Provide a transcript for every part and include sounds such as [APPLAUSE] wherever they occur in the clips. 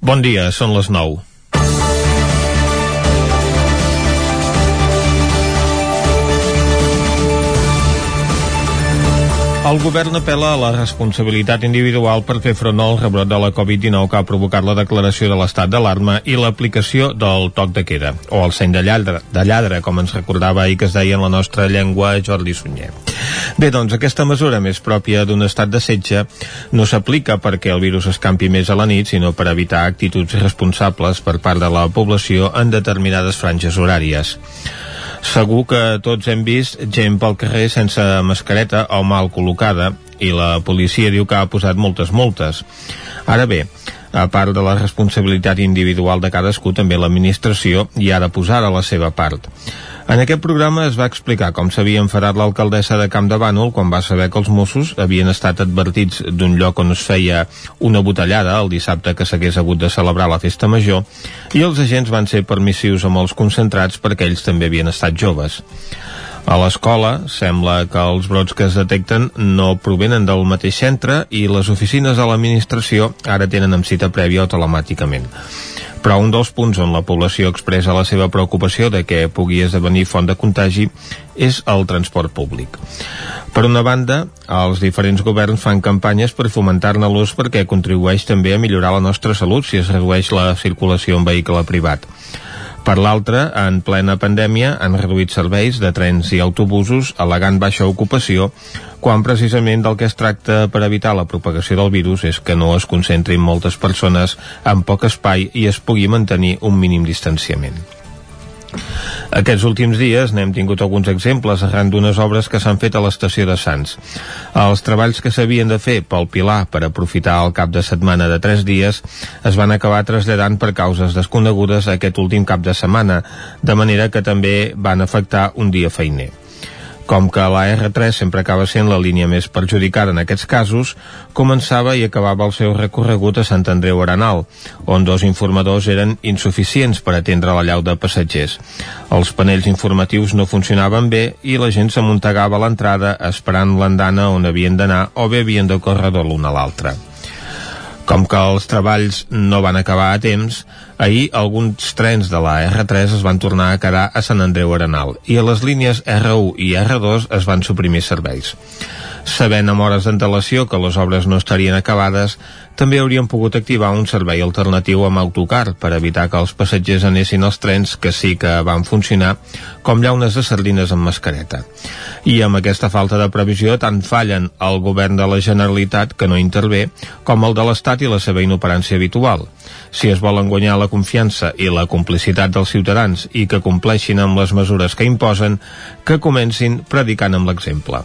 Bon dia, són les 9. El govern apela a la responsabilitat individual per fer front al rebrot de la Covid-19 que ha provocat la declaració de l'estat d'alarma i l'aplicació del toc de queda, o el seny de lladre, de lladre, com ens recordava ahir que es deia en la nostra llengua Jordi Sunyer. Bé, doncs aquesta mesura més pròpia d'un estat de setge no s'aplica perquè el virus escampi més a la nit, sinó per evitar actituds responsables per part de la població en determinades franges horàries. Segur que tots hem vist gent pel carrer sense mascareta o mal col·locada i la policia diu que ha posat moltes multes. Ara bé, a part de la responsabilitat individual de cadascú, també l'administració hi ha de posar a la seva part. En aquest programa es va explicar com s'havia enfadat l'alcaldessa de Camp de Bànol quan va saber que els Mossos havien estat advertits d'un lloc on es feia una botellada el dissabte que s'hagués hagut de celebrar la festa major i els agents van ser permissius amb els concentrats perquè ells també havien estat joves. A l'escola sembla que els brots que es detecten no provenen del mateix centre i les oficines de l'administració ara tenen amb cita prèvia o telemàticament però un dels punts on la població expressa la seva preocupació de que pugui esdevenir font de contagi és el transport públic. Per una banda, els diferents governs fan campanyes per fomentar-ne l'ús perquè contribueix també a millorar la nostra salut si es redueix la circulació en vehicle privat. Per l'altra, en plena pandèmia han reduït serveis de trens i autobusos al·legant baixa ocupació, quan precisament del que es tracta per evitar la propagació del virus és que no es concentrin moltes persones en poc espai i es pugui mantenir un mínim distanciament. Aquests últims dies n'hem tingut alguns exemples arran d'unes obres que s'han fet a l'estació de Sants. Els treballs que s'havien de fer pel Pilar per aprofitar el cap de setmana de tres dies es van acabar traslladant per causes desconegudes aquest últim cap de setmana, de manera que també van afectar un dia feiner. Com que la R3 sempre acaba sent la línia més perjudicada en aquests casos, començava i acabava el seu recorregut a Sant Andreu Arenal, on dos informadors eren insuficients per atendre la llau de passatgers. Els panells informatius no funcionaven bé i la gent s'amuntegava a l'entrada esperant l'andana on havien d'anar o bé havien de córrer de l'un a l'altre. Com que els treballs no van acabar a temps, Ahir alguns trens de la R3 es van tornar a quedar a Sant Andreu Arenal i a les línies R1 i R2 es van suprimir serveis. Sabent amb hores d'antelació que les obres no estarien acabades, també haurien pogut activar un servei alternatiu amb autocar per evitar que els passatgers anessin als trens que sí que van funcionar com llaunes de sardines amb mascareta. I amb aquesta falta de previsió tant fallen el govern de la Generalitat que no intervé com el de l'Estat i la seva inoperància habitual. Si es volen guanyar la confiança i la complicitat dels ciutadans i que compleixin amb les mesures que imposen, que comencin predicant amb l'exemple.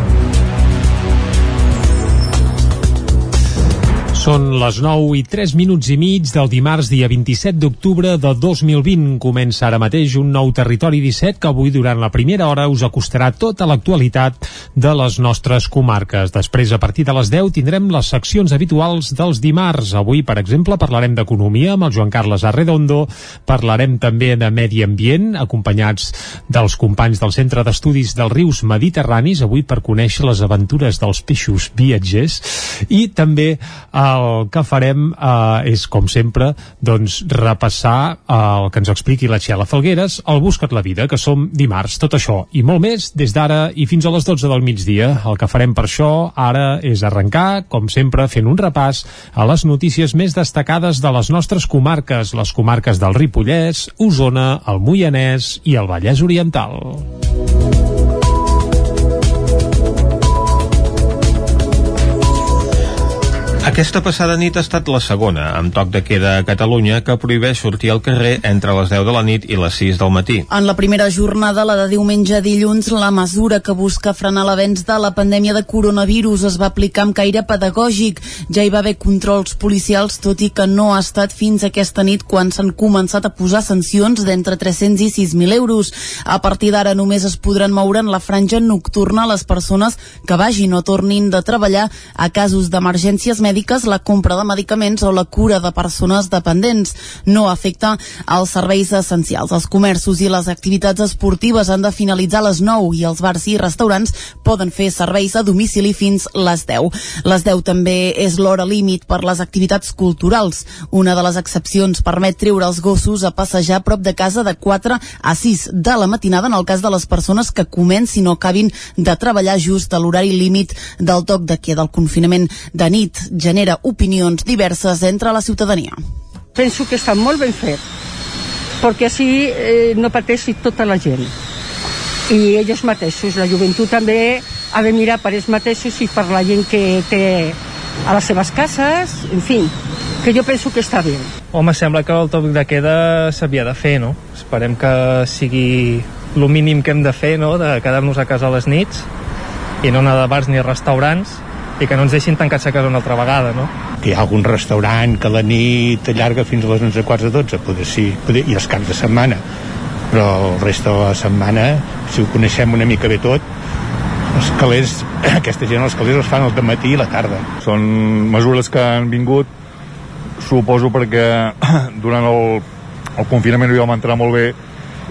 Són les 9 i 3 minuts i mig del dimarts, dia 27 d'octubre de 2020. Comença ara mateix un nou Territori 17 que avui, durant la primera hora, us acostarà tota l'actualitat de les nostres comarques. Després, a partir de les 10, tindrem les seccions habituals dels dimarts. Avui, per exemple, parlarem d'economia amb el Joan Carles Arredondo, parlarem també de medi ambient, acompanyats dels companys del Centre d'Estudis dels Rius Mediterranis, avui per conèixer les aventures dels peixos viatgers, i també eh, el que farem eh, és, com sempre, doncs, repassar eh, el que ens expliqui la Txela Falgueres, el Buscat la Vida, que som dimarts. Tot això i molt més des d'ara i fins a les 12 del migdia. El que farem per això ara és arrencar, com sempre, fent un repàs a les notícies més destacades de les nostres comarques, les comarques del Ripollès, Osona, el Moianès i el Vallès Oriental. Aquesta passada nit ha estat la segona, amb toc de queda a Catalunya, que prohibeix sortir al carrer entre les 10 de la nit i les 6 del matí. En la primera jornada, la de diumenge a dilluns, la mesura que busca frenar l'avenç de la pandèmia de coronavirus es va aplicar amb caire pedagògic. Ja hi va haver controls policials, tot i que no ha estat fins aquesta nit quan s'han començat a posar sancions d'entre 300 i 6.000 euros. A partir d'ara només es podran moure en la franja nocturna les persones que vagin o tornin de treballar a casos d'emergències mèdiques mèdiques, la compra de medicaments o la cura de persones dependents. No afecta als serveis essencials. Els comerços i les activitats esportives han de finalitzar a les 9 i els bars i restaurants poden fer serveis a domicili fins les 10. Les 10 també és l'hora límit per les activitats culturals. Una de les excepcions permet treure els gossos a passejar a prop de casa de 4 a 6 de la matinada en el cas de les persones que comencin o acabin de treballar just a l'horari límit del toc de queda. El confinament de nit genera opinions diverses entre la ciutadania. Penso que està molt ben fet, perquè així eh, no pateixi tota la gent. I ells mateixos, la joventut també ha de mirar per ells mateixos i per la gent que té a les seves cases, en fi, que jo penso que està bé. Home, sembla que el toc de queda s'havia de fer, no? Esperem que sigui el mínim que hem de fer, no?, de quedar-nos a casa a les nits i no anar de bars ni restaurants i que no ens deixin tancats a casa una altra vegada, no? Que hi ha algun restaurant que la nit allarga fins a les 11, quarts de 12, poder sí, poder, i els caps de setmana. Però el resta de la setmana, si ho coneixem una mica bé tot, els calés, [CLEARS THROAT] aquesta gent els calés els fan al matí i la tarda. Són mesures que han vingut, suposo perquè [CLEARS THROAT] durant el, el confinament ho vam entrar molt bé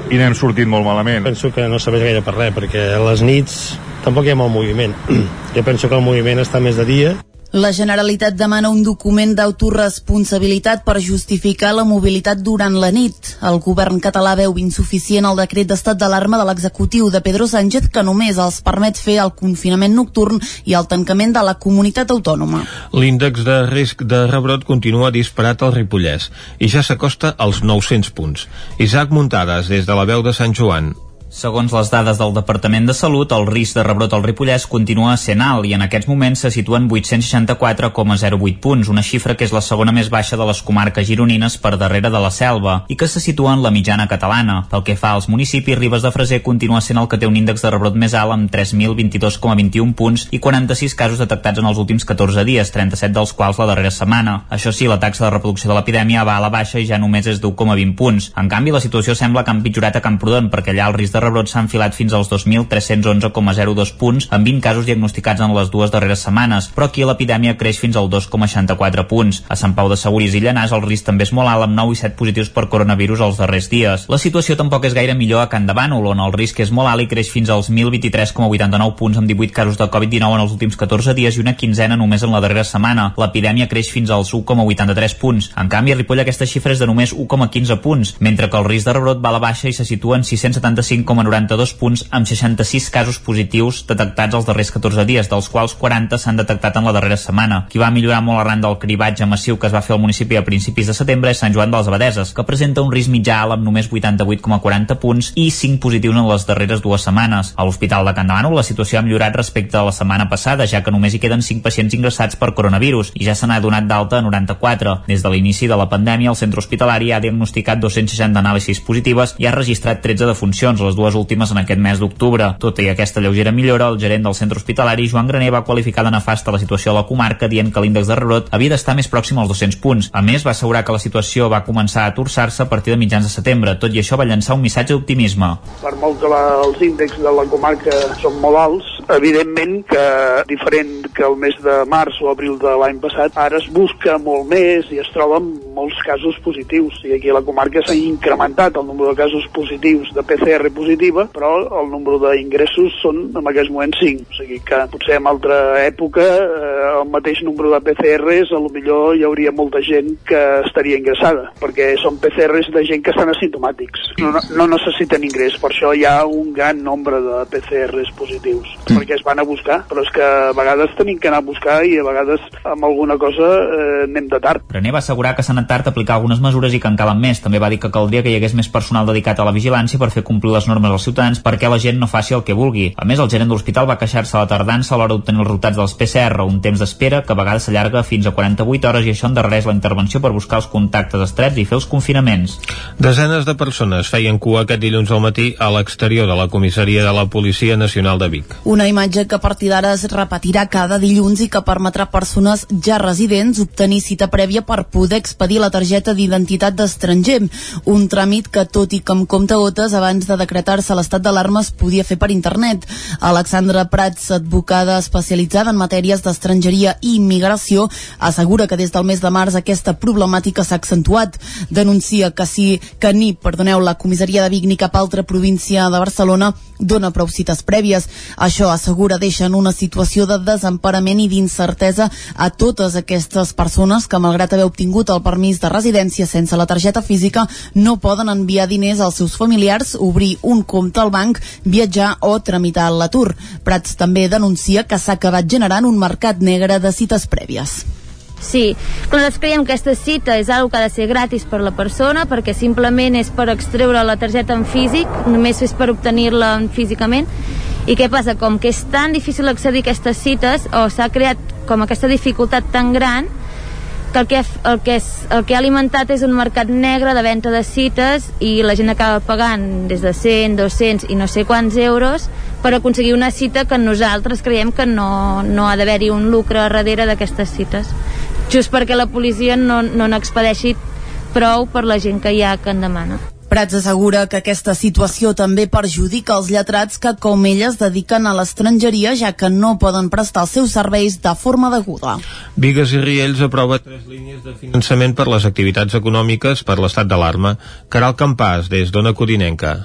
i n'hem sortit molt malament. Penso que no serveix gaire per res, perquè a les nits tampoc hi ha molt moviment. [CLEARS THROAT] Jo penso que el moviment està més de dia la Generalitat demana un document d'autoresponsabilitat per justificar la mobilitat durant la nit. El govern català veu insuficient el decret d'estat d'alarma de l'executiu de Pedro Sánchez que només els permet fer el confinament nocturn i el tancament de la comunitat autònoma. L'índex de risc de rebrot continua disparat al Ripollès i ja s'acosta als 900 punts. Isaac Muntades, des de la veu de Sant Joan. Segons les dades del Departament de Salut, el risc de rebrot al Ripollès continua sent alt i en aquests moments se situen 864,08 punts, una xifra que és la segona més baixa de les comarques gironines per darrere de la selva i que se situa en la mitjana catalana. Pel que fa als municipis, Ribes de Freser continua sent el que té un índex de rebrot més alt amb 3.022,21 punts i 46 casos detectats en els últims 14 dies, 37 dels quals la darrera setmana. Això sí, la taxa de reproducció de l'epidèmia va a la baixa i ja només és d'1,20 punts. En canvi, la situació sembla que ha empitjorat a Camprodon perquè allà el risc de rebrots s'ha enfilat fins als 2.311,02 punts, amb 20 casos diagnosticats en les dues darreres setmanes, però aquí l'epidèmia creix fins al 2,64 punts. A Sant Pau de Segúries i Llanàs el risc també és molt alt, amb 9 i 7 positius per coronavirus els darrers dies. La situació tampoc és gaire millor a Can de Bànol, on el risc és molt alt i creix fins als 1.023,89 punts amb 18 casos de Covid-19 en els últims 14 dies i una quinzena només en la darrera setmana. L'epidèmia creix fins als 1,83 punts. En canvi, a Ripoll aquesta xifra és de només 1,15 punts, mentre que el risc de rebrot va a la baixa i se situa en 675 1,92 punts amb 66 casos positius detectats els darrers 14 dies, dels quals 40 s'han detectat en la darrera setmana. Qui va millorar molt arran del cribatge massiu que es va fer al municipi a principis de setembre és Sant Joan de les Abadeses, que presenta un risc mitjà alt amb només 88,40 punts i 5 positius en les darreres dues setmanes. A l'Hospital de Can Demano la situació ha millorat respecte a la setmana passada, ja que només hi queden 5 pacients ingressats per coronavirus i ja se n'ha donat d'alta a 94. Des de l'inici de la pandèmia, el centre hospitalari ha diagnosticat 260 anàlisis positives i ha registrat 13 defuncions, les dues últimes en aquest mes d'octubre. Tot i aquesta lleugera millora, el gerent del centre hospitalari, Joan Graner, va qualificar de nefasta la situació a la comarca dient que l'índex de rebrot havia d'estar més pròxim als 200 punts. A més, va assegurar que la situació va començar a torçar-se a partir de mitjans de setembre. Tot i això va llançar un missatge d'optimisme. Per molt que la, els índexs de la comarca són molt alts, evidentment que diferent que el mes de març o abril de l'any passat, ara es busca molt més i es troben molts casos positius. I aquí a la comarca s'ha incrementat el nombre de casos positius de PCR positiva, però el nombre d'ingressos són en aquest moment 5. O sigui que potser en altra època eh, el mateix nombre de PCRs a lo millor hi hauria molta gent que estaria ingressada, perquè són PCRs de gent que estan asimptomàtics. No, no necessiten ingrés, per això hi ha un gran nombre de PCRs positius, mm. Perquè es van a buscar, però és que a vegades tenim que anar a buscar i a vegades amb alguna cosa eh, anem de tard. René va assegurar que s'ha anat tard a aplicar algunes mesures i que en calen més. També va dir que caldria que hi hagués més personal dedicat a la vigilància per fer complir les normes als ciutadans perquè la gent no faci el que vulgui. A més, el gerent de l'hospital va queixar-se a la tardança a l'hora d'obtenir els resultats dels PCR, un temps d'espera que a vegades s'allarga fins a 48 hores i això endarrereix la intervenció per buscar els contactes estrets i fer els confinaments. Desenes de persones feien cua aquest dilluns al matí a l'exterior de la comissaria de la Policia Nacional de Vic. Una imatge que a partir d'ara es repetirà cada dilluns i que permetrà a persones ja residents obtenir cita prèvia per poder expedir la targeta d'identitat d'estranger, un tràmit que, tot i que amb compte gotes, abans de decretar-se l'estat d'alarma es podia fer per internet. Alexandra Prats, advocada especialitzada en matèries d'estrangeria i immigració, assegura que des del mes de març aquesta problemàtica s'ha accentuat. Denuncia que si que ni, perdoneu, la comissaria de Vic ni cap altra província de Barcelona dona prou cites prèvies. Això, assegura, deixa en una situació de desemparament i d'incertesa a totes aquestes persones que, malgrat haver obtingut el permís de residència sense la targeta física, no poden enviar diners als seus familiars, obrir un compte al banc, viatjar o tramitar l'atur. Prats també denuncia que s'ha acabat generant un mercat negre de cites prèvies. Sí, nosaltres creiem que aquesta cita és una que ha de ser gratis per la persona perquè simplement és per extreure la targeta en físic, només és per obtenir-la físicament i què passa? Com que és tan difícil accedir a aquestes cites o s'ha creat com aquesta dificultat tan gran que el que, el, que és, el que ha alimentat és un mercat negre de venda de cites i la gent acaba pagant des de 100, 200 i no sé quants euros per aconseguir una cita que nosaltres creiem que no, no ha d'haver-hi un lucre darrere d'aquestes cites just perquè la policia no, no n'expedeixi prou per la gent que hi ha que en demana. Prats assegura que aquesta situació també perjudica els lletrats que, com elles, dediquen a l'estrangeria, ja que no poden prestar els seus serveis de forma deguda. Vigues i Riells aprova tres línies de finançament per les activitats econòmiques per l'estat d'alarma. Caral Campàs, des d'Ona Codinenca.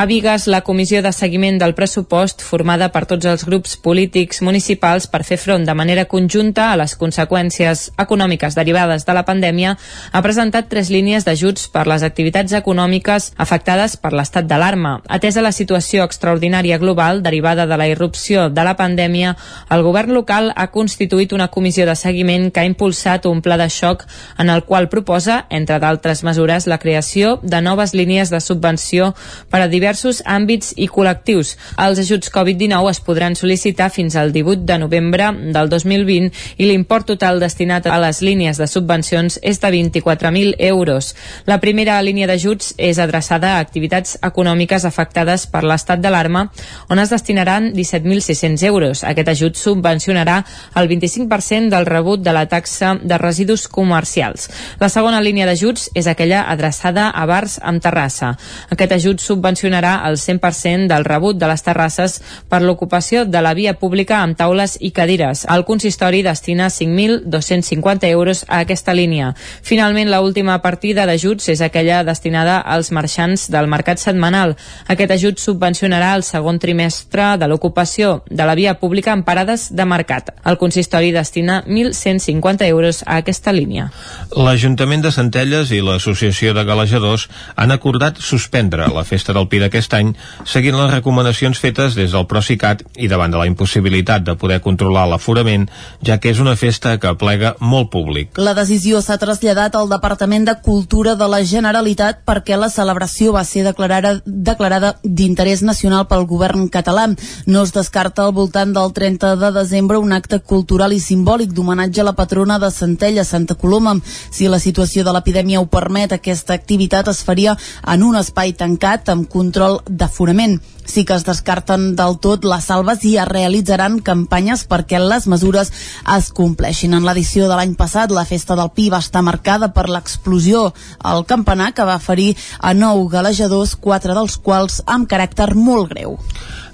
A Vigues, la comissió de seguiment del pressupost, formada per tots els grups polítics municipals per fer front de manera conjunta a les conseqüències econòmiques derivades de la pandèmia, ha presentat tres línies d'ajuts per les activitats econòmiques afectades per l'estat d'alarma. Atesa la situació extraordinària global derivada de la irrupció de la pandèmia, el govern local ha constituït una comissió de seguiment que ha impulsat un pla de xoc en el qual proposa, entre d'altres mesures, la creació de noves línies de subvenció per a diversos diversos àmbits i col·lectius. Els ajuts Covid-19 es podran sol·licitar fins al 18 de novembre del 2020 i l'import total destinat a les línies de subvencions és de 24.000 euros. La primera línia d'ajuts és adreçada a activitats econòmiques afectades per l'estat d'alarma, on es destinaran 17.600 euros. Aquest ajut subvencionarà el 25% del rebut de la taxa de residus comercials. La segona línia d'ajuts és aquella adreçada a bars amb terrassa. Aquest ajut subvencionarà destinarà el 100% del rebut de les terrasses per l'ocupació de la via pública amb taules i cadires. El consistori destina 5.250 euros a aquesta línia. Finalment, la última partida d'ajuts és aquella destinada als marxants del mercat setmanal. Aquest ajut subvencionarà el segon trimestre de l'ocupació de la via pública en parades de mercat. El consistori destina 1.150 euros a aquesta línia. L'Ajuntament de Centelles i l'Associació de Galejadors han acordat suspendre la festa del Pi d'aquest any, seguint les recomanacions fetes des del Procicat i davant de la impossibilitat de poder controlar l'aforament, ja que és una festa que plega molt públic. La decisió s'ha traslladat al Departament de Cultura de la Generalitat perquè la celebració va ser declarada declarada d'interès nacional pel govern català. No es descarta al voltant del 30 de desembre un acte cultural i simbòlic d'homenatge a la patrona de Centella, Santa Coloma. Si la situació de l'epidèmia ho permet, aquesta activitat es faria en un espai tancat amb control d'aforament. Sí que es descarten del tot les salves i es realitzaran campanyes perquè les mesures es compleixin. En l'edició de l'any passat, la festa del Pi va estar marcada per l'explosió al campanar que va ferir a nou galejadors, quatre dels quals amb caràcter molt greu.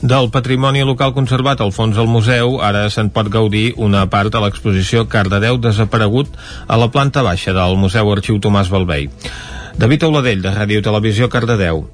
Del patrimoni local conservat al fons del museu, ara se'n pot gaudir una part de l'exposició Cardedeu desaparegut a la planta baixa del Museu Arxiu Tomàs Balvei. David Auladell, de Ràdio Televisió Cardedeu.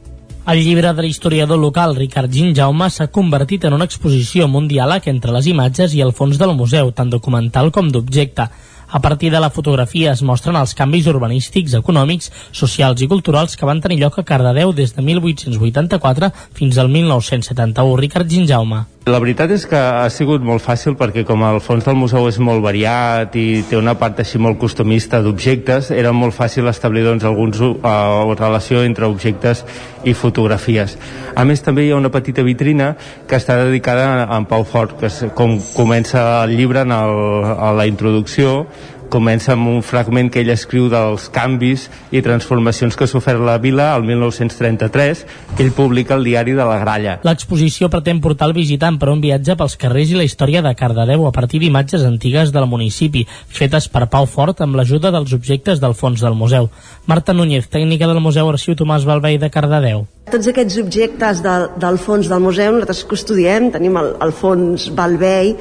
El llibre de l'historiador local Ricard Gin Jaume s'ha convertit en una exposició amb un diàleg entre les imatges i el fons del museu, tant documental com d'objecte. A partir de la fotografia es mostren els canvis urbanístics, econòmics, socials i culturals que van tenir lloc a Cardedeu des de 1884 fins al 1971. Ricard Ginjaume. La veritat és que ha sigut molt fàcil perquè com el fons del museu és molt variat i té una part així molt costumista d'objectes, era molt fàcil establir doncs, alguns uh, relació entre objectes i fotografies. A més també hi ha una petita vitrina que està dedicada a en Pau Fort, que és com comença el llibre en, el, a la introducció comença amb un fragment que ell escriu dels canvis i transformacions que ha sofert la vila al 1933, que ell publica al diari de la Gralla. L'exposició pretén portar el visitant per un viatge pels carrers i la història de Cardedeu a partir d'imatges antigues del municipi, fetes per Pau Fort amb l'ajuda dels objectes del fons del museu. Marta Núñez, tècnica del Museu Arxiu Tomàs Balvei de Cardedeu. Tots aquests objectes de, del fons del museu nosaltres custodiem, tenim el, el fons Balvei,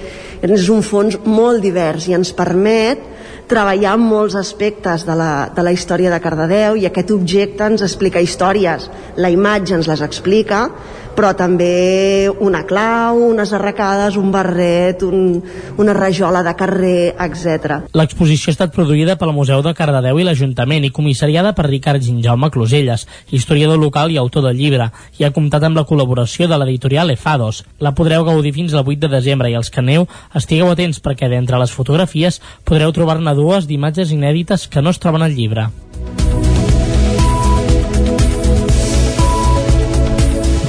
és un fons molt divers i ens permet treballar molts aspectes de la, de la història de Cardedeu i aquest objecte ens explica històries, la imatge ens les explica, però també una clau, unes arracades, un barret, un, una rajola de carrer, etc. L'exposició ha estat produïda pel Museu de Cardedeu i l'Ajuntament i comissariada per Ricard Ginjaume Closelles, historiador local i autor del llibre, i ha comptat amb la col·laboració de l'editorial Efados. La podreu gaudir fins al 8 de desembre i els que aneu estigueu atents perquè d'entre les fotografies podreu trobar-ne dues d'imatges inèdites que no es troben al llibre.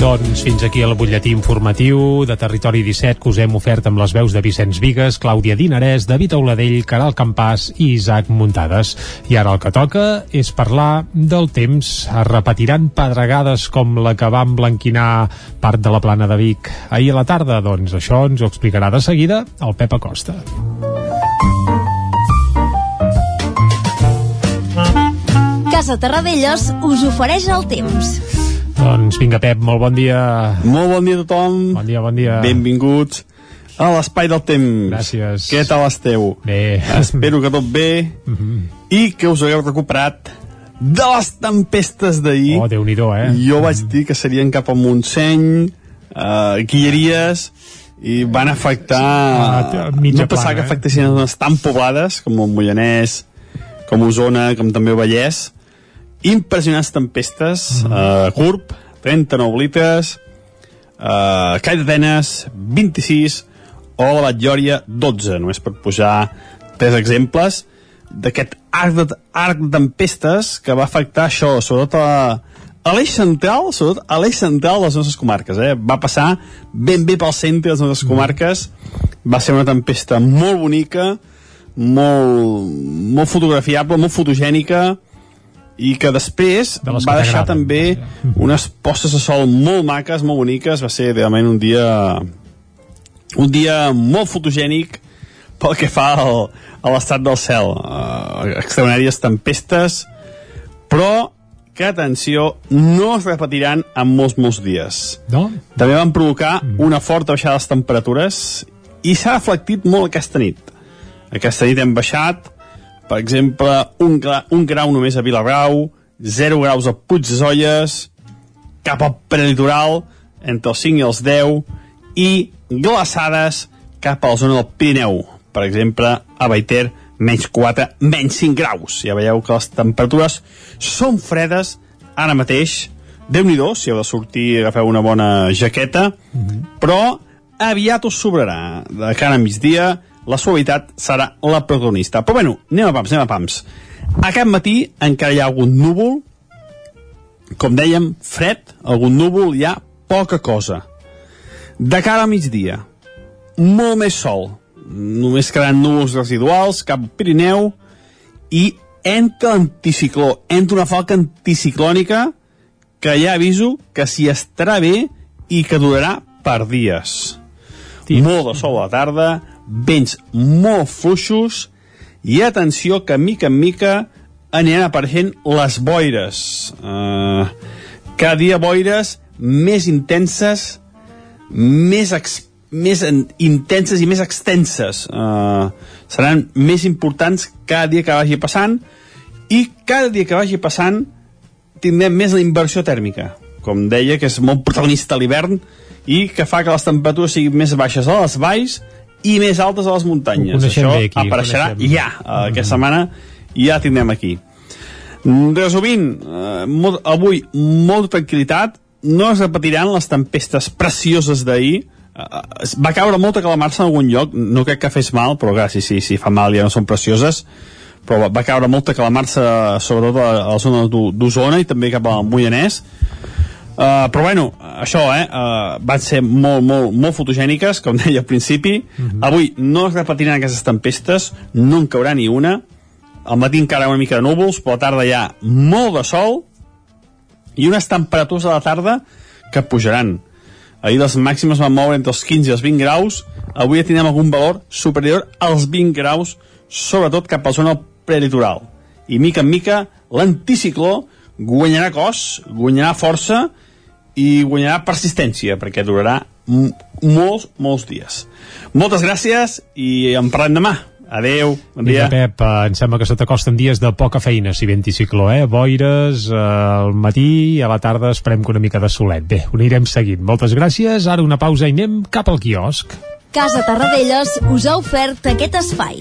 Doncs fins aquí el butlletí informatiu de Territori 17 que us hem ofert amb les veus de Vicenç Vigues, Clàudia Dinarès, David Auladell, Caral Campàs i Isaac Muntades. I ara el que toca és parlar del temps. Es repetiran pedregades com la que va emblanquinar part de la plana de Vic ahir a la tarda? Doncs això ens ho explicarà de seguida el Pep Acosta. Casa Terradellos us ofereix el temps. Doncs vinga, Pep, molt bon dia. Molt bon dia a tothom. Bon dia, bon dia. Benvinguts a l'Espai del Temps. Gràcies. Què tal esteu? Bé. Espero que tot bé Mm -hmm. i que us hagueu recuperat de les tempestes d'ahir. Oh, déu nhi eh? Jo vaig dir que serien cap a Montseny, uh, Guilleries, i van afectar... Ah, mitja no pensava plana, que eh? afectessin zones tan poblades com el Moianès, com Osona, com també el Vallès. Impressionants tempestes. Mm. Uh, Curb, 39 litres. Uh, Call d'Atenes, 26. O la Batllòria, 12. Només per posar tres exemples d'aquest arc de, arc de tempestes que va afectar això, sobretot a, a l'eix central, sobretot a l'eix central de les nostres comarques, eh? va passar ben bé pel centre de les nostres comarques, va ser una tempesta molt bonica, molt, molt fotografiable, molt fotogènica, i que després De va deixar també unes postes de sol molt maques, molt boniques, va ser realment un dia un dia molt fotogènic pel que fa al, a l'estat del cel. Uh, extraordinàries tempestes però que atenció no es repetiran en molts molts dies. No? també van provocar una forta baixada de les temperatures i s'ha reflectit molt aquesta nit. Aquesta nit hem baixat per exemple un, gra, un grau només a Vilagrau 0 graus a Puig de Zolles cap al prelitoral entre els 5 i els 10 i glaçades cap a la zona del Pirineu per exemple a Baiter menys 4, menys 5 graus. Ja veieu que les temperatures són fredes ara mateix. Déu nhi si heu de sortir agafeu una bona jaqueta. Però aviat us sobrarà de cara a migdia la suavitat serà la protagonista però bueno, anem a pams, anem a pams aquest matí encara hi ha algun núvol com dèiem, fred, algun núvol, hi ha poca cosa. De cara a migdia, molt més sol. Només quedaran núvols residuals cap Pirineu i entra l'anticicló, entra una falca anticiclònica que ja aviso que s'hi estarà bé i que durarà per dies. Sí. Molt de sol a la tarda, vents molt fluixos i atenció que mica en mica aniran apareixent les boires. Uh, cada dia boires més intenses, més, ex, més en, intenses i més extenses. Uh, seran més importants cada dia que vagi passant i cada dia que vagi passant tindrem més la inversió tèrmica. Com deia, que és molt protagonista l'hivern i que fa que les temperatures siguin més baixes a les valls i més altes a les muntanyes. Això bé aquí, apareixerà ja. Uh, aquesta setmana ja tindrem aquí. Resumint, eh, molt, avui molta tranquil·litat, no es repetiran les tempestes precioses d'ahir, eh, va caure molta calamarsa en algun lloc, no crec que fes mal, però clar, si, si, si fa mal ja no són precioses, però va, va caure molta calamarsa sobretot a, a la zona d'O- d'Osona i també cap al Moianès, Uh, però bueno, això, eh, uh, van ser molt, molt, molt fotogèniques, com [LAUGHS] deia al principi. Uh -huh. Avui no es repetiran aquestes tempestes, no en caurà ni una, al matí encara una mica de núvols, però a la tarda hi ha molt de sol i unes temperatures a la tarda que pujaran. Ahir les màximes van moure entre els 15 i els 20 graus, avui ja tindrem algun valor superior als 20 graus, sobretot cap a la zona prelitoral. I mica en mica l'anticicló guanyarà cos, guanyarà força i guanyarà persistència, perquè durarà molts, molts dies. Moltes gràcies i en parlem demà. Adeu, bon dia. Vinga, Pep, eh, em sembla que se t'acosten dies de poca feina, si ve anticicló, eh? Boires, eh, al matí i a la tarda esperem que una mica de solet. Bé, ho anirem seguint. Moltes gràcies, ara una pausa i anem cap al quiosc. Casa Tarradellas us ha ofert aquest espai.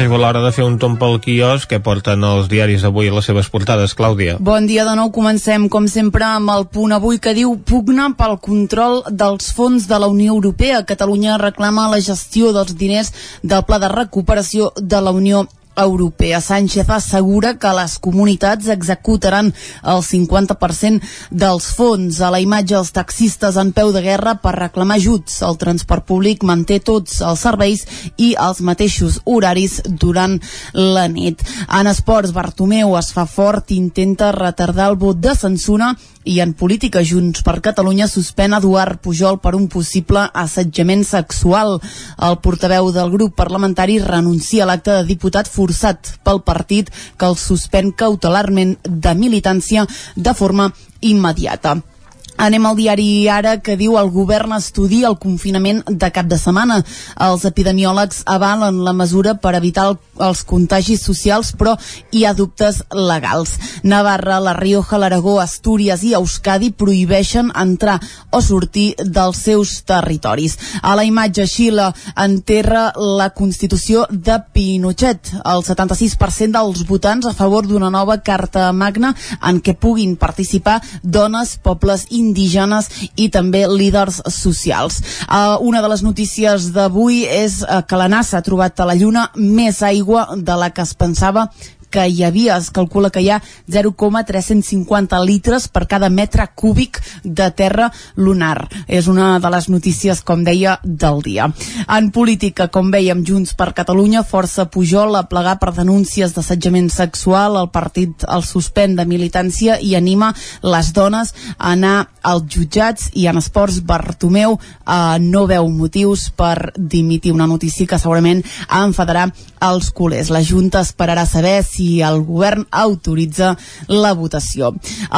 Arriba l'hora de fer un tomb pel quiosc que porten els diaris d'avui a les seves portades, Clàudia. Bon dia de nou, comencem com sempre amb el punt avui que diu pugna pel control dels fons de la Unió Europea. Catalunya reclama la gestió dels diners del Pla de Recuperació de la Unió Europea. Sánchez assegura que les comunitats executaran el 50% dels fons. A la imatge, els taxistes en peu de guerra per reclamar ajuts. El transport públic manté tots els serveis i els mateixos horaris durant la nit. En esports, Bartomeu es fa fort i intenta retardar el vot de censura i en política Junts per Catalunya suspèn Eduard Pujol per un possible assetjament sexual. El portaveu del grup parlamentari renuncia a l'acte de diputat forçat pel partit que el suspèn cautelarment de militància de forma immediata. Anem al diari Ara que diu el govern estudia el confinament de cap de setmana. Els epidemiòlegs avalen la mesura per evitar el, els contagis socials, però hi ha dubtes legals. Navarra, La Rioja, l'Aragó, Astúries i Euskadi prohibeixen entrar o sortir dels seus territoris. A la imatge, Xile enterra la Constitució de Pinochet. El 76% dels votants a favor d'una nova carta magna en què puguin participar dones, pobles indígenes i també líders socials. Uh, una de les notícies d'avui és uh, que la NASA ha trobat a la Lluna més aigua de la que es pensava que hi havia, es calcula que hi ha 0,350 litres per cada metre cúbic de terra lunar. És una de les notícies, com deia, del dia. En política, com veiem, Junts per Catalunya força Pujol a plegar per denúncies d'assetjament sexual, el partit el suspèn de militància i anima les dones a anar als jutjats i en esports Bartomeu eh, no veu motius per dimitir una notícia que segurament enfadarà els culers. La Junta esperarà saber si el govern autoritza la votació.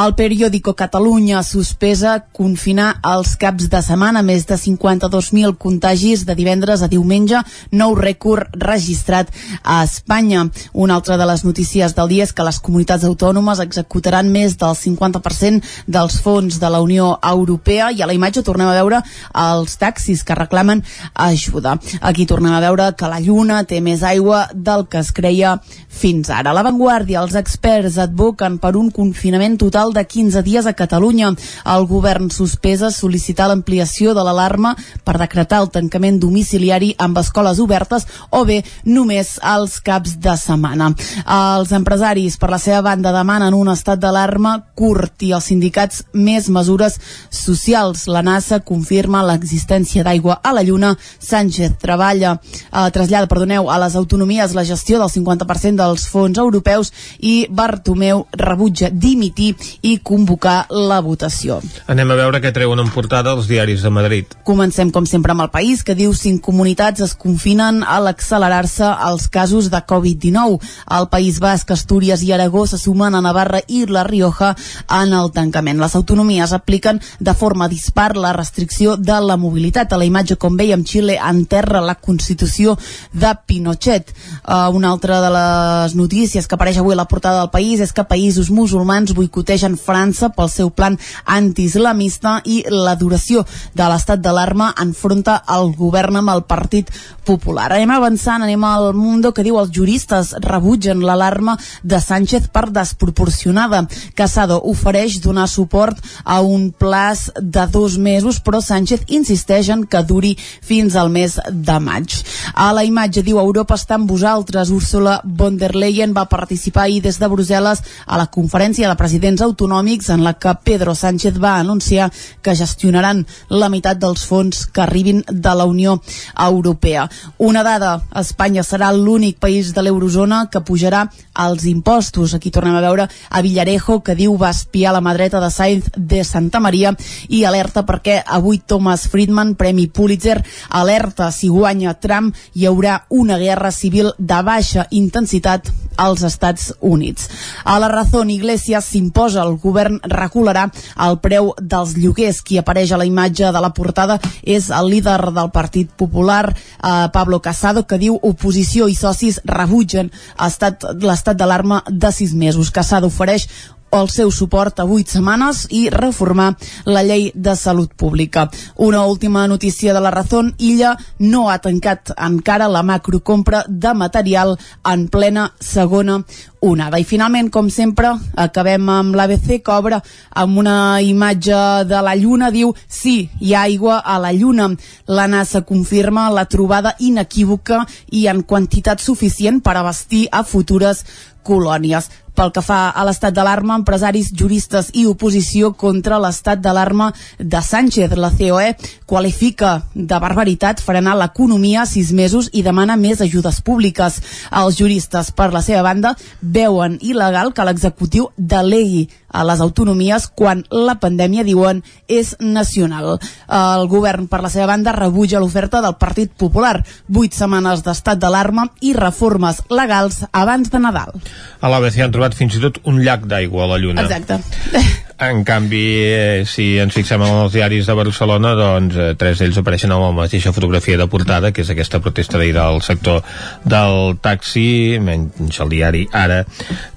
El periòdico Catalunya sospesa confinar els caps de setmana més de 52.000 contagis de divendres a diumenge, nou rècord registrat a Espanya. Una altra de les notícies del dia és que les comunitats autònomes executaran més del 50% dels fons de la Unió Europea i a la imatge tornem a veure els taxis que reclamen ajuda. Aquí tornem a veure que la Lluna té més aigua del que es creia fins ara. A l'avantguàrdia, els experts advoquen per un confinament total de 15 dies a Catalunya. El govern sospesa sol·licitar l'ampliació de l'alarma per decretar el tancament domiciliari amb escoles obertes o bé només als caps de setmana. Els empresaris, per la seva banda, demanen un estat d'alarma curt i els sindicats més mesures socials. La NASA confirma l'existència d'aigua a la Lluna. Sánchez treballa, eh, trasllada, perdoneu, a les autonomies la gestió del 50% dels fons europeus i Bartomeu rebutja dimitir i convocar la votació. Anem a veure què treuen en portada els diaris de Madrid. Comencem, com sempre, amb el país, que diu cinc comunitats es confinen a l'accelerar-se els casos de Covid-19. Al País Basc, Astúries i Aragó se sumen a Navarra i La Rioja en el tancament. Les autonomies apliquen de forma dispar la restricció de la mobilitat. A la imatge, com veiem, Xile enterra la Constitució de Pinochet. Uh, una altra de les notícies notícies que apareix avui a la portada del país és que països musulmans boicotegen França pel seu plan antiislamista i la duració de l'estat d'alarma enfronta el govern amb el Partit Popular. Anem avançant, anem al Mundo que diu els juristes rebutgen l'alarma de Sánchez per desproporcionada. Casado ofereix donar suport a un plaç de dos mesos, però Sánchez insisteix en que duri fins al mes de maig. A la imatge diu Europa està amb vosaltres. Ursula von der Leyen va participar ahir des de Brussel·les a la conferència de presidents autonòmics en la que Pedro Sánchez va anunciar que gestionaran la meitat dels fons que arribin de la Unió Europea. Una dada, Espanya serà l'únic país de l'eurozona que pujarà els impostos. Aquí tornem a veure a Villarejo, que diu va espiar la mà dreta de Sainz de Santa Maria i alerta perquè avui Thomas Friedman, Premi Pulitzer, alerta si guanya Trump hi haurà una guerra civil de baixa intensitat als Estats Units. A la Razón Iglesias s'imposa, el govern recularà el preu dels lloguers. Qui apareix a la imatge de la portada és el líder del Partit Popular, eh, Pablo Casado, que diu oposició i socis rebutgen l'estat d'alarma de sis mesos. Casado ofereix el seu suport a vuit setmanes i reformar la llei de salut pública. Una última notícia de la Razón, Illa no ha tancat encara la macrocompra de material en plena segona onada. I finalment, com sempre, acabem amb l'ABC, obre amb una imatge de la Lluna, diu sí, hi ha aigua a la Lluna. La NASA confirma la trobada inequívoca i en quantitat suficient per abastir a futures colònies. Pel que fa a l'estat d'alarma, empresaris, juristes i oposició contra l'estat d'alarma de Sánchez. La COE qualifica de barbaritat frenar l'economia sis mesos i demana més ajudes públiques. Els juristes, per la seva banda, veuen il·legal que l'executiu delegui a les autonomies quan la pandèmia, diuen, és nacional. El govern, per la seva banda, rebutja l'oferta del Partit Popular. Vuit setmanes d'estat d'alarma i reformes legals abans de Nadal. A l'ABC han trobat fins i tot un llac d'aigua a la Lluna. Exacte. [LAUGHS] En canvi, eh, si ens fixem en els diaris de Barcelona, doncs eh, tres d'ells apareixen amb la mateixa fotografia de portada, que és aquesta protesta d'ahir del sector del taxi, menys el diari Ara,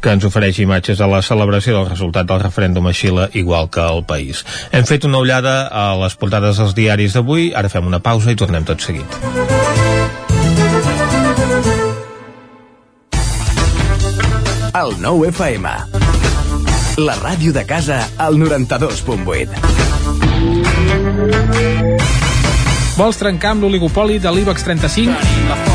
que ens ofereix imatges de la celebració del resultat del referèndum a Xile, igual que al país. Hem fet una ullada a les portades dels diaris d'avui, ara fem una pausa i tornem tot seguit. El nou FM. La ràdio de casa al 92.8. Vols trencar amb l'oligopoli de l'IBEX 35?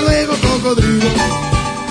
luego, cocodrilo.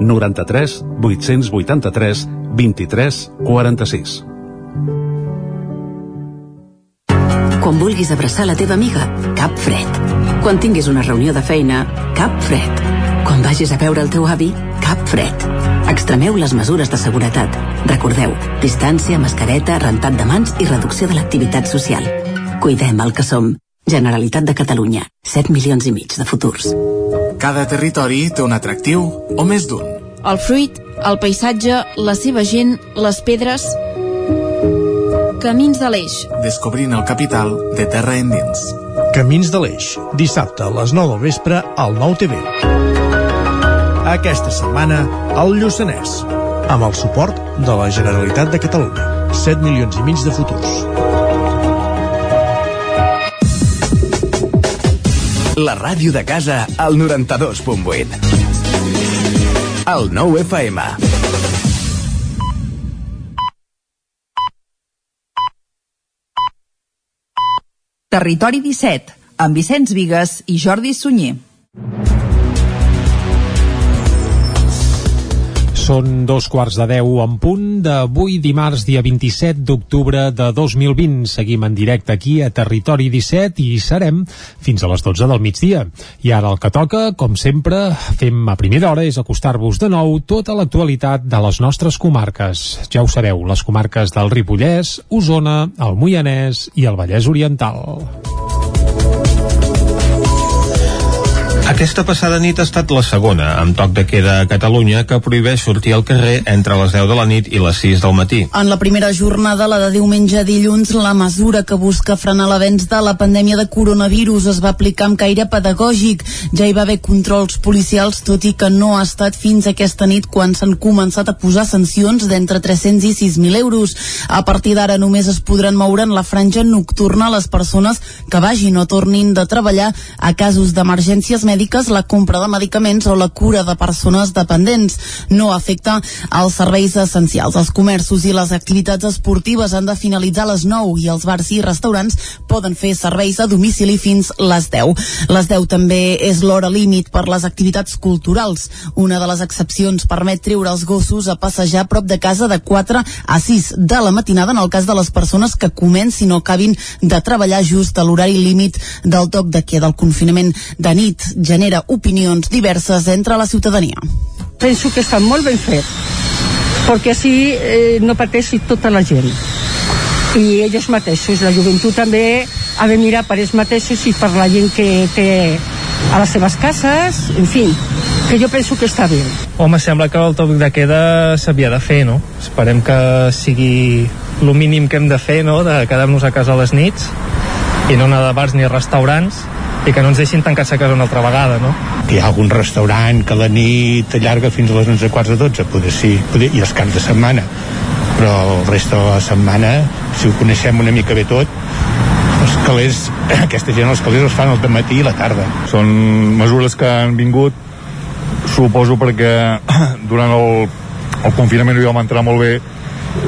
93 883 23 46. Quan vulguis abraçar la teva amiga, cap fred. Quan tinguis una reunió de feina, cap fred. Quan vagis a veure el teu avi, cap fred. Extremeu les mesures de seguretat. Recordeu, distància, mascareta, rentat de mans i reducció de l'activitat social. Cuidem el que som. Generalitat de Catalunya. 7 milions i mig de futurs. Cada territori té un atractiu o més d'un. El fruit, el paisatge, la seva gent, les pedres... Camins de l'Eix. Descobrint el capital de terra endins. Camins de l'Eix. Dissabte a les 9 del vespre al 9 TV. Aquesta setmana, al Lluçanès. Amb el suport de la Generalitat de Catalunya. 7 milions i mig de futurs. La ràdio de casa al 92.8. El 9 FM. Territori 17, amb Vicenç Vigues i Jordi Sunyer. Són dos quarts de deu en punt d'avui dimarts, dia 27 d'octubre de 2020. Seguim en directe aquí a Territori 17 i serem fins a les 12 del migdia. I ara el que toca, com sempre, fem a primera hora és acostar-vos de nou tota l'actualitat de les nostres comarques. Ja ho sabeu, les comarques del Ripollès, Osona, el Moianès i el Vallès Oriental. Aquesta passada nit ha estat la segona, amb toc de queda a Catalunya, que prohibeix sortir al carrer entre les 10 de la nit i les 6 del matí. En la primera jornada, la de diumenge a dilluns, la mesura que busca frenar l'avenç de la pandèmia de coronavirus es va aplicar amb caire pedagògic. Ja hi va haver controls policials, tot i que no ha estat fins aquesta nit quan s'han començat a posar sancions d'entre 300 i 6.000 euros. A partir d'ara només es podran moure en la franja nocturna les persones que vagin o tornin de treballar a casos d'emergències mèdiques mèdiques, la compra de medicaments o la cura de persones dependents. No afecta als serveis essencials. Els comerços i les activitats esportives han de finalitzar a les 9 i els bars i restaurants poden fer serveis a domicili fins les 10. Les 10 també és l'hora límit per les activitats culturals. Una de les excepcions permet treure els gossos a passejar a prop de casa de 4 a 6 de la matinada en el cas de les persones que comencin o acabin de treballar just a l'horari límit del toc de queda. El confinament de nit genera opinions diverses entre la ciutadania. Penso que està molt ben fet, perquè així eh, no pateixi tota la gent. I ells mateixos, la joventut també ha de mirar per ells mateixos i per la gent que té a les seves cases, en fi, que jo penso que està bé. Home, sembla que el toc de queda s'havia de fer, no? Esperem que sigui el mínim que hem de fer, no?, de quedar-nos a casa a les nits i no anar de bars ni a restaurants i que no ens deixin tancats a casa una altra vegada, no? Que hi ha algun restaurant que la nit allarga fins a les 11 quarts de 12, poder sí, poder, i els caps de setmana. Però el resta de la setmana, si ho coneixem una mica bé tot, els calés, [CLEARS THROAT] aquesta gent els calés els fan al matí i la tarda. Són mesures que han vingut, suposo perquè [CLEARS THROAT] durant el, el confinament ho vam entrar molt bé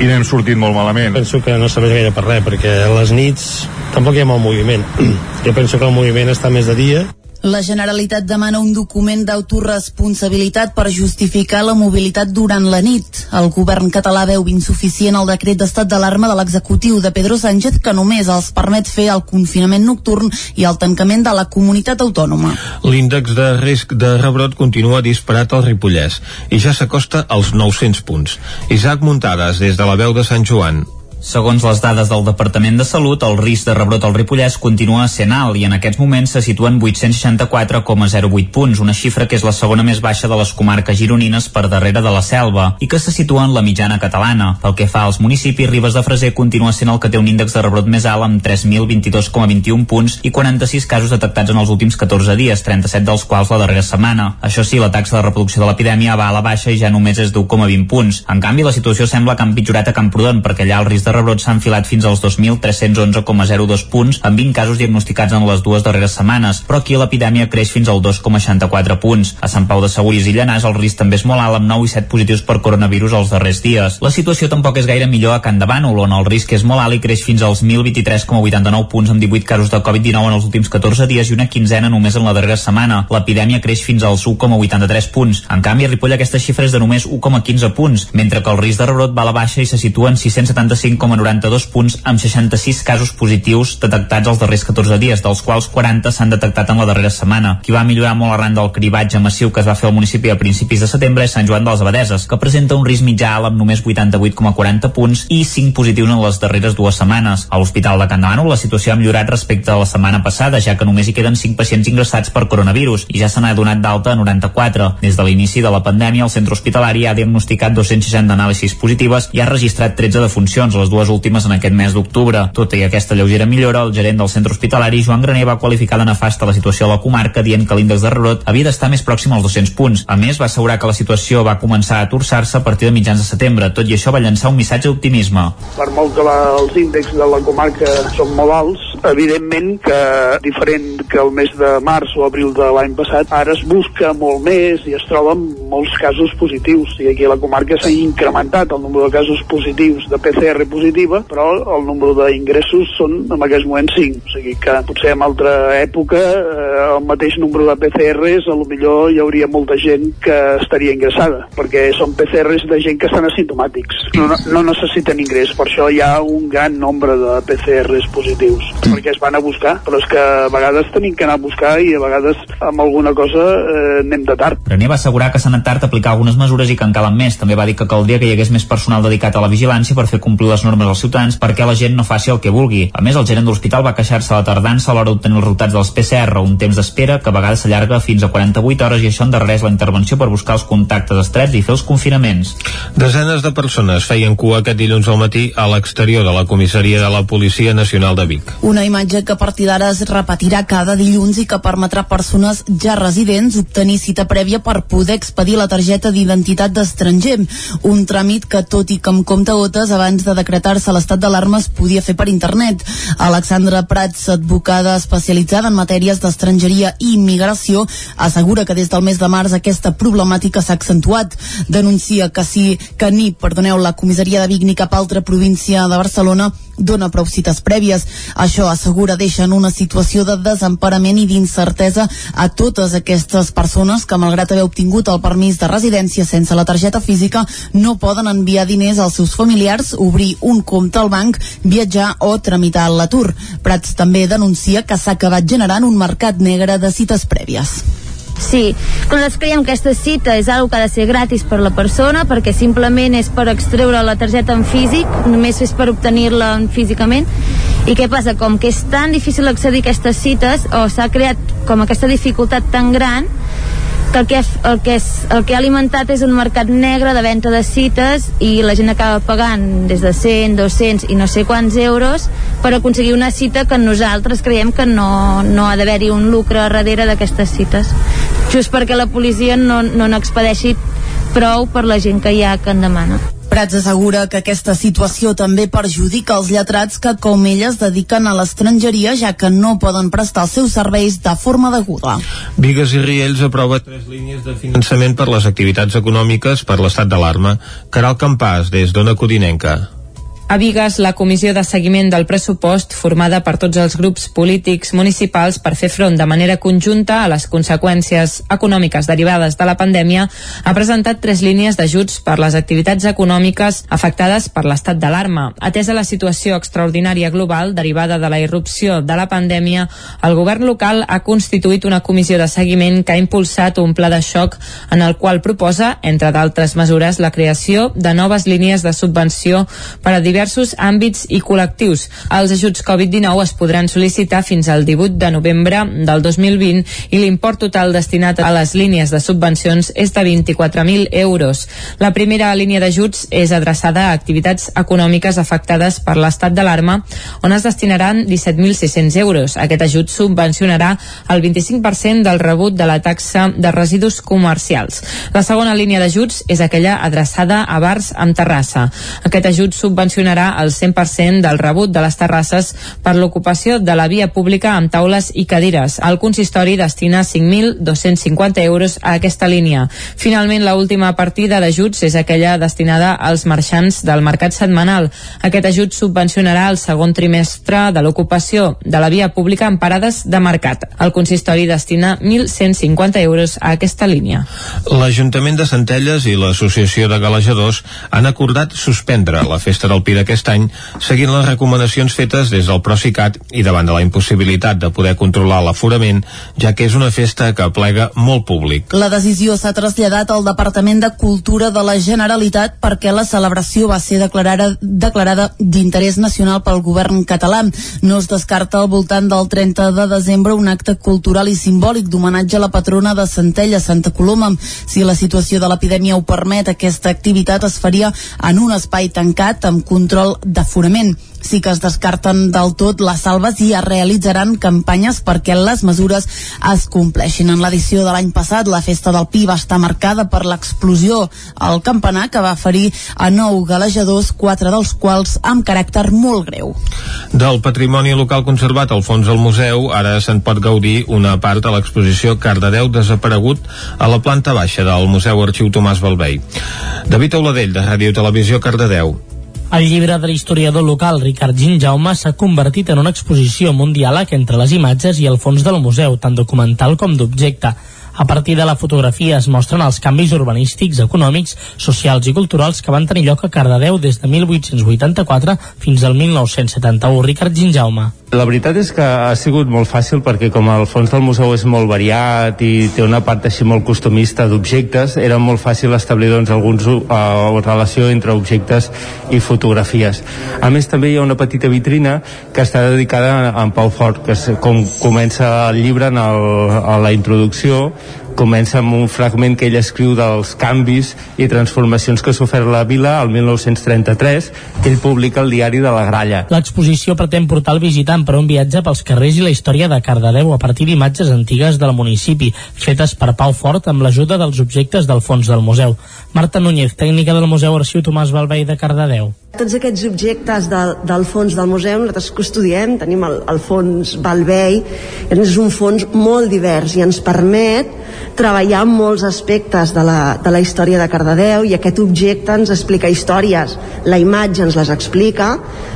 i n'hem sortit molt malament. Penso que no serveix gaire per res, perquè a les nits tampoc hi ha molt moviment. [CLEARS THROAT] Jo penso que el moviment està més de dia la Generalitat demana un document d'autoresponsabilitat per justificar la mobilitat durant la nit. El govern català veu insuficient el decret d'estat d'alarma de l'executiu de Pedro Sánchez que només els permet fer el confinament nocturn i el tancament de la comunitat autònoma. L'índex de risc de rebrot continua disparat al Ripollès i ja s'acosta als 900 punts. Isaac Muntades, des de la veu de Sant Joan. Segons les dades del Departament de Salut, el risc de rebrot al Ripollès continua sent alt i en aquests moments se situen 864,08 punts, una xifra que és la segona més baixa de les comarques gironines per darrere de la selva i que se situa en la mitjana catalana. Pel que fa als municipis, Ribes de Freser continua sent el que té un índex de rebrot més alt amb 3.022,21 punts i 46 casos detectats en els últims 14 dies, 37 dels quals la darrera setmana. Això sí, la taxa de reproducció de l'epidèmia va a la baixa i ja només és d'1,20 punts. En canvi, la situació sembla que ha empitjorat a Camprodon perquè allà el risc de rebrot s'ha enfilat fins als 2.311,02 punts, amb 20 casos diagnosticats en les dues darreres setmanes, però aquí l'epidèmia creix fins al 2,64 punts. A Sant Pau de Segúries i Llanàs el risc també és molt alt, amb 9 i 7 positius per coronavirus els darrers dies. La situació tampoc és gaire millor a Can de Bànol, on el risc és molt alt i creix fins als 1.023,89 punts amb 18 casos de Covid-19 en els últims 14 dies i una quinzena només en la darrera setmana. L'epidèmia creix fins als 1,83 punts. En canvi, a Ripoll aquesta xifra és de només 1,15 punts, mentre que el risc de rebrot va a la baixa i se situa en 675 105,92 punts amb 66 casos positius detectats els darrers 14 dies, dels quals 40 s'han detectat en la darrera setmana. Qui va millorar molt arran del cribatge massiu que es va fer al municipi a principis de setembre és Sant Joan de les Abadeses, que presenta un risc mitjà alt amb només 88,40 punts i 5 positius en les darreres dues setmanes. A l'Hospital de Can Demano la situació ha millorat respecte a la setmana passada, ja que només hi queden 5 pacients ingressats per coronavirus i ja se n'ha donat d'alta 94. Des de l'inici de la pandèmia, el centre hospitalari ha diagnosticat 260 anàlisis positives i ha registrat 13 defuncions, les dues últimes en aquest mes d'octubre. Tot i aquesta lleugera millora, el gerent del centre hospitalari, Joan Graner, va qualificar de nefasta la situació a la comarca, dient que l'índex de rebrot havia d'estar més pròxim als 200 punts. A més, va assegurar que la situació va començar a torçar-se a partir de mitjans de setembre. Tot i això, va llançar un missatge d'optimisme. Per molt que la, els índexs de la comarca són molt alts, evidentment que diferent que el mes de març o abril de l'any passat, ara es busca molt més i es troben molts casos positius. I aquí a la comarca s'ha incrementat el nombre de casos positius de PCR positiva, però el nombre d'ingressos són en aquest moment 5. O sigui que potser en altra època eh, el mateix nombre de PCRs a lo millor hi hauria molta gent que estaria ingressada, perquè són PCRs de gent que estan asimptomàtics. No, no necessiten ingrés, per això hi ha un gran nombre de PCRs positius, perquè es van a buscar, però és que a vegades tenim que anar a buscar i a vegades amb alguna cosa eh, anem de tard. Graner va assegurar que s'ha anat tard a aplicar algunes mesures i que en calen més. També va dir que caldria que hi hagués més personal dedicat a la vigilància per fer complir les normes als ciutadans perquè la gent no faci el que vulgui. A més, el gerent de l'hospital va queixar-se de la tardança a l'hora d'obtenir els resultats dels PCR, un temps d'espera que a vegades s'allarga fins a 48 hores i això endarrereix la intervenció per buscar els contactes estrets i fer els confinaments. Desenes de persones feien cua aquest dilluns al matí a l'exterior de la comissaria de la Policia Nacional de Vic. Una imatge que a partir d'ara es repetirà cada dilluns i que permetrà a persones ja residents obtenir cita prèvia per poder expedir la targeta d'identitat d'estranger. Un tràmit que, tot i que amb compte gotes, abans de decretar-se l'estat d'alarma es podia fer per internet. Alexandra Prats, advocada especialitzada en matèries d'estrangeria i immigració, assegura que des del mes de març aquesta problemàtica s'ha accentuat. Denuncia que si que ni, perdoneu, la comissaria de Vic ni cap altra província de Barcelona dona prou cites prèvies. Això, assegura, deixa en una situació de desemparament i d'incertesa a totes aquestes persones que, malgrat haver obtingut el permís de residència sense la targeta física, no poden enviar diners als seus familiars, obrir un compte al banc, viatjar o tramitar l'atur. Prats també denuncia que s'ha acabat generant un mercat negre de cites prèvies. Sí, nosaltres creiem que aquesta cita és una que ha de ser gratis per la persona perquè simplement és per extreure la targeta en físic, només és per obtenir-la físicament i què passa? Com que és tan difícil accedir a aquestes cites o s'ha creat com aquesta dificultat tan gran que el que, el, que és, el que ha alimentat és un mercat negre de venda de cites i la gent acaba pagant des de 100, 200 i no sé quants euros per aconseguir una cita que nosaltres creiem que no, no ha d'haver-hi un lucre darrere d'aquestes cites just perquè la policia no, no n'expedeixi prou per la gent que hi ha que en demana. Prats assegura que aquesta situació també perjudica els lletrats que, com ella, es dediquen a l'estrangeria, ja que no poden prestar els seus serveis de forma deguda. Vigues i Riells aprova tres línies de finançament per les activitats econòmiques per l'estat d'alarma. Caral Campàs, des d'Ona Codinenca. A Vigues, la comissió de seguiment del pressupost, formada per tots els grups polítics municipals per fer front de manera conjunta a les conseqüències econòmiques derivades de la pandèmia, ha presentat tres línies d'ajuts per les activitats econòmiques afectades per l'estat d'alarma. Atesa la situació extraordinària global derivada de la irrupció de la pandèmia, el govern local ha constituït una comissió de seguiment que ha impulsat un pla de xoc en el qual proposa, entre d'altres mesures, la creació de noves línies de subvenció per a diversos diversos àmbits i col·lectius. Els ajuts Covid-19 es podran sol·licitar fins al 18 de novembre del 2020 i l'import total destinat a les línies de subvencions és de 24.000 euros. La primera línia d'ajuts és adreçada a activitats econòmiques afectades per l'estat d'alarma, on es destinaran 17.600 euros. Aquest ajut subvencionarà el 25% del rebut de la taxa de residus comercials. La segona línia d'ajuts és aquella adreçada a bars amb terrassa. Aquest ajut subvencionarà gestionarà el 100% del rebut de les terrasses per l'ocupació de la via pública amb taules i cadires. El consistori destina 5.250 euros a aquesta línia. Finalment, la última partida d'ajuts és aquella destinada als marxants del mercat setmanal. Aquest ajut subvencionarà el segon trimestre de l'ocupació de la via pública en parades de mercat. El consistori destina 1.150 euros a aquesta línia. L'Ajuntament de Centelles i l'Associació de Galejadors han acordat suspendre la festa del Pilar d'aquest any, seguint les recomanacions fetes des del Procicat i davant de la impossibilitat de poder controlar l'aforament, ja que és una festa que plega molt públic. La decisió s'ha traslladat al Departament de Cultura de la Generalitat perquè la celebració va ser declarada, declarada d'interès nacional pel govern català. No es descarta al voltant del 30 de desembre un acte cultural i simbòlic d'homenatge a la patrona de Centella, Santa Coloma. Si la situació de l'epidèmia ho permet, aquesta activitat es faria en un espai tancat amb control d'aforament sí que es descarten del tot les salves i es realitzaran campanyes perquè les mesures es compleixin. En l'edició de l'any passat, la festa del Pi va estar marcada per l'explosió al campanar que va ferir a nou galejadors, quatre dels quals amb caràcter molt greu. Del patrimoni local conservat al fons del museu, ara se'n pot gaudir una part de l'exposició Cardedeu desaparegut a la planta baixa del Museu Arxiu Tomàs Balvei. David Auladell, de Ràdio Televisió Cardedeu. El llibre de l'historiador local Ricard Gin Jaume s'ha convertit en una exposició amb un diàleg entre les imatges i el fons del museu, tant documental com d'objecte. A partir de la fotografia es mostren els canvis urbanístics, econòmics, socials i culturals que van tenir lloc a Cardedeu des de 1884 fins al 1971. Ricard Ginjaume. La veritat és que ha sigut molt fàcil perquè com el fons del museu és molt variat i té una part així molt costumista d'objectes, era molt fàcil establir doncs, alguns uh, relació entre objectes i fotografies. A més també hi ha una petita vitrina que està dedicada a en Pau Fort, que és, com comença el llibre en, el, a la introducció, comença amb un fragment que ell escriu dels canvis i transformacions que ha sofert la vila al 1933, que ell publica al diari de la Gralla. L'exposició pretén portar el visitant per un viatge pels carrers i la història de Cardedeu a partir d'imatges antigues del municipi, fetes per Pau Fort amb l'ajuda dels objectes del fons del museu. Marta Núñez, tècnica del Museu Arxiu Tomàs Balvei de Cardedeu. Tots aquests objectes del, del fons del museu nosaltres custodiem, tenim el, el fons Balvei, és un fons molt divers i ens permet treballar molts aspectes de la, de la història de Cardedeu i aquest objecte ens explica històries. La imatge ens les explica,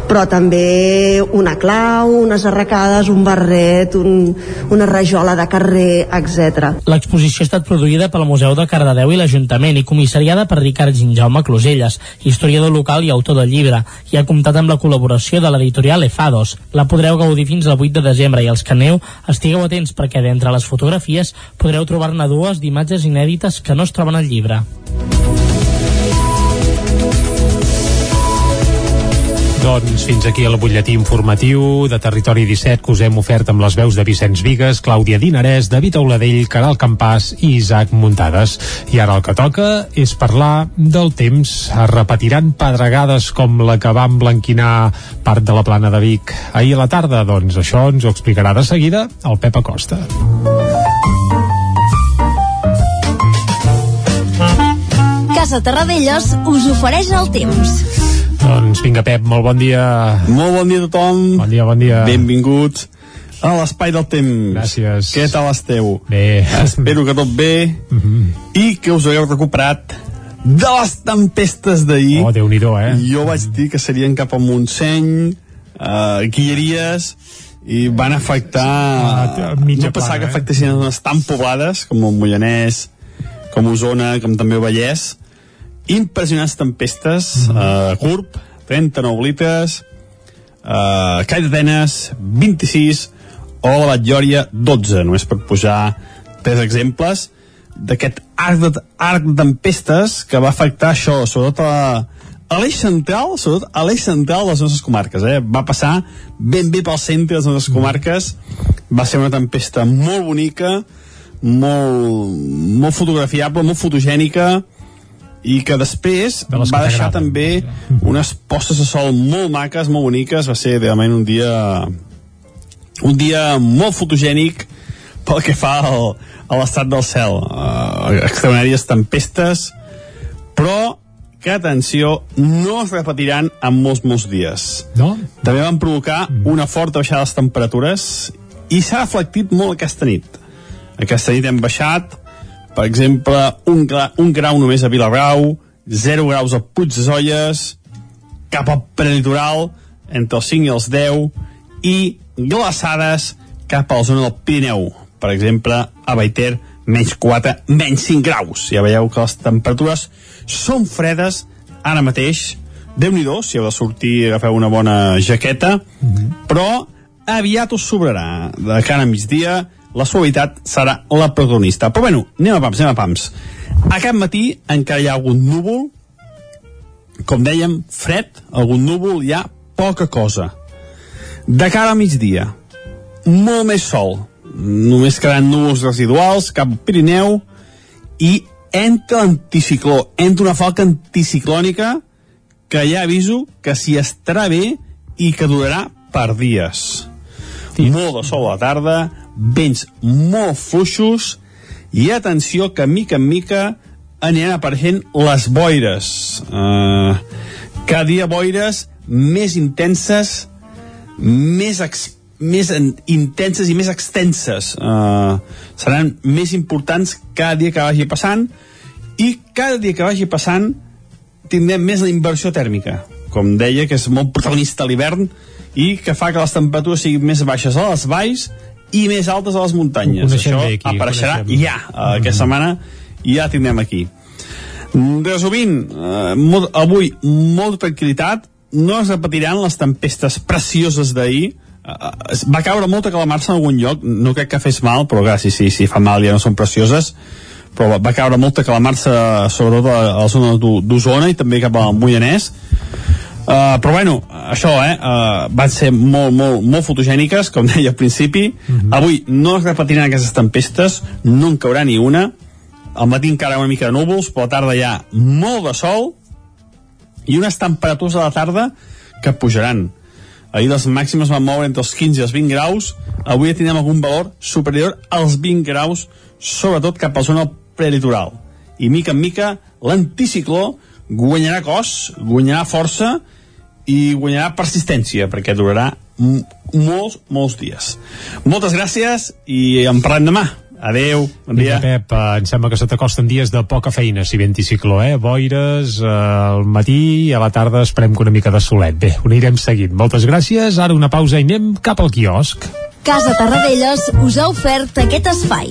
però també una clau, unes arracades, un barret, un, una rajola de carrer, etc. L'exposició ha estat produïda pel Museu de Cardedeu i l'Ajuntament i comissariada per Ricard Ginjaume Closelles, historiador local i autor del llibre, i ha comptat amb la col·laboració de l'editorial Efados. La podreu gaudir fins al 8 de desembre i els que aneu estigueu atents perquè d'entre les fotografies podreu trobar-ne dues d'imatges inèdites que no es troben al llibre. Doncs fins aquí el butlletí informatiu de Territori 17 que us hem ofert amb les veus de Vicenç Vigues, Clàudia Dinarès, David Auladell, Caral Campàs i Isaac Muntades. I ara el que toca és parlar del temps. Es repetiran pedregades com la que va emblanquinar part de la plana de Vic ahir a la tarda? Doncs això ens ho explicarà de seguida el Pep Acosta. Casa Terradellos us ofereix el temps. Doncs vinga, Pep, molt bon dia. Molt bon dia a tothom. Bon dia, bon dia. Benvinguts a l'Espai del Temps. Gràcies. Què tal esteu? Bé. Espero que tot bé Mm -hmm. i que us hagueu recuperat de les tempestes d'ahir. Oh, déu nhi eh? Jo vaig dir que serien cap a Montseny, uh, Guilleries, i van afectar... Ah, mitja no pensava plaga, que eh? afectessin zones tan poblades com el Mollanès, com Osona, com també el Vallès. Impressionants tempestes, Mhm. mm -hmm. uh, Gurb, 39 litres, uh, Call d'Atenes, 26, o la Batllòria, 12, només per posar tres exemples d'aquest arc de, arc de tempestes que va afectar això, sobretot a, a l'eix central, sobretot a l'eix central de les nostres comarques, eh? va passar ben bé pel centre de les nostres comarques, va ser una tempesta molt bonica, molt, molt fotografiable, molt fotogènica, i que després De va deixar t'agraden. també unes postes de sol molt maques, molt boniques, va ser realment un dia un dia molt fotogènic pel que fa al, a l'estat del cel. Uh, extraordinàries tempestes però que atenció no es repetiran en molts molts dies. No? també van provocar una forta baixada de les temperatures i s'ha reflectit molt aquesta nit. Aquesta nit hem baixat per exemple un, gra, un grau només a Vilabrau 0 graus a Puig de Zolles cap al prelitoral entre els 5 i els 10 i glaçades cap a la zona del Pirineu. Per exemple a Baiter menys 4, menys 5 graus. Ja veieu que les temperatures són fredes ara mateix. Déu nhi si heu de sortir agafeu una bona jaqueta. Mm -hmm. però aviat us sobrarà. De cara a migdia la suavitat serà la protagonista. Però bueno, anem a pams, anem a pams. Aquest matí encara hi ha algun núvol. Com dèiem, fred algun núvol, hi ha poca cosa. De cara a migdia molt més sol. Només quedaran núvols residuals cap al Pirineu i entra l'anticicló entra una falca anticiclònica que ja aviso que s'hi estarà bé i que durarà per dies. Sí. molt de sol a la tarda vents molt fluixos i atenció que mica en mica aniran apareixent les boires. Uh, cada dia boires més intenses més exp més intenses i més extenses. Uh, seran més importants cada dia que vagi passant i cada dia que vagi passant tindrem més la inversió tèrmica. Com deia que és molt protagonista l'hivern i que fa que les temperatures siguin més baixes a les valls i més altes a les muntanyes. Això aquí, apareixerà ja uh, aquesta setmana i ja tindrem aquí. Resumint uh, molt, avui molta tranquil·litat no es repetiran les tempestes precioses d'ahir. Uh, va caure molta calamarsa en algun lloc no crec que fes mal, però clar, si, si, si fa mal ja no són precioses però va caure molta calamarsa sobretot a, a la zona d'Osona i també cap al Moianès uh, però bueno, això eh, uh, van ser molt, molt, molt fotogèniques com [LAUGHS] deia al principi uh mhm. -huh. avui no es repetiran aquestes tempestes no en caurà ni una al matí encara una mica de núvols però a la tarda hi ha molt de sol i unes temperatures a la tarda que pujaran Ahir les màximes van moure entre els 15 i els 20 graus. Avui ja tindrem algun valor superior als 20 graus, sobretot cap a la zona prelitoral. I mica en mica l'anticicló guanyarà cos, guanyarà força i guanyarà persistència, perquè durarà molts, molts dies. Moltes gràcies i en parlem demà. Adeu, bon dia. Vinga, Pep, eh, em sembla que se t'acosten dies de poca feina, si ve anticicló, eh? Boires, eh, al matí i a la tarda esperem que una mica de solet. Bé, ho anirem seguint. Moltes gràcies, ara una pausa i anem cap al quiosc. Casa Tarradellas us ha ofert aquest espai.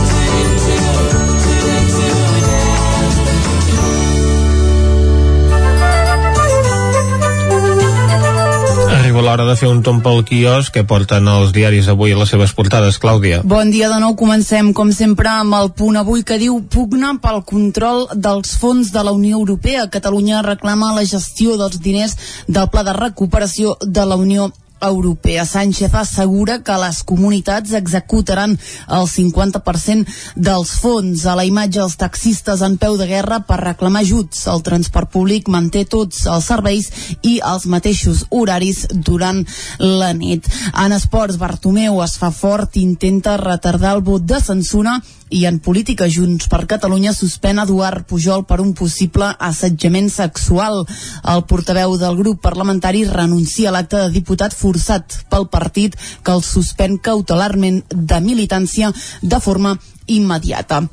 Arriba l'hora de fer un tomb pel quios que porten els diaris avui a les seves portades, Clàudia. Bon dia de nou, comencem com sempre amb el punt avui que diu pugna pel control dels fons de la Unió Europea. Catalunya reclama la gestió dels diners del Pla de Recuperació de la Unió Europea. Sánchez assegura que les comunitats executaran el 50% dels fons. A la imatge, els taxistes en peu de guerra per reclamar ajuts. El transport públic manté tots els serveis i els mateixos horaris durant la nit. En esports, Bartomeu es fa fort intenta retardar el vot de censura i en política Junts per Catalunya suspèn Eduard Pujol per un possible assetjament sexual. El portaveu del grup parlamentari renuncia a l'acte de diputat forçat pel partit que el suspèn cautelarment de militància de forma immediata.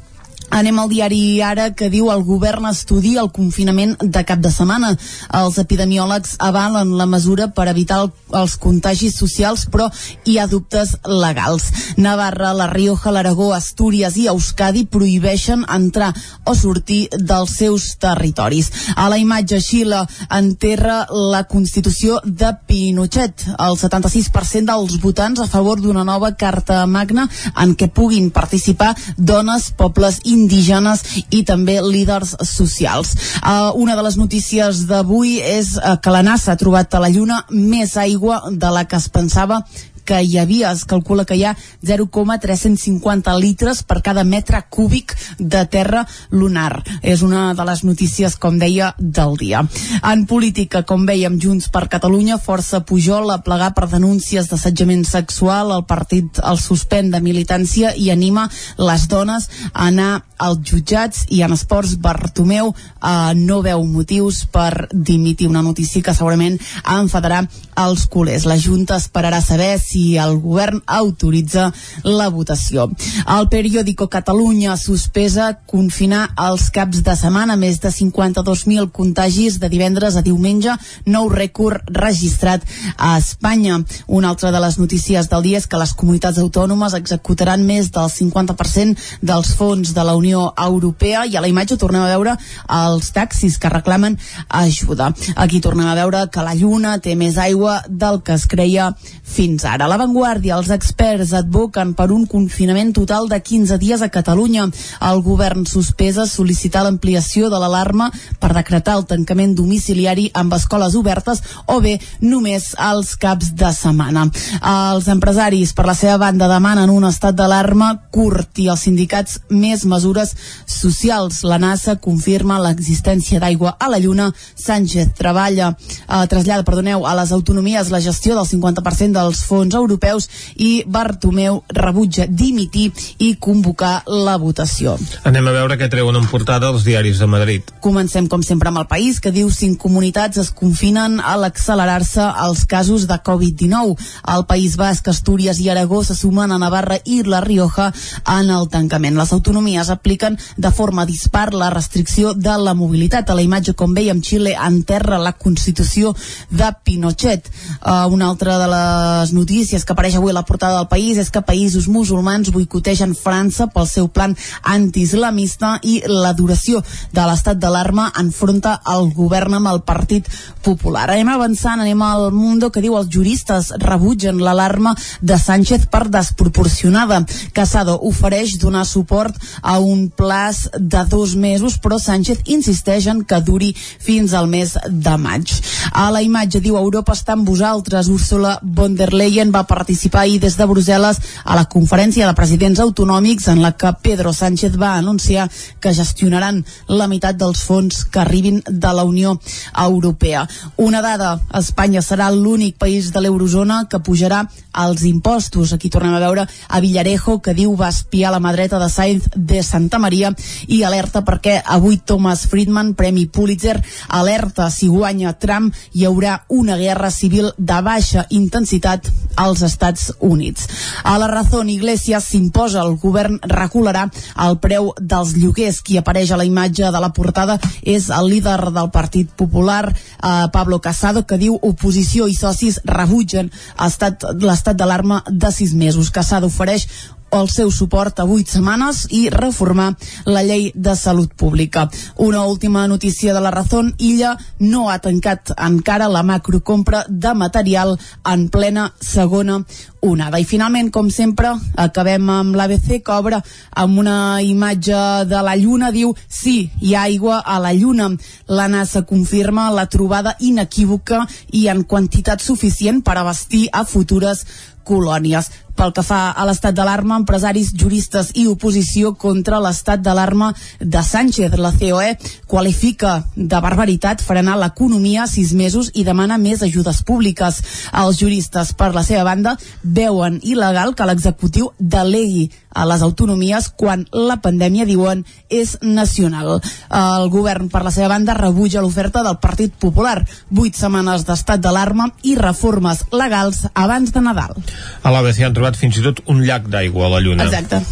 Anem al diari Ara que diu el govern estudia el confinament de cap de setmana. Els epidemiòlegs avalen la mesura per evitar el, els contagis socials, però hi ha dubtes legals. Navarra, La Rioja, l'Aragó, Astúries i Euskadi prohibeixen entrar o sortir dels seus territoris. A la imatge Xile enterra la Constitució de Pinochet. El 76% dels votants a favor d'una nova Carta Magna en què puguin participar dones, pobles i indígenes i també líders socials. Uh, una de les notícies d'avui és uh, que la NASA ha trobat a la Lluna més aigua de la que es pensava que hi havia. Es calcula que hi ha 0,350 litres per cada metre cúbic de terra lunar. És una de les notícies, com deia, del dia. En política, com veiem, Junts per Catalunya, força Pujol a plegar per denúncies d'assetjament sexual. El partit el suspèn de militància i anima les dones a anar als jutjats i en esports Bartomeu eh, no veu motius per dimitir una notícia que segurament enfadarà els culers. La Junta esperarà saber si el govern autoritza la votació. El periòdico Catalunya sospesa confinar els caps de setmana més de 52.000 contagis de divendres a diumenge, nou rècord registrat a Espanya. Una altra de les notícies del dia és que les comunitats autònomes executaran més del 50% dels fons de la Unió Europea i a la imatge tornem a veure els taxis que reclamen ajuda. Aquí tornem a veure que la Lluna té més aigua del que es creia fins ara. A l'avantguàrdia, els experts advoquen per un confinament total de 15 dies a Catalunya. El govern sospesa sol·licitar l'ampliació de l'alarma per decretar el tancament domiciliari amb escoles obertes o bé només als caps de setmana. Els empresaris, per la seva banda, demanen un estat d'alarma curt i els sindicats més mesures socials. La NASA confirma l'existència d'aigua a la Lluna. Sánchez treballa, eh, trasllada, perdoneu, a les autonomies la gestió del 50% dels fons europeus i Bartomeu rebutja dimitir i convocar la votació. Anem a veure què treuen en portada els diaris de Madrid. Comencem, com sempre, amb el país, que diu cinc comunitats es confinen a l'accelerar-se els casos de Covid-19. El País Basc, Astúries i Aragó se sumen a Navarra i La Rioja en el tancament. Les autonomies apliquen de forma dispar la restricció de la mobilitat. A la imatge, com veiem, Xile enterra la Constitució de Pinochet. Uh, una altra de les notícies que apareix avui a la portada del país és que països musulmans boicotegen França pel seu plan antiislamista i la duració de l'estat d'alarma enfronta el govern amb el Partit Popular. Anem avançant, anem al Mundo que diu els juristes rebutgen l'alarma de Sánchez per desproporcionada. Casado ofereix donar suport a un plaç de dos mesos, però Sánchez insisteix en que duri fins al mes de maig. A la imatge diu Europa està amb vosaltres. Ursula von der Leyen va participar ahir des de Brussel·les a la conferència de presidents autonòmics en la que Pedro Sánchez va anunciar que gestionaran la meitat dels fons que arribin de la Unió Europea. Una dada, Espanya serà l'únic país de l'eurozona que pujarà els impostos. Aquí tornem a veure a Villarejo, que diu va espiar la mà dreta de Sainz de Santa Maria i alerta perquè avui Thomas Friedman, Premi Pulitzer, alerta si guanya Trump hi haurà una guerra civil de baixa intensitat als Estats Units. A la raó Iglesias s'imposa, el govern recularà el preu dels lloguers. Qui apareix a la imatge de la portada és el líder del Partit Popular, eh, Pablo Casado, que diu oposició i socis rebutgen l'estat d'alarma de sis mesos. Casado ofereix el seu suport a vuit setmanes i reformar la llei de salut pública. Una última notícia de la Razón, Illa no ha tancat encara la macrocompra de material en plena segona onada. I finalment, com sempre, acabem amb l'ABC, que obre amb una imatge de la Lluna, diu sí, hi ha aigua a la Lluna. La NASA confirma la trobada inequívoca i en quantitat suficient per abastir a futures colònies. Pel que fa a l'estat d'alarma, empresaris, juristes i oposició contra l'estat d'alarma de Sánchez. La COE qualifica de barbaritat frenar l'economia sis mesos i demana més ajudes públiques. Els juristes, per la seva banda, veuen il·legal que l'executiu delegui a les autonomies quan la pandèmia, diuen, és nacional. El govern, per la seva banda, rebutja l'oferta del Partit Popular. Vuit setmanes d'estat d'alarma i reformes legals abans de Nadal. A l'ABC han trobat fins i tot un llac d'aigua a la Lluna. Exacte.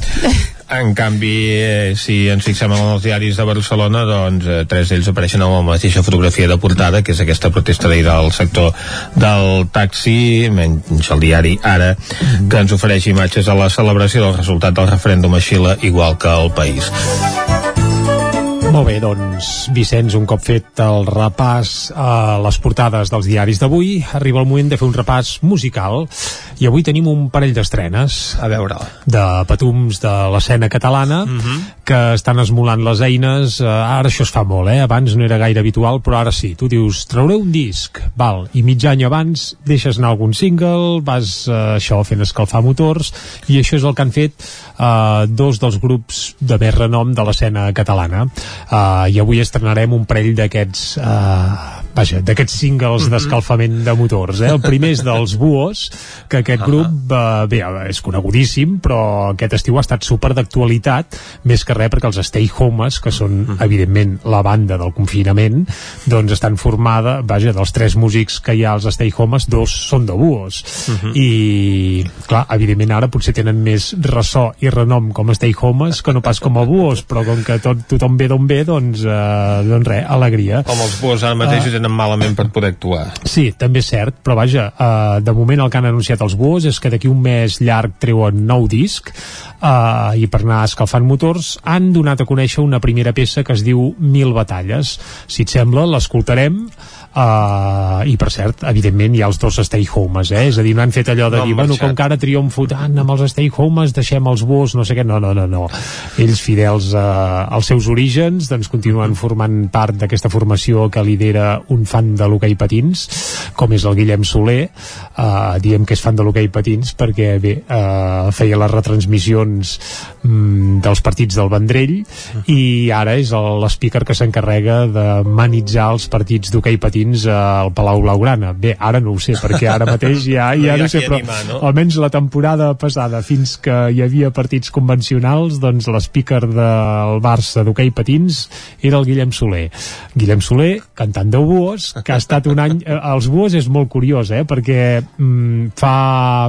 En canvi, eh, si ens fixem en els diaris de Barcelona, doncs eh, tres d'ells apareixen amb la mateixa fotografia de portada, que és aquesta protesta d'ahir del sector del taxi, menys el diari Ara, que ens ofereix imatges de la celebració del resultat del referèndum a Xile, igual que al país. Molt bé, doncs, Vicenç, un cop fet el repàs a les portades dels diaris d'avui, arriba el moment de fer un repàs musical i avui tenim un parell d'estrenes. A veure. De patums de l'escena catalana uh -huh. que estan esmolant les eines. Uh, ara això es fa molt, eh? Abans no era gaire habitual, però ara sí. Tu dius, trauré un disc, val, i mig any abans deixes anar algun single, vas uh, això fent escalfar motors, i això és el que han fet uh, dos dels grups de més renom de l'escena catalana uh, i avui estrenarem un parell d'aquests uh, vaja, d'aquests singles Mhm. d'escalfament de motors eh? el primer és dels Buos que aquest grup uh, bé, és conegudíssim però aquest estiu ha estat super d'actualitat més que res perquè els Stay Homes que són Mhm. evidentment la banda del confinament doncs estan formada, vaja, dels tres músics que hi ha als Stay Homes, dos són de Buos Mhm. i clar, evidentment ara potser tenen més ressò i renom com a Stay Homes que no pas com a Buos, però com que tot, tothom ve d'on ve, doncs, eh, doncs res, alegria. Com els buos ara mateix Ah. Tenen malament per poder actuar. Sí, també és cert, però vaja, uh, de moment el que han anunciat els Buos és que d'aquí un mes llarg treuen nou disc uh, i per anar escalfant motors han donat a conèixer una primera peça que es diu Mil batalles. Si et sembla, l'escoltarem Uh, i per cert, evidentment hi ha els dos stay homes, eh? és a dir, no han fet allò de No dir, bueno, com que ara triomfo tant amb els stay homes, deixem els bus, no sé què, no, no, no, no. Ells fidels uh, als seus orígens, doncs continuen formant part d'aquesta formació que lidera un fan de l'hoquei patins, com és el Guillem Soler, uh, diem que és fan de l'hoquei patins perquè bé, uh, feia les retransmissions mm, dels partits del Vendrell i ara és el- l'speaker que s'encarrega de manitzar els partits d'hoquei patins al Palau Blaugrana. Bé, ara no ho sé, perquè ara [LAUGHS] mateix ja, No ja ha no sé, però animar, no? almenys la temporada passada, fins que hi havia partits convencionals, doncs l'speaker del Barça d'hoquei patins era el Guillem Soler. Guillem Soler, cantant de Buos, que ha estat un any... Eh, els Buos és molt curiós, eh? Perquè mm, fa...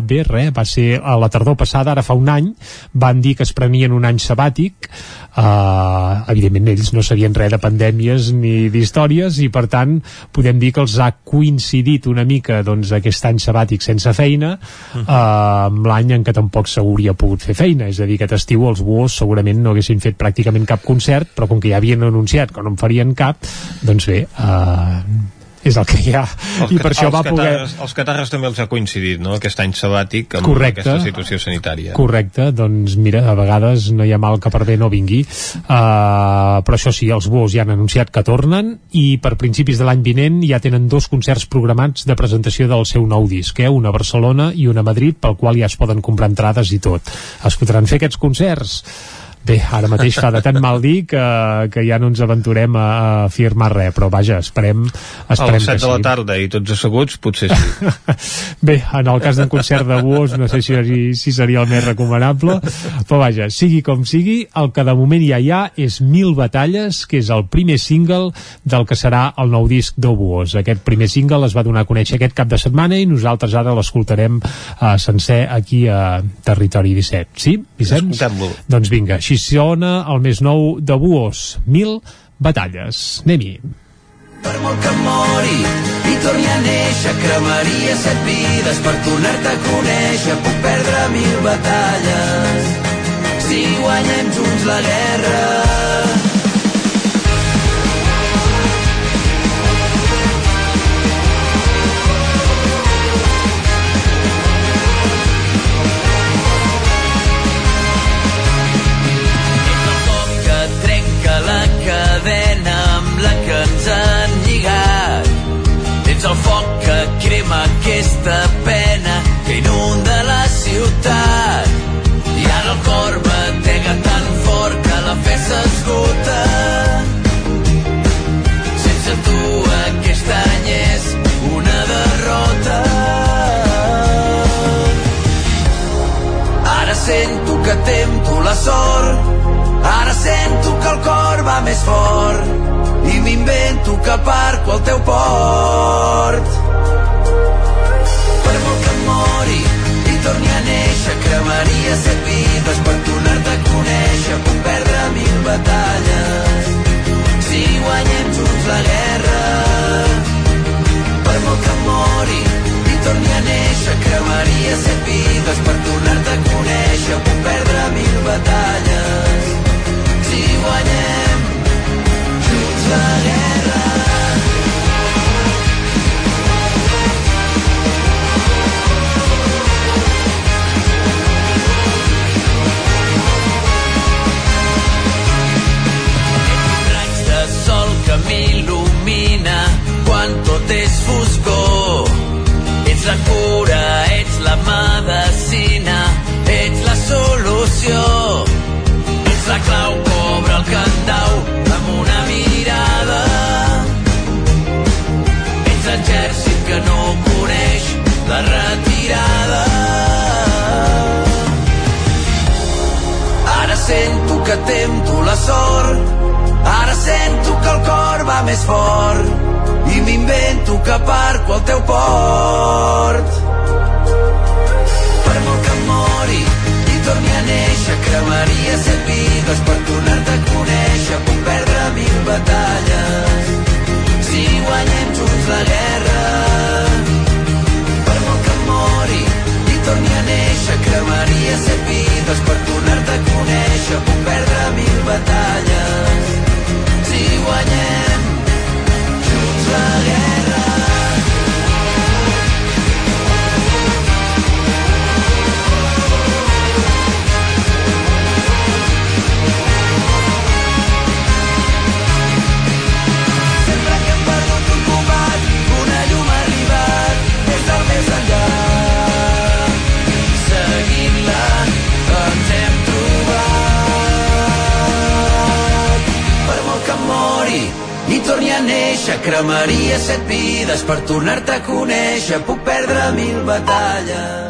Bé, res, va ser a la tardor passada, ara fa un any, van dir que es prenien un any sabàtic, Uh, evidentment ells no sabien res de pandèmies ni d'històries i per tant podem dir que els ha coincidit una mica doncs, aquest any sabàtic sense feina uh, amb l'any en què tampoc s'hauria pogut fer feina, és a dir, aquest estiu els Buos segurament no haguessin fet pràcticament cap concert però com que ja havien anunciat que no en farien cap doncs bé, uh, és el que hi ha Els, i per això els va poder els catarres també els ha coincidit, no?, aquest any sabàtic amb Correcte. aquesta situació sanitària. Correcte, doncs mira, a vegades no hi ha mal que per bé no vingui uh, però això sí, els Buos ja han anunciat que tornen i per principis de l'any vinent ja tenen dos concerts programats de presentació del seu nou disc, eh? una a Barcelona i una a Madrid, pel qual ja es poden comprar entrades i tot. Es podran fer aquests concerts Bé, ara mateix fa de tant mal dir que, que ja no ens aventurem a, a afirmar res, però vaja, esperem, A esperem les 7 que de la tarda i tots asseguts, potser sí. [LAUGHS] Bé, en el cas d'un concert de Buos no sé si, si seria el més recomanable però vaja, sigui com sigui el que de moment ja hi ha és Mil Batalles que és el primer single del que serà el nou disc de Buos aquest primer single es va donar a conèixer aquest cap de setmana i nosaltres ara l'escoltarem uh, sencer aquí a Territori 17 sí, Vicenç? Escoltem-lo. Doncs vinga, així sona el més nou de Buos Mil Batalles Anem-hi Per molt que mori i torni a néixer, cremaria set vides per tornar-te a conèixer. Puc perdre mil batalles si guanyem junts la guerra. Crema aquesta pena que inunda la ciutat. I ara el cor batega tan fort que la fe s'esgota. Sense tu aquest any és una derrota. Ara sento que tempto la sort Ara sento que el cor va més fort i m'invento que aparco al teu port. Mori i torni a néixer, cremaria set vides per tornar-te a conèixer. Puc perdre mil batalles si guanyem junts la guerra. Per molt que mori i torni a néixer, cremaria set vides per tornar-te a conèixer. Puc perdre mil batalles si guanyem tau amb una mirada. Ets l'exèrcit que no coneix la retirada. Ara sento que tento la sort, ara sento que el cor va més fort i m'invento que parco al teu port. Per molt que mori, torni a néixer, cremaria set vides per tornar-te a conèixer. Puc perdre mil batalles si guanyem junts la guerra. Per molt que mori i torni a néixer, cremaria set vides per tornar-te a conèixer. Puc perdre mil batalles si guanyem torni a néixer, cremaria set vides per tornar-te a conèixer. Puc perdre mil batalles.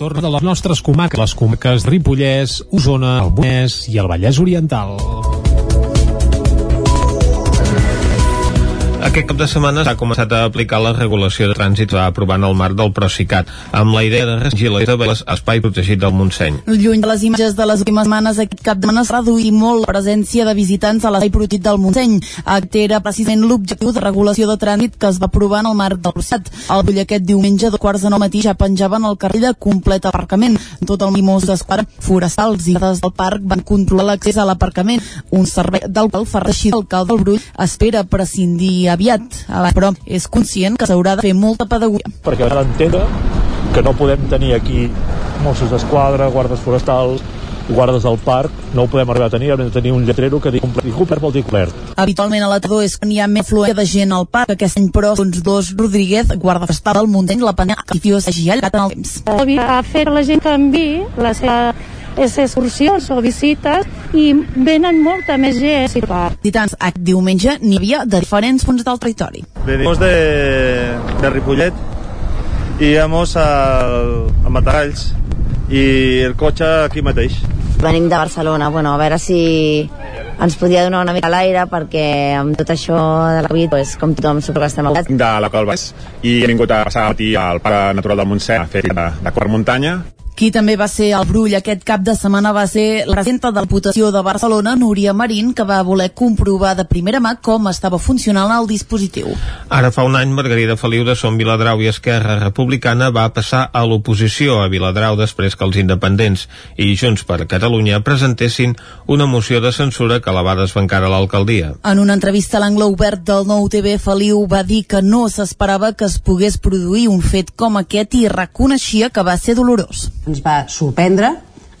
Torna de les nostres comarques, les comarques Ripollès, Osona, el Bonès i el Vallès Oriental. Aquest cap de setmana s'ha començat a aplicar la regulació de trànsit va aprovar en el marc del Procicat, amb la idea de restringir l'espai protegit del Montseny. Lluny de les imatges de les últimes setmanes, aquest cap de setmana es reduir molt la presència de visitants a l'espai protegit del Montseny. Aquest era precisament l'objectiu de regulació de trànsit que es va aprovar en el marc del Procicat. Al bull aquest diumenge, de quarts de nou matí, ja penjaven el carrer de complet aparcament. Tot el mimós d'esquadra, forestals i guardes del parc van controlar l'accés a l'aparcament, un servei del qual fa reixir l'alcalde del Brull espera prescindir aviat, però és conscient que s'haurà de fer molta pedagogia. perquè han d'entendre que no podem tenir aquí Mossos d'Esquadra, guardes forestals, guardes del parc, no ho podem arribar a tenir, hem de tenir un lletrero que digui complert, complert vol dir complert. Habitualment a la tardor és que n'hi ha més fluència de gent al parc. Aquest any, però, doncs dos Rodríguez, guarda forestal del Montseny, la penya que s'hagi allargat en el temps. a fer la gent canvi les seves excursions o visites i venen molta més gent al parc. Visitants, aquest diumenge n'hi havia de diferents punts del territori. Venimos de, de Ripollet y íbamos al, a Matagalls i el cotxe aquí mateix. Venim de Barcelona, bueno, a veure si ens podia donar una mica l'aire perquè amb tot això de la Covid, pues, com tothom suposo que estem al de la Coll Baix i he vingut a passar el matí al Parc Natural del Montseny a fer de, de quart muntanya Qui també va ser al Brull aquest cap de setmana va ser la presidenta de la Diputació de Barcelona, Núria Marín, que va voler comprovar de primera mà com estava funcionant el dispositiu. Ara fa un any, Margarida Feliu de Som Viladrau i Esquerra Republicana va passar a l'oposició a Viladrau després que els independents i Junts per Catalunya presentessin una moció de censura que la va desbancar a l'alcaldia. En una entrevista a l'angle obert del nou TV, Feliu va dir que no s'esperava que es pogués produir un fet com aquest i reconeixia que va ser dolorós. Ens va sorprendre,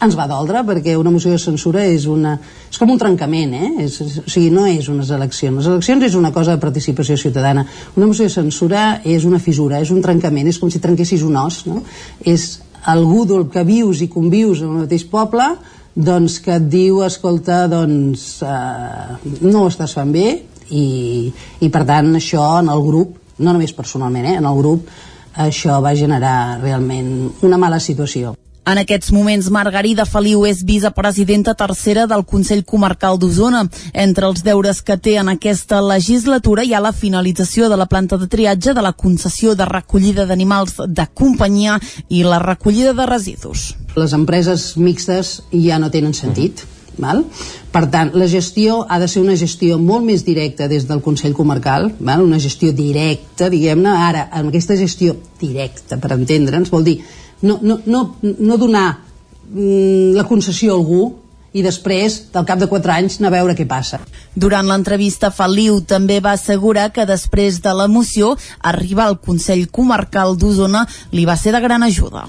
ens va doldre, perquè una moció de censura és, una, és com un trencament, eh? És, o sigui, no és unes eleccions. Les eleccions és una cosa de participació ciutadana. Una moció de censura és una fissura, és un trencament, és com si trenquessis un os, no? És algú del que vius i convius en el mateix poble doncs que et diu, escolta, doncs eh, no ho estàs fent bé i, i per tant això en el grup, no només personalment, eh, en el grup això va generar realment una mala situació. En aquests moments, Margarida Feliu és vicepresidenta tercera del Consell Comarcal d'Osona. Entre els deures que té en aquesta legislatura hi ha la finalització de la planta de triatge, de la concessió de recollida d'animals de companyia i la recollida de residus. Les empreses mixtes ja no tenen sentit. Val? Per tant, la gestió ha de ser una gestió molt més directa des del Consell Comarcal, val? una gestió directa, diguem-ne, ara, amb aquesta gestió directa, per entendre'ns, vol dir no, no, no, no donar mm, la concessió a algú i després, del cap de 4 anys, anar a veure què passa. Durant l'entrevista, Feliu també va assegurar que després de la moció, arribar al Consell Comarcal d'Osona li va ser de gran ajuda.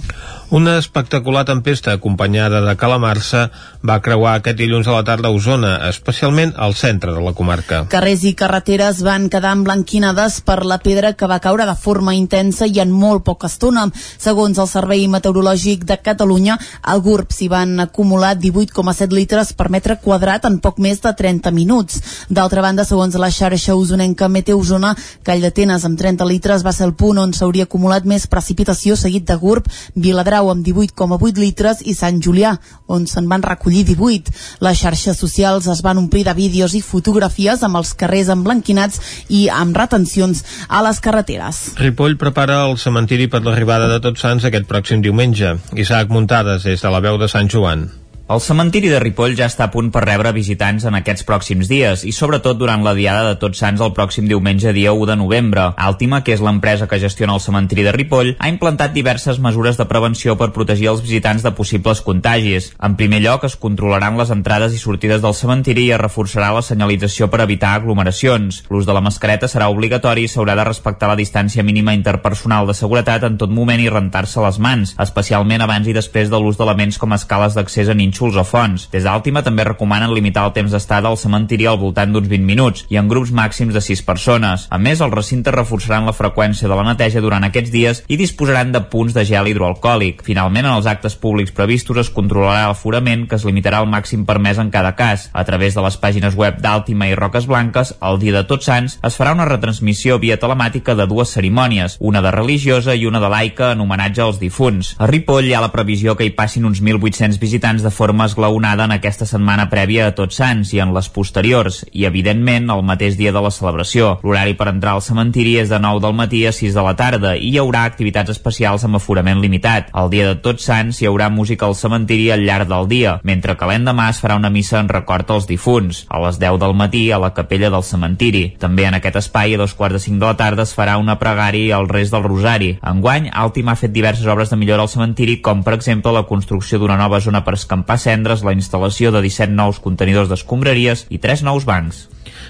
Una espectacular tempesta acompanyada de calamarsa va creuar aquest dilluns a la tarda a Osona, especialment al centre de la comarca. Carrers i carreteres van quedar emblanquinades per la pedra que va caure de forma intensa i en molt poca estona. Segons el Servei Meteorològic de Catalunya, al GURB s'hi van acumular 18,7 litres per metre quadrat en poc més de 30 minuts. D'altra banda, segons la xarxa usonenca Meteo Osona, Call d'Atenes amb 30 litres va ser el punt on s'hauria acumulat més precipitació seguit de Gurb, Viladrau amb 18,8 litres i Sant Julià, on se'n van recollir 18. Les xarxes socials es van omplir de vídeos i fotografies amb els carrers emblanquinats i amb retencions a les carreteres. Ripoll prepara el cementiri per l'arribada de Tots Sants aquest pròxim diumenge. Isaac Muntades, des de la veu de Sant Joan. El cementiri de Ripoll ja està a punt per rebre visitants en aquests pròxims dies i sobretot durant la diada de Tots Sants el pròxim diumenge dia 1 de novembre. Àltima, que és l'empresa que gestiona el cementiri de Ripoll, ha implantat diverses mesures de prevenció per protegir els visitants de possibles contagis. En primer lloc, es controlaran les entrades i sortides del cementiri i es reforçarà la senyalització per evitar aglomeracions. L'ús de la mascareta serà obligatori i s'haurà de respectar la distància mínima interpersonal de seguretat en tot moment i rentar-se les mans, especialment abans i després de l'ús d'elements com escales d'accés a nínxols o fonts. Des d'Àltima també recomanen limitar el temps d'estada al cementiri al voltant d'uns 20 minuts i en grups màxims de 6 persones. A més, els recintes reforçaran la freqüència de la neteja durant aquests dies i disposaran de punts de gel hidroalcohòlic. Finalment, en els actes públics previstos es controlarà l'aforament que es limitarà al màxim permès en cada cas. A través de les pàgines web d'Àltima i Roques Blanques, el dia de Tots Sants es farà una retransmissió via telemàtica de dues cerimònies, una de religiosa i una de laica en homenatge als difunts. A Ripoll hi ha la previsió que hi passin uns 1.800 visitants de forma forma esglaonada en aquesta setmana prèvia a Tots Sants i en les posteriors, i evidentment el mateix dia de la celebració. L'horari per entrar al cementiri és de 9 del matí a 6 de la tarda i hi haurà activitats especials amb aforament limitat. El dia de Tots Sants hi haurà música al cementiri al llarg del dia, mentre que l'endemà es farà una missa en record als difunts, a les 10 del matí a la capella del cementiri. També en aquest espai, a dos quarts de 5 de la tarda, es farà una pregària al rest del Rosari. Enguany, Altima ha fet diverses obres de millora al cementiri, com per exemple la construcció d'una nova zona per escampar cendres, la instal·lació de 17 nous contenidors d'escombraries i 3 nous bancs.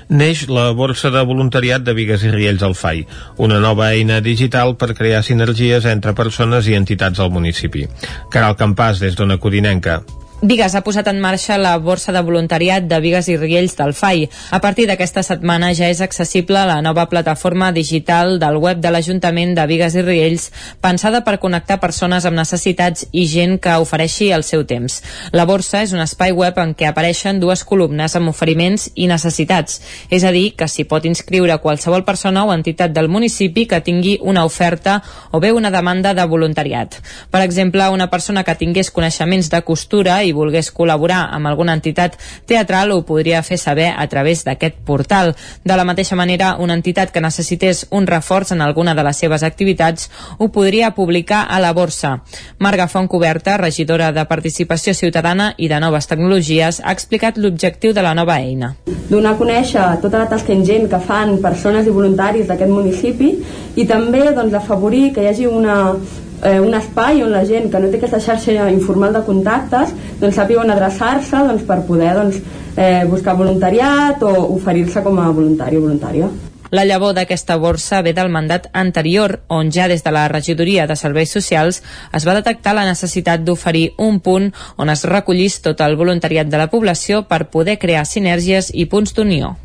Neix la Borsa de Voluntariat de Vigues i Riells al FAI, una nova eina digital per crear sinergies entre persones i entitats al municipi. Caral Campàs, des d'Ona Codinenca. Vigues ha posat en marxa la borsa de voluntariat de Vigues i Riells del FAI. A partir d'aquesta setmana ja és accessible la nova plataforma digital del web de l'Ajuntament de Vigues i Riells, pensada per connectar persones amb necessitats i gent que ofereixi el seu temps. La borsa és un espai web en què apareixen dues columnes amb oferiments i necessitats, és a dir, que s'hi pot inscriure qualsevol persona o entitat del municipi que tingui una oferta o bé una demanda de voluntariat. Per exemple, una persona que tingués coneixements de costura i volgués col·laborar amb alguna entitat teatral ho podria fer saber a través d'aquest portal. De la mateixa manera, una entitat que necessités un reforç en alguna de les seves activitats ho podria publicar a la borsa. Marga Fontcoberta, regidora de Participació Ciutadana i de Noves Tecnologies, ha explicat l'objectiu de la nova eina. Donar a conèixer tota la tasca ingent que fan persones i voluntaris d'aquest municipi i també doncs, afavorir que hi hagi una, eh, un espai on la gent que no té aquesta xarxa informal de contactes doncs sàpiga on adreçar-se doncs, per poder doncs, eh, buscar voluntariat o oferir-se com a voluntari o voluntària. La llavor d'aquesta borsa ve del mandat anterior, on ja des de la regidoria de serveis socials es va detectar la necessitat d'oferir un punt on es recollís tot el voluntariat de la població per poder crear sinergies i punts d'unió.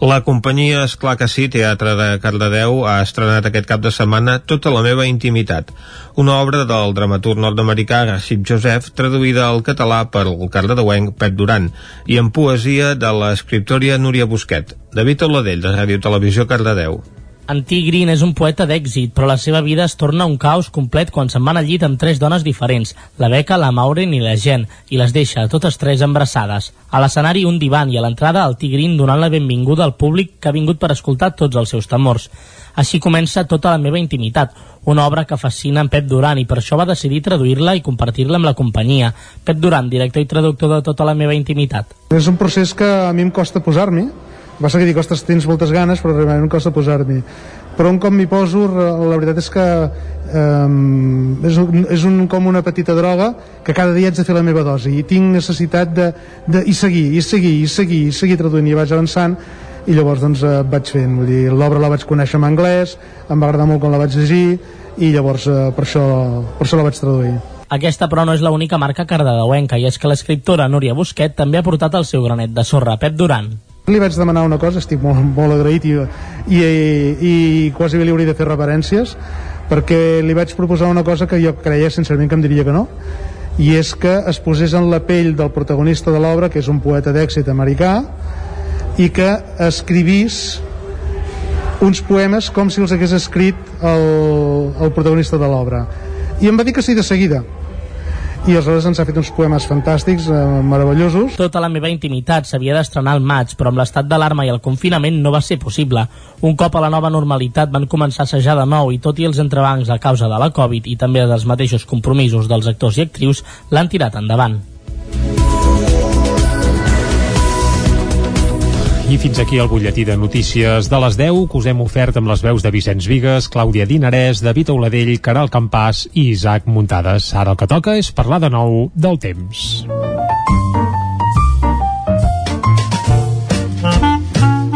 La companyia Esclar que sí, Teatre de Cardedeu, ha estrenat aquest cap de setmana Tota la meva intimitat, una obra del dramaturg nord-americà Rashid Joseph, traduïda al català per el cardedeuenc Pep Duran, i en poesia de l'escriptòria Núria Busquet. David Oladell, de Ràdio Televisió Cardedeu. Antí Green és un poeta d'èxit, però la seva vida es torna un caos complet quan se'n van al llit amb tres dones diferents, la Beca, la Maureen i la Jen, i les deixa totes tres embrassades. A l'escenari un divan i a l'entrada el Tigrin donant la benvinguda al públic que ha vingut per escoltar tots els seus temors. Així comença tota la meva intimitat, una obra que fascina en Pep Duran i per això va decidir traduir-la i compartir-la amb la companyia. Pep Duran, director i traductor de tota la meva intimitat. És un procés que a mi em costa posar-m'hi, passa que dic, ostres, tens moltes ganes, però realment em costa posar-m'hi. Però un cop m'hi poso, la veritat és que um, és, un, és un, com una petita droga que cada dia haig de fer la meva dosi i tinc necessitat de, de i seguir, i seguir, i seguir, i seguir traduint i vaig avançant i llavors doncs eh, vaig fent, vull dir, l'obra la vaig conèixer en anglès, em va agradar molt quan la vaig llegir i llavors eh, per, això, per això la vaig traduir. Aquesta, però, no és l'única marca cardedeuenca, i és que l'escriptora Núria Busquet també ha portat el seu granet de sorra, Pep Duran. Li vaig demanar una cosa, estic molt, molt agraït i, i, i, i quasi li hauria de fer reverències, perquè li vaig proposar una cosa que jo creia sincerament que em diria que no, i és que es posés en la pell del protagonista de l'obra, que és un poeta d'èxit americà, i que escrivís uns poemes com si els hagués escrit el, el protagonista de l'obra. I em va dir que sí de seguida i aleshores ens ha fet uns poemes fantàstics, eh, meravellosos. Tota la meva intimitat s'havia d'estrenar al maig, però amb l'estat d'alarma i el confinament no va ser possible. Un cop a la nova normalitat van començar a assajar de nou i tot i els entrebancs a causa de la Covid i també dels mateixos compromisos dels actors i actrius l'han tirat endavant. I fins aquí el butlletí de notícies de les 10 que us hem ofert amb les veus de Vicenç Vigues, Clàudia Dinarès, David Auladell, Caral Campàs i Isaac Muntades. Ara el que toca és parlar de nou del temps.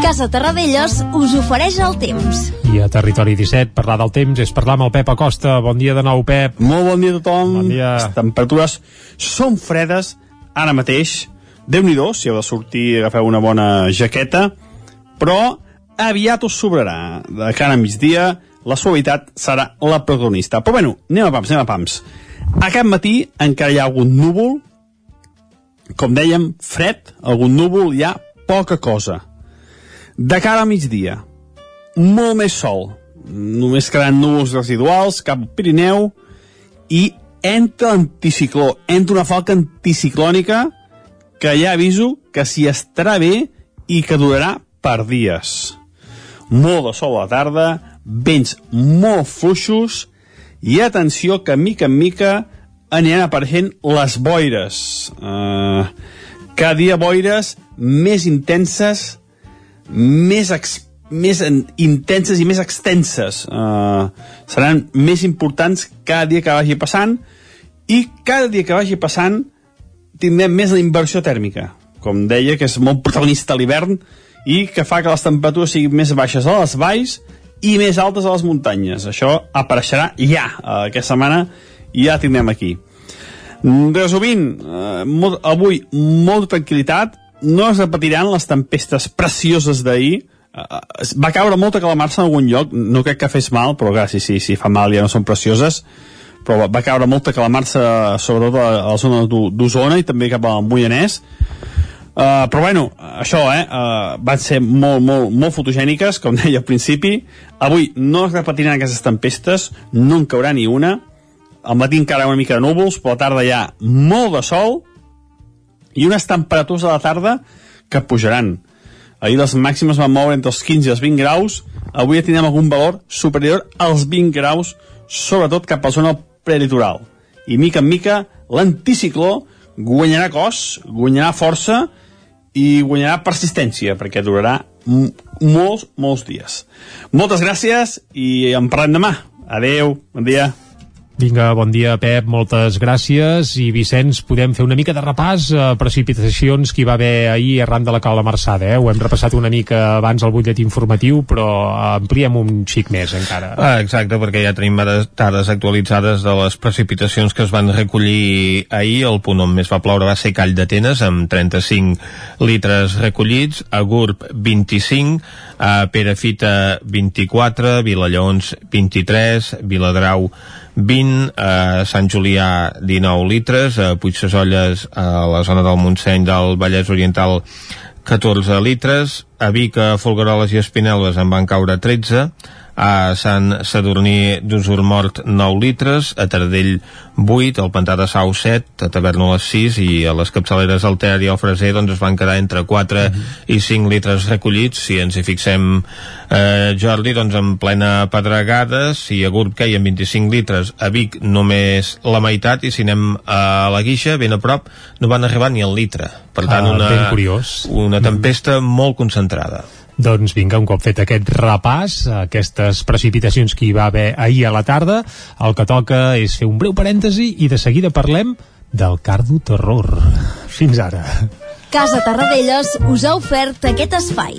Casa Terradellos us ofereix el temps. I a Territori 17, parlar del temps és parlar amb el Pep Acosta. Bon dia de nou, Pep. Molt bon dia a tothom. Bon dia. Les temperatures són fredes ara mateix déu nhi si heu de sortir agafeu una bona jaqueta, però aviat us sobrarà. De cara a migdia, la suavitat serà la protagonista. Però bueno, anem a pams, anem a pams. Aquest matí encara hi ha algun núvol, com dèiem, fred, algun núvol, hi ha poca cosa. De cara a migdia, molt més sol, només quedaran núvols residuals cap Pirineu i entra l'anticicló, entra una falca anticiclònica que ja aviso que s'hi estarà bé i que durarà per dies. Molt de sol a la tarda, vents molt fluixos i atenció que mica en mica aniran apareixent les boires. Uh, cada dia boires més intenses, més, més en, intenses i més extenses. Uh, seran més importants cada dia que vagi passant i cada dia que vagi passant tindrem més la inversió tèrmica, com deia, que és molt protagonista a l'hivern i que fa que les temperatures siguin més baixes a les valls i més altes a les muntanyes. Això apareixerà ja, eh, aquesta setmana, ja tindrem aquí. Resumint, eh, molt, avui molta tranquil·litat, no es repetiran les tempestes precioses d'ahir, eh, va caure molta calamarsa en algun lloc, no crec que fes mal, però si, si, si fa mal ja no són precioses, però va caure molta calamarsa sobretot a, a la zona d'Osona i també cap al Moianès Uh, però bueno, això, eh, uh, van ser molt, molt, molt fotogèniques, com deia al principi. Avui no es repetiran aquestes tempestes, no en caurà ni una. Al matí encara una mica de núvols, però a la tarda hi ha molt de sol i unes temperatures a la tarda que pujaran. Ahir les màximes van moure entre els 15 i els 20 graus, avui ja tindrem algun valor superior als 20 graus, sobretot cap a la zona prelitoral. I mica en mica l'anticicló guanyarà cos, guanyarà força i guanyarà persistència, perquè durarà molts, molts dies. Moltes gràcies i en parlem demà. Adeu, bon dia. Vinga, bon dia, Pep, moltes gràcies. I Vicenç, podem fer una mica de repàs a precipitacions que hi va haver ahir arran de la cala marçada, eh? Ho hem repassat una mica abans al butllet informatiu, però ampliem un xic més encara. Ah, exacte, perquè ja tenim dades actualitzades de les precipitacions que es van recollir ahir. El punt on més va ploure va ser Call d'Atenes, amb 35 litres recollits, a Gurb 25, a Perafita 24, Vilallaons 23, Viladrau 20, a Sant Julià 19 litres, a Puigsesolles a la zona del Montseny del Vallès Oriental 14 litres, a Vic, a Folgueroles i Espinelves en van caure 13, a Sant Sadurní d'Usur Mort 9 litres, a Tardell 8, al Pantà de Sau 7, a Tavernoles 6 i a les capçaleres del Ter i el Freser doncs es van quedar entre 4 mm -hmm. i 5 litres recollits si ens hi fixem eh, Jordi doncs en plena pedregada si a Gurb queien 25 litres a Vic només la meitat i si anem a la Guixa ben a prop no van arribar ni al litre per tant ah, una, curiós. una tempesta mm. molt concentrada doncs vinga, un cop fet aquest repàs, aquestes precipitacions que hi va haver ahir a la tarda, el que toca és fer un breu parèntesi i de seguida parlem del Cardo Terror. Fins ara. Casa Tarradellas us ha ofert aquest espai.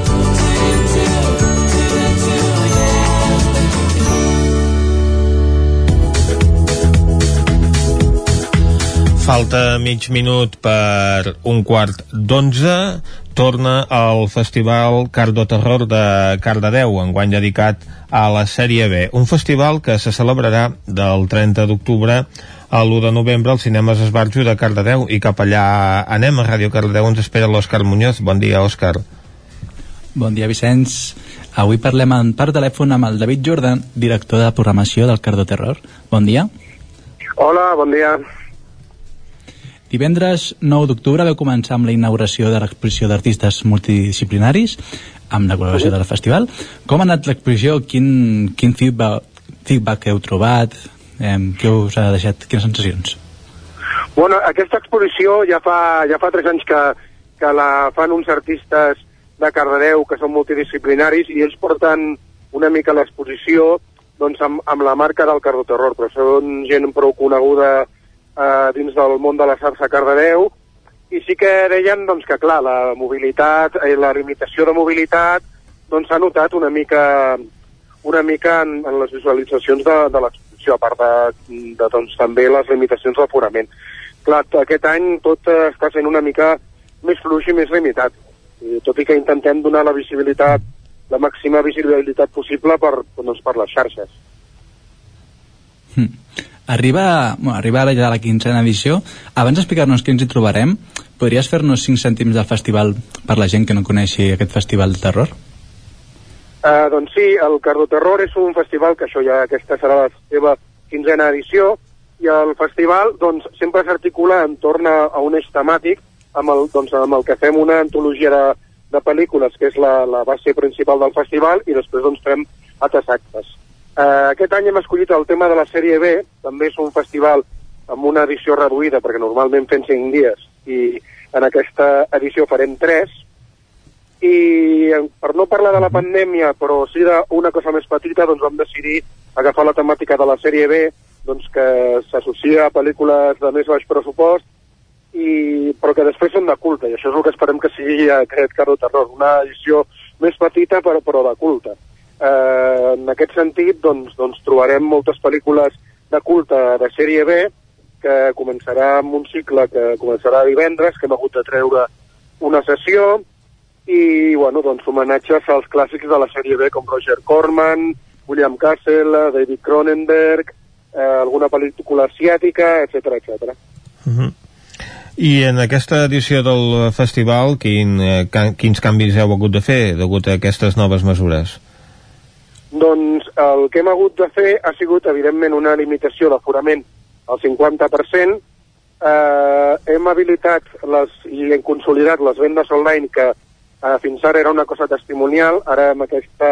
Falta mig minut per un quart d'onze. Torna el Festival Cardo Terror de Cardedeu, enguany dedicat a la sèrie B. Un festival que se celebrarà del 30 d'octubre a l'1 de novembre als cinemes Esbarjo de Cardedeu i cap allà anem a Ràdio Cardedeu ens espera l'Òscar Muñoz. Bon dia, Òscar. Bon dia, Vicenç. Avui parlem en per telèfon amb el David Jordan, director de programació del Cardo Terror. Bon dia. Hola, bon dia. Divendres 9 d'octubre vau començar amb la inauguració de l'exposició d'artistes multidisciplinaris amb la col·laboració Sí. del festival. Com ha anat l'exposició? Quin, quin feedback, feedback heu trobat? Eh, què us ha deixat? Quines sensacions? Bueno, aquesta exposició ja fa, ja fa tres anys que, que la fan uns artistes de Cardedeu que són multidisciplinaris i ells porten una mica l'exposició doncs, amb, amb la marca del Cardo Terror, però són gent prou coneguda eh, dins del món de la xarxa Cardedeu i sí que deien doncs, que clar, la mobilitat, eh, la limitació de mobilitat doncs s'ha notat una mica una mica en, en les visualitzacions de, de l'exposició, a part de, de doncs, també les limitacions d'aforament. Clar, aquest any tot eh, està sent una mica més fluix i més limitat, I, tot i que intentem donar la visibilitat, la màxima visibilitat possible per, doncs, per les xarxes. Arriba, bueno, arriba ara ja la quinzena edició. Abans d'explicar-nos què ens hi trobarem, podries fer-nos 5 cèntims del festival per la gent que no coneixi aquest festival de terror? Uh, doncs sí, el Cardo Terror és un festival que això ja aquesta serà la seva quinzena edició i el festival doncs, sempre s'articula entorn a, a un eix temàtic amb el, doncs, amb el que fem una antologia de, de pel·lícules que és la, la base principal del festival i després doncs, fem altres actes. Uh, aquest any hem escollit el tema de la sèrie B, també és un festival amb una edició reduïda perquè normalment fem 5 dies i en aquesta edició farem 3 i eh, per no parlar de la pandèmia, però sí d'una cosa més petita, doncs vam decidir agafar la temàtica de la sèrie B, doncs que s'associa a pel·lícules de més baix pressupost, i, però que després són de culte, i això és el que esperem que sigui aquest Cardo Terror, una edició més petita però, però de culte. Eh, en aquest sentit, doncs, doncs trobarem moltes pel·lícules de culte de sèrie B, que començarà amb un cicle que començarà divendres, que hem hagut de treure una sessió, i bueno, doncs, homenatges als clàssics de la sèrie B com Roger Corman, William Castle, David Cronenberg, eh, alguna pel·lícula asiàtica, etc etc. Uh -huh. I en aquesta edició del festival, quin, eh, quins canvis heu hagut de fer degut a aquestes noves mesures? Doncs el que hem hagut de fer ha sigut, evidentment, una limitació d'aforament al 50%. Eh, hem habilitat les, i hem consolidat les vendes online que eh, fins ara era una cosa testimonial, ara amb aquesta,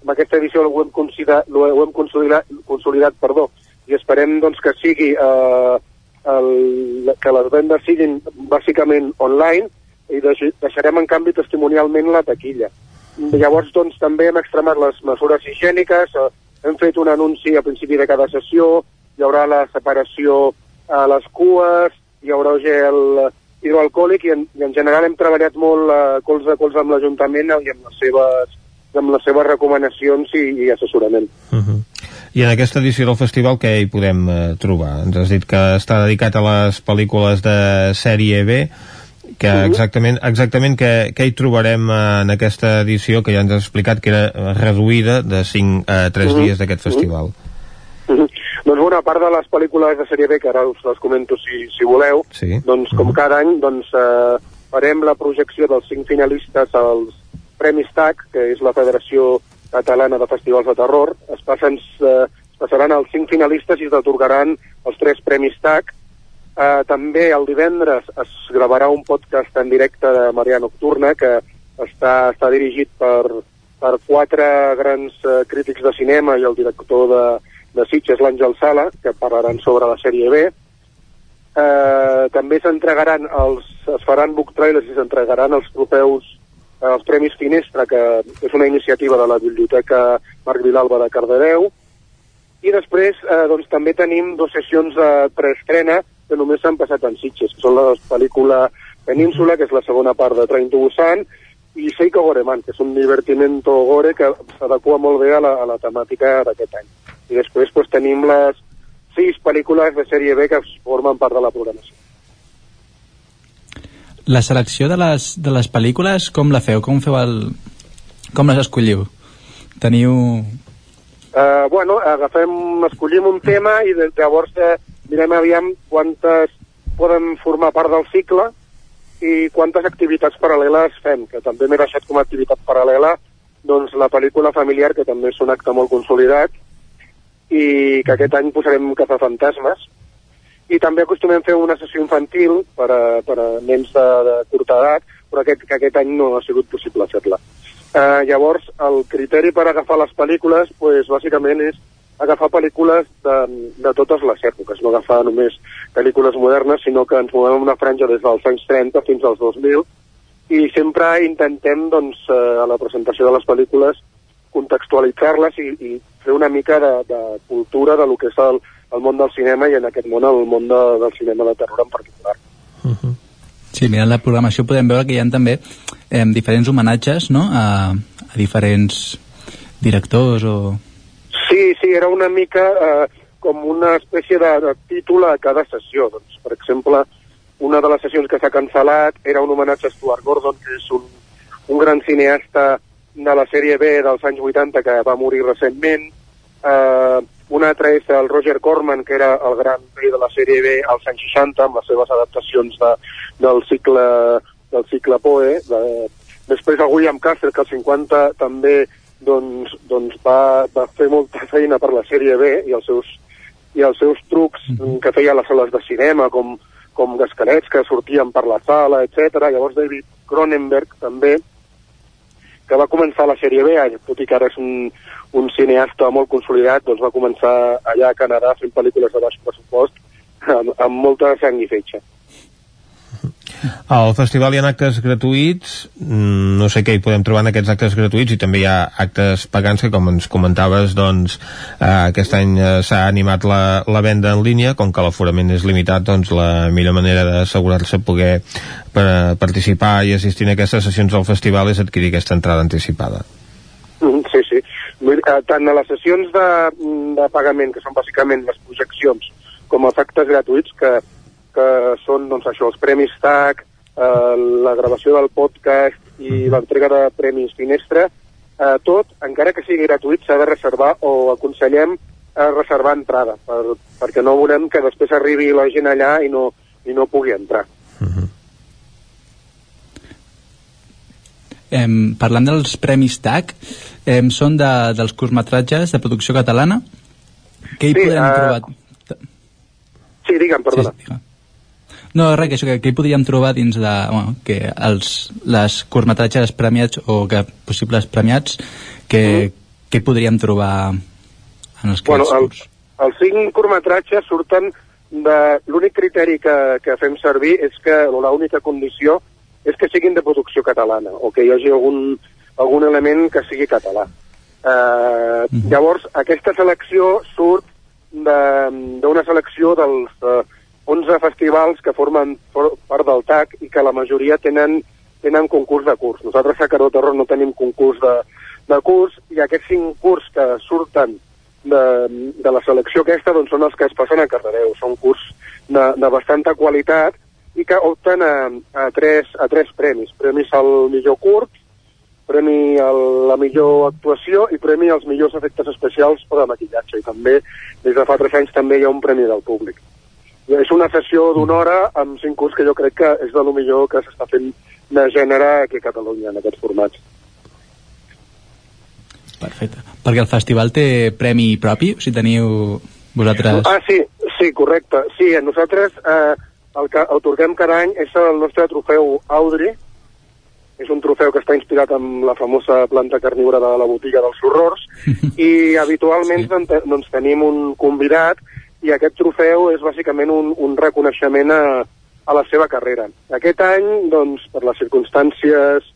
amb aquesta edició ho hem, ho hem consolidat, consolidat perdó, i esperem doncs, que sigui eh, el, que les vendes siguin bàsicament online i deix, deixarem en canvi testimonialment la taquilla. Llavors doncs, també hem extremat les mesures higièniques, eh, hem fet un anunci a principi de cada sessió, hi haurà la separació a les cues, hi haurà gel hidroalcohòlic i en, i en general hem treballat molt eh, colze a colze amb l'Ajuntament i amb les seves, amb les seves recomanacions i, i assessorament. Uh -huh. I en aquesta edició del festival què hi podem eh, trobar? Ens has dit que està dedicat a les pel·lícules de sèrie B, que exactament, exactament què, què hi trobarem eh, en aquesta edició que ja ens has explicat que era eh, reduïda de 5 a 3 Mhm. dies d'aquest festival? Mhm. Doncs bueno, a part de les pel·lícules de sèrie B, que ara us les comento si, si voleu, Sí. doncs com cada any doncs, eh, farem la projecció dels cinc finalistes als Premis TAC, que és la Federació Catalana de Festivals de Terror. Es, passen, eh, es passaran els cinc finalistes i s'atorgaran els tres Premis TAC. Eh, també el divendres es gravarà un podcast en directe de Maria Nocturna que està, està dirigit per, per quatre grans eh, crítics de cinema i el director de, de Sitges, l'Àngel Sala, que parlaran sobre la sèrie B. Eh, també s'entregaran els, es faran book trailers i s'entregaran els trofeus eh, els Premis Finestra, que és una iniciativa de la Biblioteca Marc Vilalba de Cardedeu. I després eh, doncs, també tenim dues sessions de preestrena que només s'han passat en Sitges, que són la pel·lícula Península, que és la segona part de Train to Busan, i Seiko Goreman, que és un divertimento gore que s'adequa molt bé a la, a la temàtica d'aquest any. I després pues, tenim les sis pel·lícules de sèrie B que formen part de la programació. La selecció de les, de les pel·lícules, com la feu? Com feu el... Com les escolliu? Teniu... Uh, bueno, agafem, escollim un tema i de, llavors eh, mirem aviam quantes poden formar part del cicle i quantes activitats paral·leles fem, que també m'he deixat com a activitat paral·lela doncs la pel·lícula familiar, que també és un acte molt consolidat, i que aquest any posarem Cazafantasmes, i també acostumem a fer una sessió infantil per a, per a nens de, de curta edat, però aquest, que aquest any no ha sigut possible fer-la. Uh, llavors, el criteri per agafar les pel·lícules, pues, bàsicament és agafar pel·lícules de, de totes les èpoques, no agafar només pel·lícules modernes, sinó que ens movem una franja des dels anys 30 fins als 2000, i sempre intentem, doncs, a la presentació de les pel·lícules, contextualitzar-les i, i fer una mica de, de cultura de lo que és el, el món del cinema i en aquest món el món de, del cinema de terror en particular. Uh -huh. Sí, mirant la programació podem veure que hi ha també eh, diferents homenatges no? a, a diferents directors o... Sí, sí, era una mica eh, com una espècie de, de títol a cada sessió. Doncs, per exemple, una de les sessions que s'ha cancel·lat era un homenatge a Stuart Gordon, que és un, un gran cineasta de la sèrie B dels anys 80 que va morir recentment. Eh, una altra és el Roger Corman, que era el gran rei de la sèrie B als anys 60, amb les seves adaptacions de, del cicle del cicle Poe. De, després el William Castle, que als 50 també doncs, doncs va, va fer molta feina per la sèrie B i els seus, i els seus trucs mm -hmm. que feia a les sales de cinema, com, com gascarets que sortien per la sala, etc. Llavors David Cronenberg també, que va començar la sèrie B, tot i que ara és un, un cineasta molt consolidat, doncs va començar allà a Canadà fent pel·lícules de baix pressupost amb, amb molta sang i fetge. Al festival hi ha actes gratuïts, mm, no sé què hi podem trobar en aquests actes gratuïts i també hi ha actes pagants que com ens comentaves doncs eh, aquest any eh, s'ha animat la, la venda en línia, com que l'aforament és limitat doncs la millor manera d'assegurar-se poder per, participar i assistir a aquestes sessions del festival és adquirir aquesta entrada anticipada. Mm, sí, sí. Eh, tant a les sessions de, de pagament, que són bàsicament les projeccions, com els actes gratuïts, que que són doncs, això, els premis TAC, eh, la gravació del podcast i l'entrega de premis Finestra, eh, tot, encara que sigui gratuït, s'ha de reservar o aconsellem a reservar entrada, per, perquè no volem que després arribi la gent allà i no, i no pugui entrar. Uh -huh. eh, parlant dels premis TAC, eh, són de, dels curtmetratges de producció catalana? Què hi sí, podrem uh, trobar? Sí, digue'm, perdona. Sí, digue'm. No, res, que això, que, que hi podríem trobar dins de... Bueno, que els, les curtmetratges premiats o que possibles premiats, que, mm. que hi podríem trobar en els bueno, els, els cinc curtmetratges surten de... L'únic criteri que, que fem servir és que l'única condició és que siguin de producció catalana o que hi hagi algun, algun element que sigui català. Eh, mm. Llavors, aquesta selecció surt d'una selecció dels... Eh, 11 festivals que formen part del TAC i que la majoria tenen, tenen concurs de curs. Nosaltres a Caró Terror no tenim concurs de, de curs i aquests cinc curs que surten de, de la selecció aquesta doncs són els que es passen a Cardedeu. Són curs de, de bastanta qualitat i que opten a, a, tres, a tres premis. Premis al millor curt, premi a la millor actuació i premi als millors efectes especials o de maquillatge. I també, des de fa tres anys, també hi ha un premi del públic és una sessió d'una hora amb cinc curs que jo crec que és de lo millor que s'està fent de gènere aquí a Catalunya en aquests formats. Perfecte. Perquè el festival té premi propi? O sigui, teniu vosaltres... Ah, sí, sí, correcte. Sí, nosaltres eh, el que otorguem cada any és el nostre trofeu Audrey, és un trofeu que està inspirat en la famosa planta carnívora de la botiga dels horrors, [LAUGHS] i habitualment sí. doncs, doncs tenim un convidat i aquest trofeu és bàsicament un, un reconeixement a, a la seva carrera. Aquest any, doncs, per les circumstàncies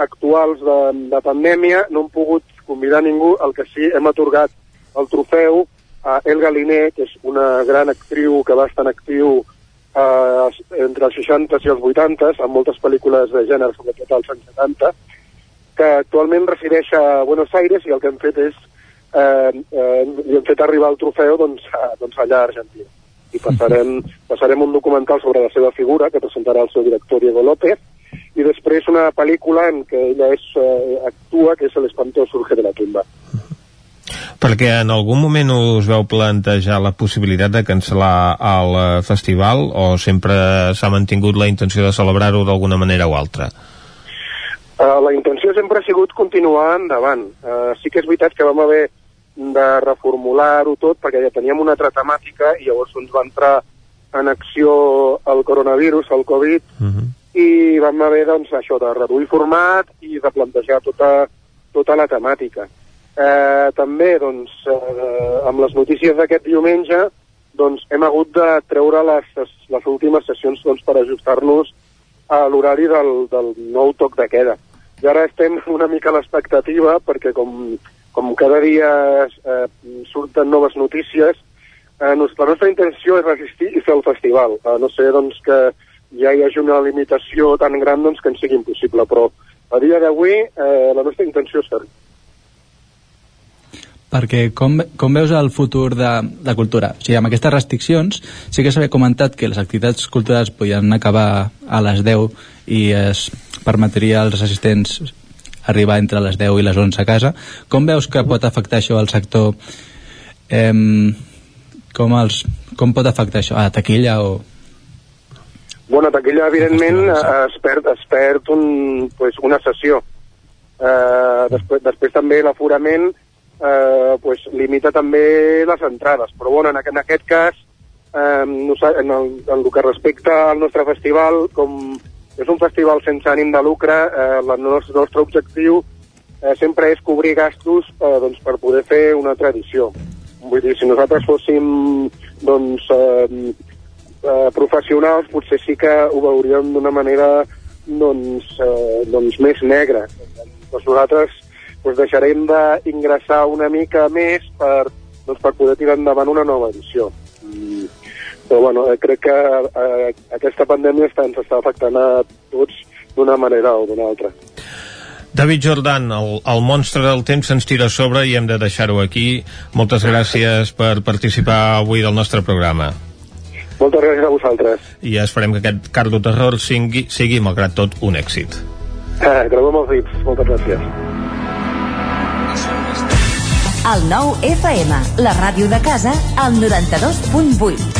actuals de, de pandèmia, no hem pogut convidar ningú, el que sí hem atorgat el trofeu a Elga Liné, que és una gran actriu que va estar en actiu eh, entre els 60 i els 80 amb moltes pel·lícules de gènere, sobretot als anys 70, que actualment resideix a Buenos Aires i el que hem fet és eh, eh, li hem fet arribar el trofeu doncs, a, doncs allà a Argentina. I passarem, [LAUGHS] passarem un documental sobre la seva figura que presentarà el seu director Diego López i després una pel·lícula en què ella és, eh, actua, que és El espanto surge de la tumba. Perquè en algun moment us veu plantejar la possibilitat de cancel·lar el eh, festival o sempre s'ha mantingut la intenció de celebrar-ho d'alguna manera o altra? Uh, la intenció sempre ha sigut continuar endavant. Uh, sí que és veritat que vam haver de reformular-ho tot perquè ja teníem una altra temàtica i llavors ens va entrar en acció el coronavirus, el Covid, uh -huh. i vam haver doncs, això de reduir format i de plantejar tota, tota la temàtica. Eh, també, doncs, eh, amb les notícies d'aquest diumenge, doncs, hem hagut de treure les, les últimes sessions doncs, per ajustar-nos a l'horari del, del nou toc de queda. I ara estem [LAUGHS] una mica a l'expectativa perquè com com cada dia eh, surten noves notícies, eh, la nostra intenció és resistir i fer el festival. A no sé doncs, que ja hi hagi una limitació tan gran doncs, que ens sigui impossible, però a dia d'avui eh, la nostra intenció és fer perquè com, com veus el futur de la cultura? O sigui, amb aquestes restriccions sí que s'havia comentat que les activitats culturals podien acabar a les 10 i es permetria als assistents arribar entre les 10 i les 11 a casa. Com veus que pot afectar això al sector? Eh, com, els, com pot afectar això? A taquilla o...? Bueno, taquilla, evidentment, es perd, es perd un, pues, una sessió. Eh, després, després també l'aforament eh, pues, limita també les entrades. Però bueno, en, en aquest cas, eh, en, el, en el que respecta al nostre festival, com és un festival sense ànim de lucre, eh, el nostre, nostre objectiu eh, sempre és cobrir gastos eh, doncs, per poder fer una tradició. Vull dir, si nosaltres fóssim doncs, eh, eh, professionals, potser sí que ho veuríem d'una manera doncs, eh, doncs més negra. Doncs nosaltres doncs, deixarem d'ingressar una mica més per, doncs, per poder tirar endavant una nova edició. I, però bueno, eh, crec que eh, aquesta pandèmia està, ens està afectant a tots d'una manera o d'una altra. David Jordan, el, el monstre del temps ens tira a sobre i hem de deixar-ho aquí. Moltes gràcies per participar avui del nostre programa. Moltes gràcies a vosaltres. I esperem que aquest cardo terror sigui, sigui malgrat tot, un èxit. Eh, creuem els dits. Moltes gràcies. El nou FM, la ràdio de casa, al 92.8.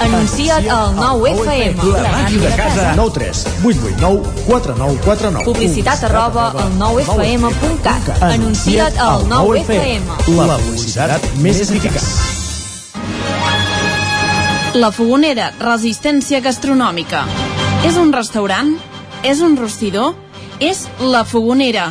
Anuncia't al 9FM. La màquina de casa. 9 3 8 8 9 4 9 4 9. Publicitat arroba al 9FM.cat. Anuncia't al 9FM. La publicitat més eficaç. La Fogonera, resistència gastronòmica. És un restaurant? És un rostidor? És La Fogonera,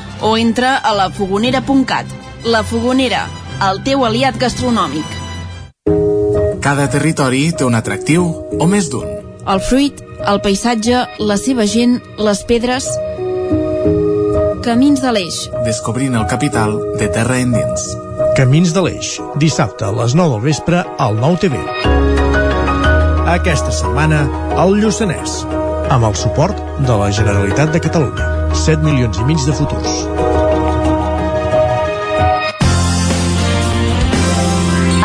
o entra a lafogonera.cat. La Fogonera, el teu aliat gastronòmic. Cada territori té un atractiu o més d'un. El fruit, el paisatge, la seva gent, les pedres... Camins de l'Eix. Descobrint el capital de terra endins. Camins de l'Eix, dissabte a les 9 del vespre al 9 TV. Aquesta setmana, al Lluçanès, amb el suport de la Generalitat de Catalunya. 7 milions i mig de futurs.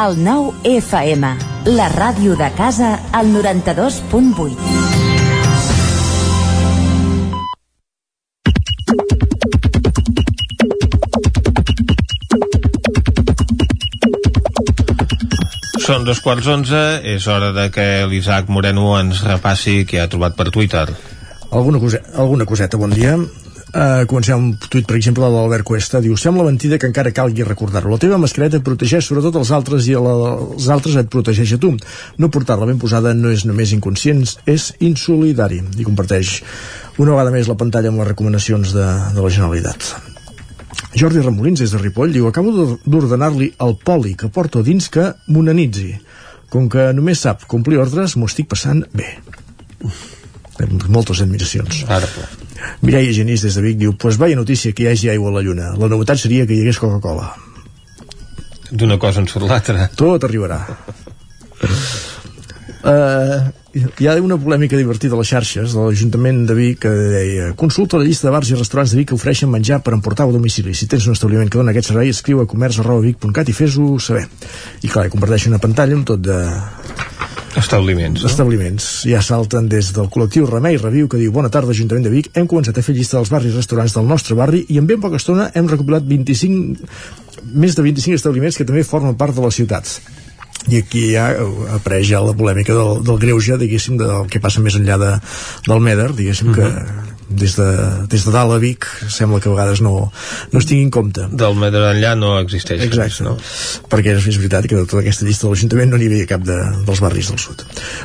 El nou FM, la ràdio de casa, al 92.8. Són dos quarts onze, és hora de que l'Isaac Moreno ens repassi què ha trobat per Twitter. Alguna, cose alguna coseta, bon dia. Uh, comencem un tuit, per exemple, de l'Albert Cuesta. Diu, sembla mentida que encara calgui recordar-ho. La teva mascareta et protegeix sobretot els altres i la, els altres et protegeix a tu. No portar-la ben posada no és només inconscient, és insolidari. I comparteix una vegada més la pantalla amb les recomanacions de, de la Generalitat. Jordi Ramolins, des de Ripoll, diu Acabo d'ordenar-li al poli que porto dins que m'unanitzi. Com que només sap complir ordres, m'ho estic passant bé. Moltes admiracions. Ara, Mireia Genís, des de Vic, diu Pues vaya notícia que hi hagi aigua a la lluna. La novetat seria que hi hagués Coca-Cola. D'una cosa en surt l'altra. Tot arribarà. Uh, hi ha una polèmica divertida a les xarxes de l'Ajuntament de Vic que deia consulta la llista de bars i restaurants de Vic que ofereixen menjar per emportar a domicili. Si tens un establiment que dona aquest servei, escriu a comerç arroba vic.cat i fes-ho saber. I clar, comparteix una pantalla amb tot de establiments. No? Establiments. Ja salten des del col·lectiu Remei Reviu que diu Bona tarda, Ajuntament de Vic. Hem començat a fer llista dels barris i restaurants del nostre barri i en ben poca estona hem recopilat 25 més de 25 establiments que també formen part de les ciutats i aquí ja apareix ja la polèmica del, del greuge, diguéssim, del que passa més enllà de, del MEDER, diguéssim, uh -huh. que des de, des de dalt a Vic sembla que a vegades no, no es tingui en compte. Del MEDER enllà no existeix exacte, no? perquè és, és veritat que de tota aquesta llista de l'Ajuntament no n'hi havia cap de, dels barris del sud.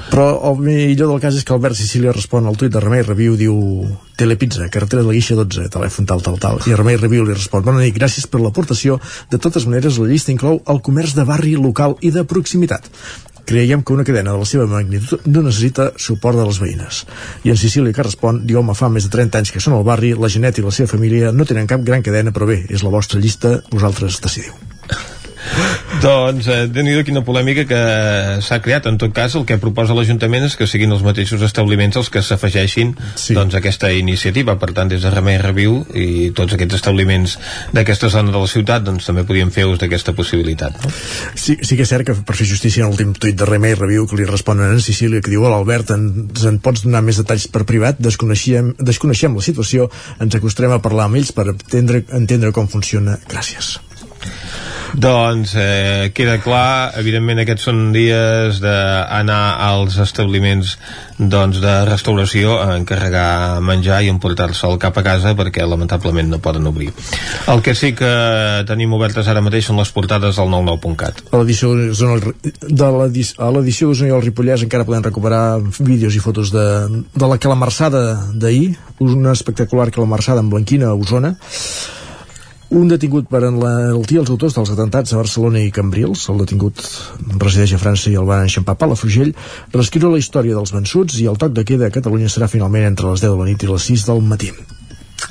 Però el millor del cas és que Albert Sicília respon al tuit de Remei Reviu diu Telepizza, carretera de la Guixa 12 telèfon tal tal tal. I Remei Reviu li respon bona nit, gràcies per l'aportació. De totes maneres la llista inclou el comerç de barri local i de proximitat creiem que una cadena de la seva magnitud no necessita suport de les veïnes. I en Sicília que respon, diu, home, fa més de 30 anys que són al barri, la Genet i la seva família no tenen cap gran cadena, però bé, és la vostra llista, vosaltres decidiu. Doncs, eh, déu nhi quina polèmica que s'ha creat. En tot cas, el que proposa l'Ajuntament és que siguin els mateixos establiments els que s'afegeixin sí. doncs, a aquesta iniciativa. Per tant, des de Remei Reviu i tots aquests establiments d'aquesta zona de la ciutat doncs, també podien fer ús d'aquesta possibilitat. No? Sí, sí que és cert que per fer justícia en l'últim tuit de Remei Reviu que li responen a Sicília que diu Hola Albert, ens en pots donar més detalls per privat? Desconeixem, desconeixem la situació, ens acostarem a parlar amb ells per entendre, entendre com funciona. Gràcies. Doncs eh, queda clar, evidentment aquests són dies d'anar als establiments doncs, de restauració a encarregar menjar i emportar-se'l cap a casa perquè lamentablement no poden obrir. El que sí que tenim obertes ara mateix són les portades del 99.cat. A l'edició d'Osona i el Ripollès encara podem recuperar vídeos i fotos de, de la calamarsada d'ahir, una espectacular calamarsada en Blanquina a Osona un detingut per enaltir els autors dels atentats a Barcelona i Cambrils, el detingut resideix a França i el van enxampar Palafrugell, reescriure la història dels vençuts i el toc de queda a Catalunya serà finalment entre les 10 de la nit i les 6 del matí.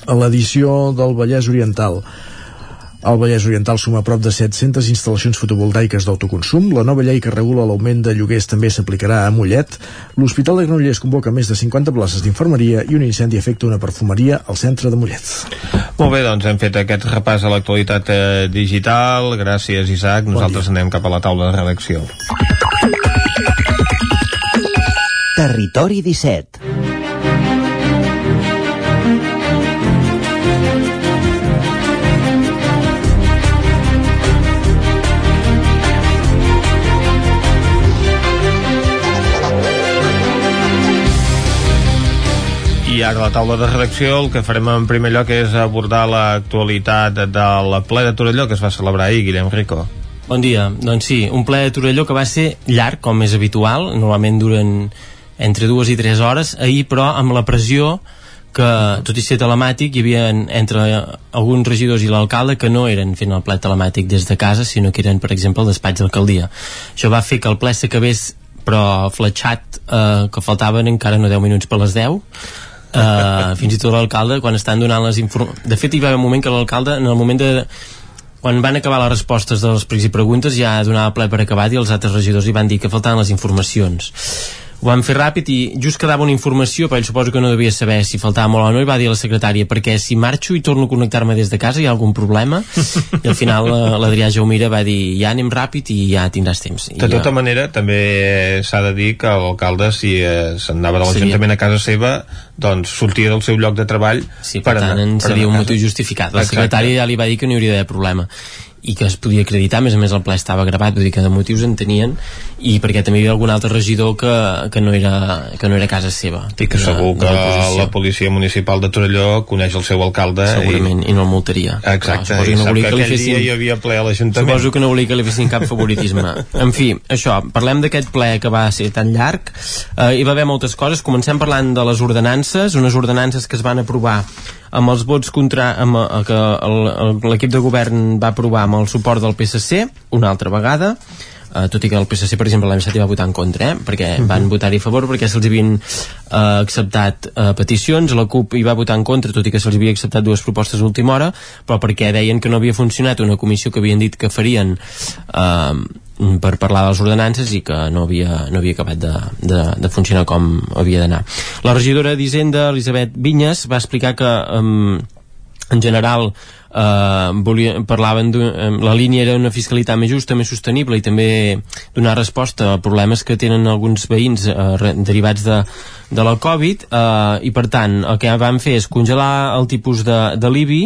A l'edició del Vallès Oriental, el Vallès Oriental suma prop de 700 instal·lacions fotovoltaiques d'autoconsum. La nova llei que regula l'augment de lloguers també s'aplicarà a Mollet. L'Hospital de Granollers convoca més de 50 places d'infermeria i un incendi afecta una perfumeria al centre de Mollet. Molt bé, doncs hem fet aquest repàs a l'actualitat eh, digital. Gràcies, Isaac. Nosaltres bon anem cap a la taula de redacció. Territori 17 I ara a la taula de redacció el que farem en primer lloc és abordar l'actualitat del ple de Torelló que es va celebrar ahir, Guillem Rico. Bon dia. Doncs sí, un ple de Torelló que va ser llarg, com és habitual. Normalment duren entre dues i tres hores. Ahir, però, amb la pressió que, tot i ser telemàtic, hi havia entre alguns regidors i l'alcalde que no eren fent el ple telemàtic des de casa, sinó que eren, per exemple, al despatx d'alcaldia. Això va fer que el ple s'acabés però fletxat eh, que faltaven encara no 10 minuts per les 10 eh, fins i tot l'alcalde quan estan donant les informacions de fet hi va haver un moment que l'alcalde en el moment de quan van acabar les respostes de les preguntes ja donava ple per acabat i els altres regidors li van dir que faltaven les informacions ho van fer ràpid i just quedava una informació però ell suposo que no devia saber si faltava molt o no i va dir a la secretària perquè si marxo i torno a connectar-me des de casa hi ha algun problema? [LAUGHS] I al final eh, l'Adrià Jaumira va dir ja anem ràpid i ja tindràs temps. I De tota ja... manera, també s'ha de dir que l'alcalde, si eh, se'n anava de l'Ajuntament a casa seva, doncs sortia del seu lloc de treball Sí, per, tant, en seria un motiu justificat. La secretària ja li va dir que no hi hauria d'haver problema i que es podia acreditar, a més a més el ple estava gravat vull dir que de motius en tenien i perquè també hi havia algun altre regidor que, que, no, era, que no era casa seva i que segur que la policia municipal de Torelló coneix el seu alcalde segurament, i, no el multaria exacte, Clar, i no sap que que fessin- dia hi havia ple a l'Ajuntament Suposo que no volia que li fessin cap favoritisme. [LAUGHS] en fi, això, parlem d'aquest ple que va ser tan llarg. Eh, hi va haver moltes coses. Comencem parlant de les ordenances, unes ordenances que es van aprovar amb els vots contra amb, eh, que el- el- l'equip de govern va aprovar amb el suport del PSC una altra vegada Uh, tot i que el PSC per exemple l'any passat hi va votar en contra eh? perquè van votar-hi a favor perquè se'ls havien uh, acceptat uh, peticions la CUP hi va votar en contra tot i que se'ls havia acceptat dues propostes a última hora però perquè deien que no havia funcionat una comissió que havien dit que farien uh, per parlar de les ordenances i que no havia, no havia acabat de, de, de funcionar com havia d'anar la regidora d'Hisenda, Elisabet Vinyes va explicar que um, en general eh, volia, parlaven de, eh, la línia era una fiscalitat més justa, més sostenible i també donar resposta a problemes que tenen alguns veïns eh, derivats de, de la Covid eh, i per tant el que van fer és congelar el tipus de, de l'IBI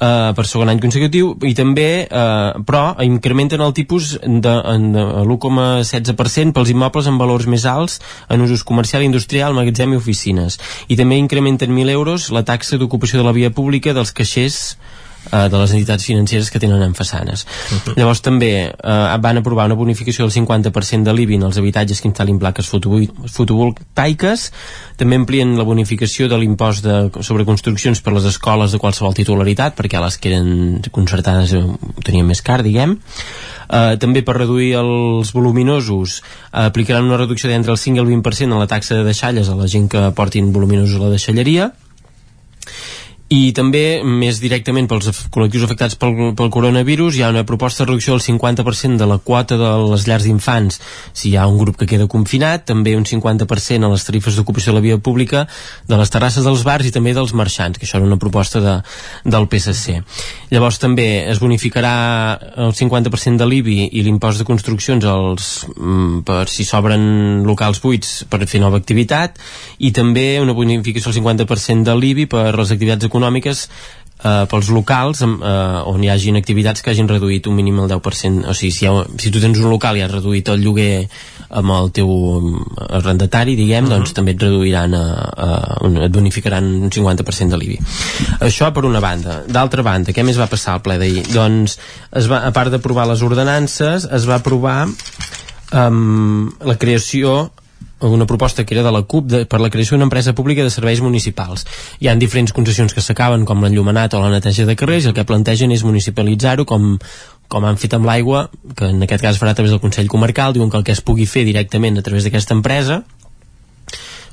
Uh, per segon any consecutiu i també, uh, però incrementen el tipus de, de l'1,16% pels immobles amb valors més alts en usos comercial, industrial, magatzem i oficines. I també incrementen 1.000 euros la taxa d'ocupació de la via pública dels caixers eh, de les entitats financeres que tenen en façanes. Llavors també eh, van aprovar una bonificació del 50% de l'IBI en els habitatges que instal·lin plaques fotovol- fotovoltaiques, també amplien la bonificació de l'impost de- sobre construccions per les escoles de qualsevol titularitat, perquè les que eren concertades eh, ho tenien més car, diguem. Uh, també per reduir els voluminosos uh, aplicaran una reducció d'entre el 5 i el 20% en la taxa de deixalles a la gent que portin voluminosos a la deixalleria i també, més directament pels col·lectius afectats pel, pel coronavirus, hi ha una proposta de reducció del 50% de la quota de les llars d'infants si hi ha un grup que queda confinat, també un 50% a les tarifes d'ocupació de la via pública, de les terrasses dels bars i també dels marxants, que això era una proposta de, del PSC. Llavors també es bonificarà el 50% de l'IBI i l'impost de construccions als, mm, per si s'obren locals buits per fer nova activitat i també una bonificació del 50% de l'IBI per les activitats econòmiques eh, pels locals eh, on hi hagin activitats que hagin reduït un mínim el 10% o sigui, si, ha, si tu tens un local i has reduït el lloguer amb el teu mm, arrendatari, diguem, doncs també et reduiran a, a, un- et bonificaran un 50% de l'IBI. Això per una banda. D'altra banda, què més va passar al ple d'ahir? Doncs, es va, a part d'aprovar les ordenances, es va aprovar um, la creació una proposta que era de la CUP de, per la creació d'una empresa pública de serveis municipals. Hi han diferents concessions que s'acaben, com l'enllumenat o la neteja de carrers, i el que plantegen és municipalitzar-ho com, com han fet amb l'aigua, que en aquest cas farà a través del Consell Comarcal, diuen que el que es pugui fer directament a través d'aquesta empresa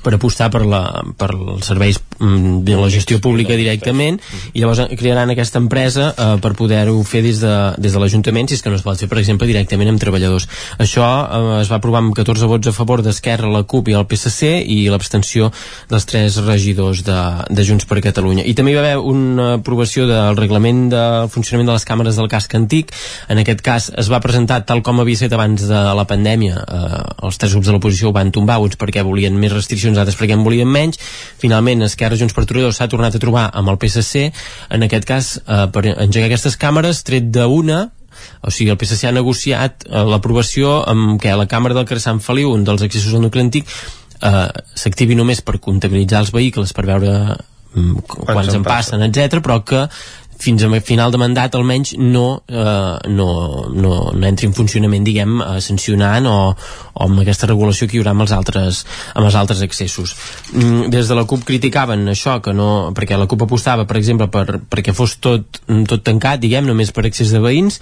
per apostar per, la, per els serveis mm, de la gestió pública directament i llavors crearan aquesta empresa eh, per poder-ho fer des de, des de l'Ajuntament si és que no es pot fer per exemple directament amb treballadors. Això eh, es va aprovar amb 14 vots a favor d'Esquerra, la CUP i el PSC i l'abstenció dels tres regidors de, de Junts per Catalunya. I també hi va haver una aprovació del reglament del funcionament de les càmeres del casc antic. En aquest cas es va presentar tal com havia estat abans de la pandèmia eh, els tres grups de l'oposició ho van tombar uns perquè volien més restriccions altres perquè en volien menys. Finalment Esquerra Junts per Torelló s'ha tornat a trobar amb el PSC en aquest cas eh, per engegar aquestes càmeres tret d'una o sigui, el PSC ha negociat eh, l'aprovació amb que la càmera del carrer Sant Feliu, un dels accessos al nucli antic, eh, s'activi només per comptabilitzar els vehicles, per veure mm, quants en passen, etc però que fins a final de mandat almenys no, eh, no, no, no entri en funcionament diguem, eh, sancionant o, o amb aquesta regulació que hi haurà amb els altres, amb els altres accessos mm, des de la CUP criticaven això que no, perquè la CUP apostava per exemple per, perquè fos tot, tot tancat diguem, només per accés de veïns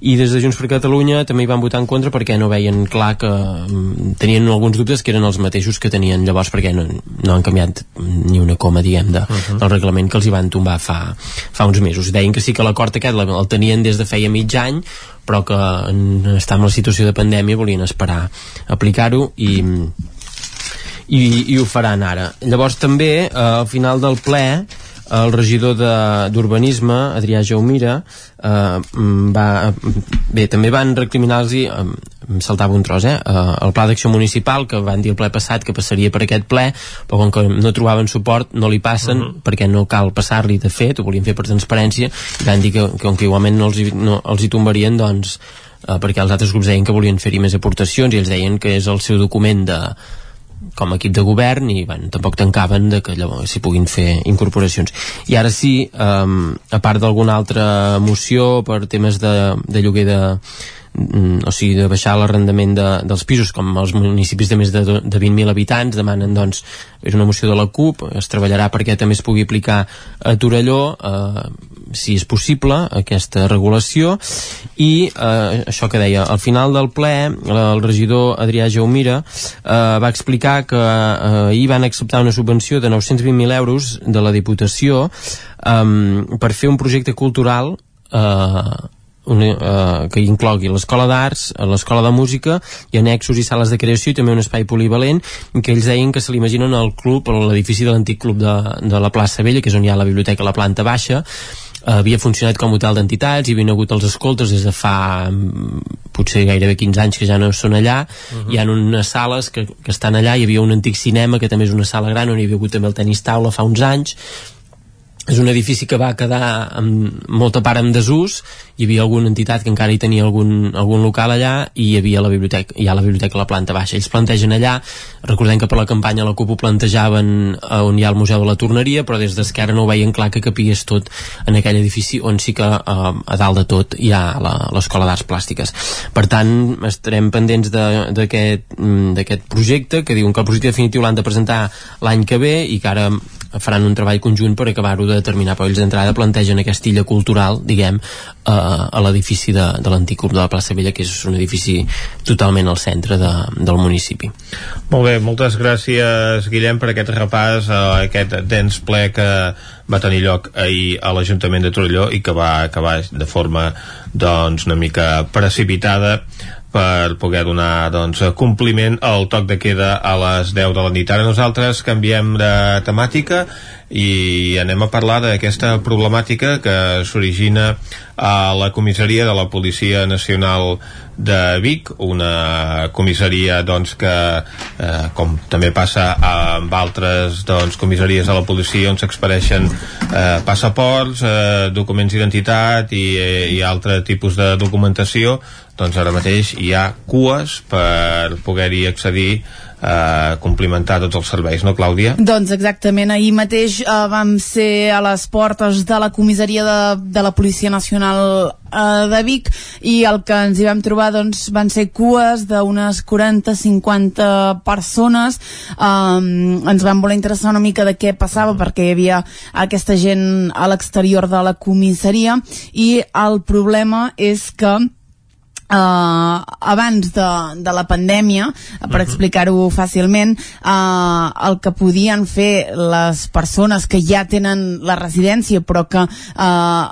i des de Junts per Catalunya també hi van votar en contra perquè no veien clar que mm, tenien alguns dubtes que eren els mateixos que tenien llavors perquè no, no han canviat ni una coma diguem de, uh -huh. del reglament que els hi van tombar fa, fa uns mesos mesos. Deien que sí que l'acord aquest el tenien des de feia mig any, però que en estar en la situació de pandèmia volien esperar aplicar-ho i, i, i ho faran ara. Llavors també, eh, al final del ple, el regidor d'Urbanisme, Adrià Jaumira, eh, va, bé, també van recriminar-los, eh, em saltava un tros, eh, eh el pla d'acció municipal, que van dir el ple passat que passaria per aquest ple, però com que no trobaven suport, no li passen, uh -huh. perquè no cal passar-li de fet, ho volien fer per transparència, i van dir que, que com que igualment no els hi, no, els hi tombarien, doncs, eh, perquè els altres grups deien que volien fer-hi més aportacions, i ells deien que és el seu document de, com a equip de govern i bueno, tampoc tancaven de que llavors s'hi puguin fer incorporacions. I ara sí, um, a part d'alguna altra moció per temes de, de lloguer de, o sigui, de baixar l'arrendament de, dels pisos, com els municipis de més de, de 20.000 habitants demanen, doncs, és una moció de la CUP, es treballarà perquè també es pugui aplicar a Torelló, eh, si és possible, aquesta regulació, i eh, això que deia, al final del ple, el regidor Adrià Jaumira eh, va explicar que eh, ahir van acceptar una subvenció de 920.000 euros de la Diputació eh, per fer un projecte cultural eh, una, uh, que inclogui l'escola d'arts, l'escola de música i anexos i sales de creació i també un espai polivalent que ells deien que se l'imaginen al club, a l'edifici de l'antic club de, de la plaça Vella, que és on hi ha la biblioteca a la planta baixa. Havia funcionat com a hotel d'entitats, hi havien hagut els escoltes des de fa mm, potser gairebé 15 anys que ja no són allà, uh -huh. hi ha unes sales que, que estan allà, hi havia un antic cinema que també és una sala gran on hi havia hagut també el tenis taula fa uns anys és un edifici que va quedar amb molta part en desús. Hi havia alguna entitat que encara hi tenia algun, algun local allà i hi havia la biblioteca, hi ha la biblioteca a la planta baixa. Ells plantegen allà, recordem que per la campanya la CUP ho plantejaven on hi ha el Museu de la Torneria, però des d'Esquerra no ho veien clar que capigués tot en aquell edifici on sí que eh, a dalt de tot hi ha l'Escola d'Arts Plàstiques. Per tant estarem pendents mm, d'aquest projecte que diuen que el projecte definitiu l'han de presentar l'any que ve i que ara faran un treball conjunt per acabar-ho de determinar, però ells d'entrada plantegen aquesta illa cultural, diguem, a, a l'edifici de, de l'antic club de la plaça Vella, que és un edifici totalment al centre de, del municipi. Molt bé, moltes gràcies, Guillem, per aquest repàs, a aquest dens ple que va tenir lloc ahir a l'Ajuntament de Torelló i que va acabar de forma doncs, una mica precipitada per poder donar doncs, compliment al toc de queda a les 10 de la nit. Ara nosaltres canviem de temàtica i anem a parlar d'aquesta problemàtica que s'origina a la comissaria de la Policia Nacional de Vic, una comissaria doncs, que, eh, com també passa amb altres doncs, comissaries de la policia on s'expareixen eh, passaports, eh, documents d'identitat i, eh, i altre tipus de documentació doncs ara mateix hi ha cues per poder-hi accedir eh, complimentar tots els serveis, no, Clàudia? Doncs exactament, ahir mateix eh, vam ser a les portes de la comissaria de, de la Policia Nacional eh, de Vic i el que ens hi vam trobar doncs, van ser cues d'unes 40-50 persones eh, ens van voler interessar una mica de què passava perquè hi havia aquesta gent a l'exterior de la comissaria i el problema és que Uh, abans de, de la pandèmia, per uh mhm. -huh. explicar-ho fàcilment, uh, el que podien fer les persones que ja tenen la residència però que uh,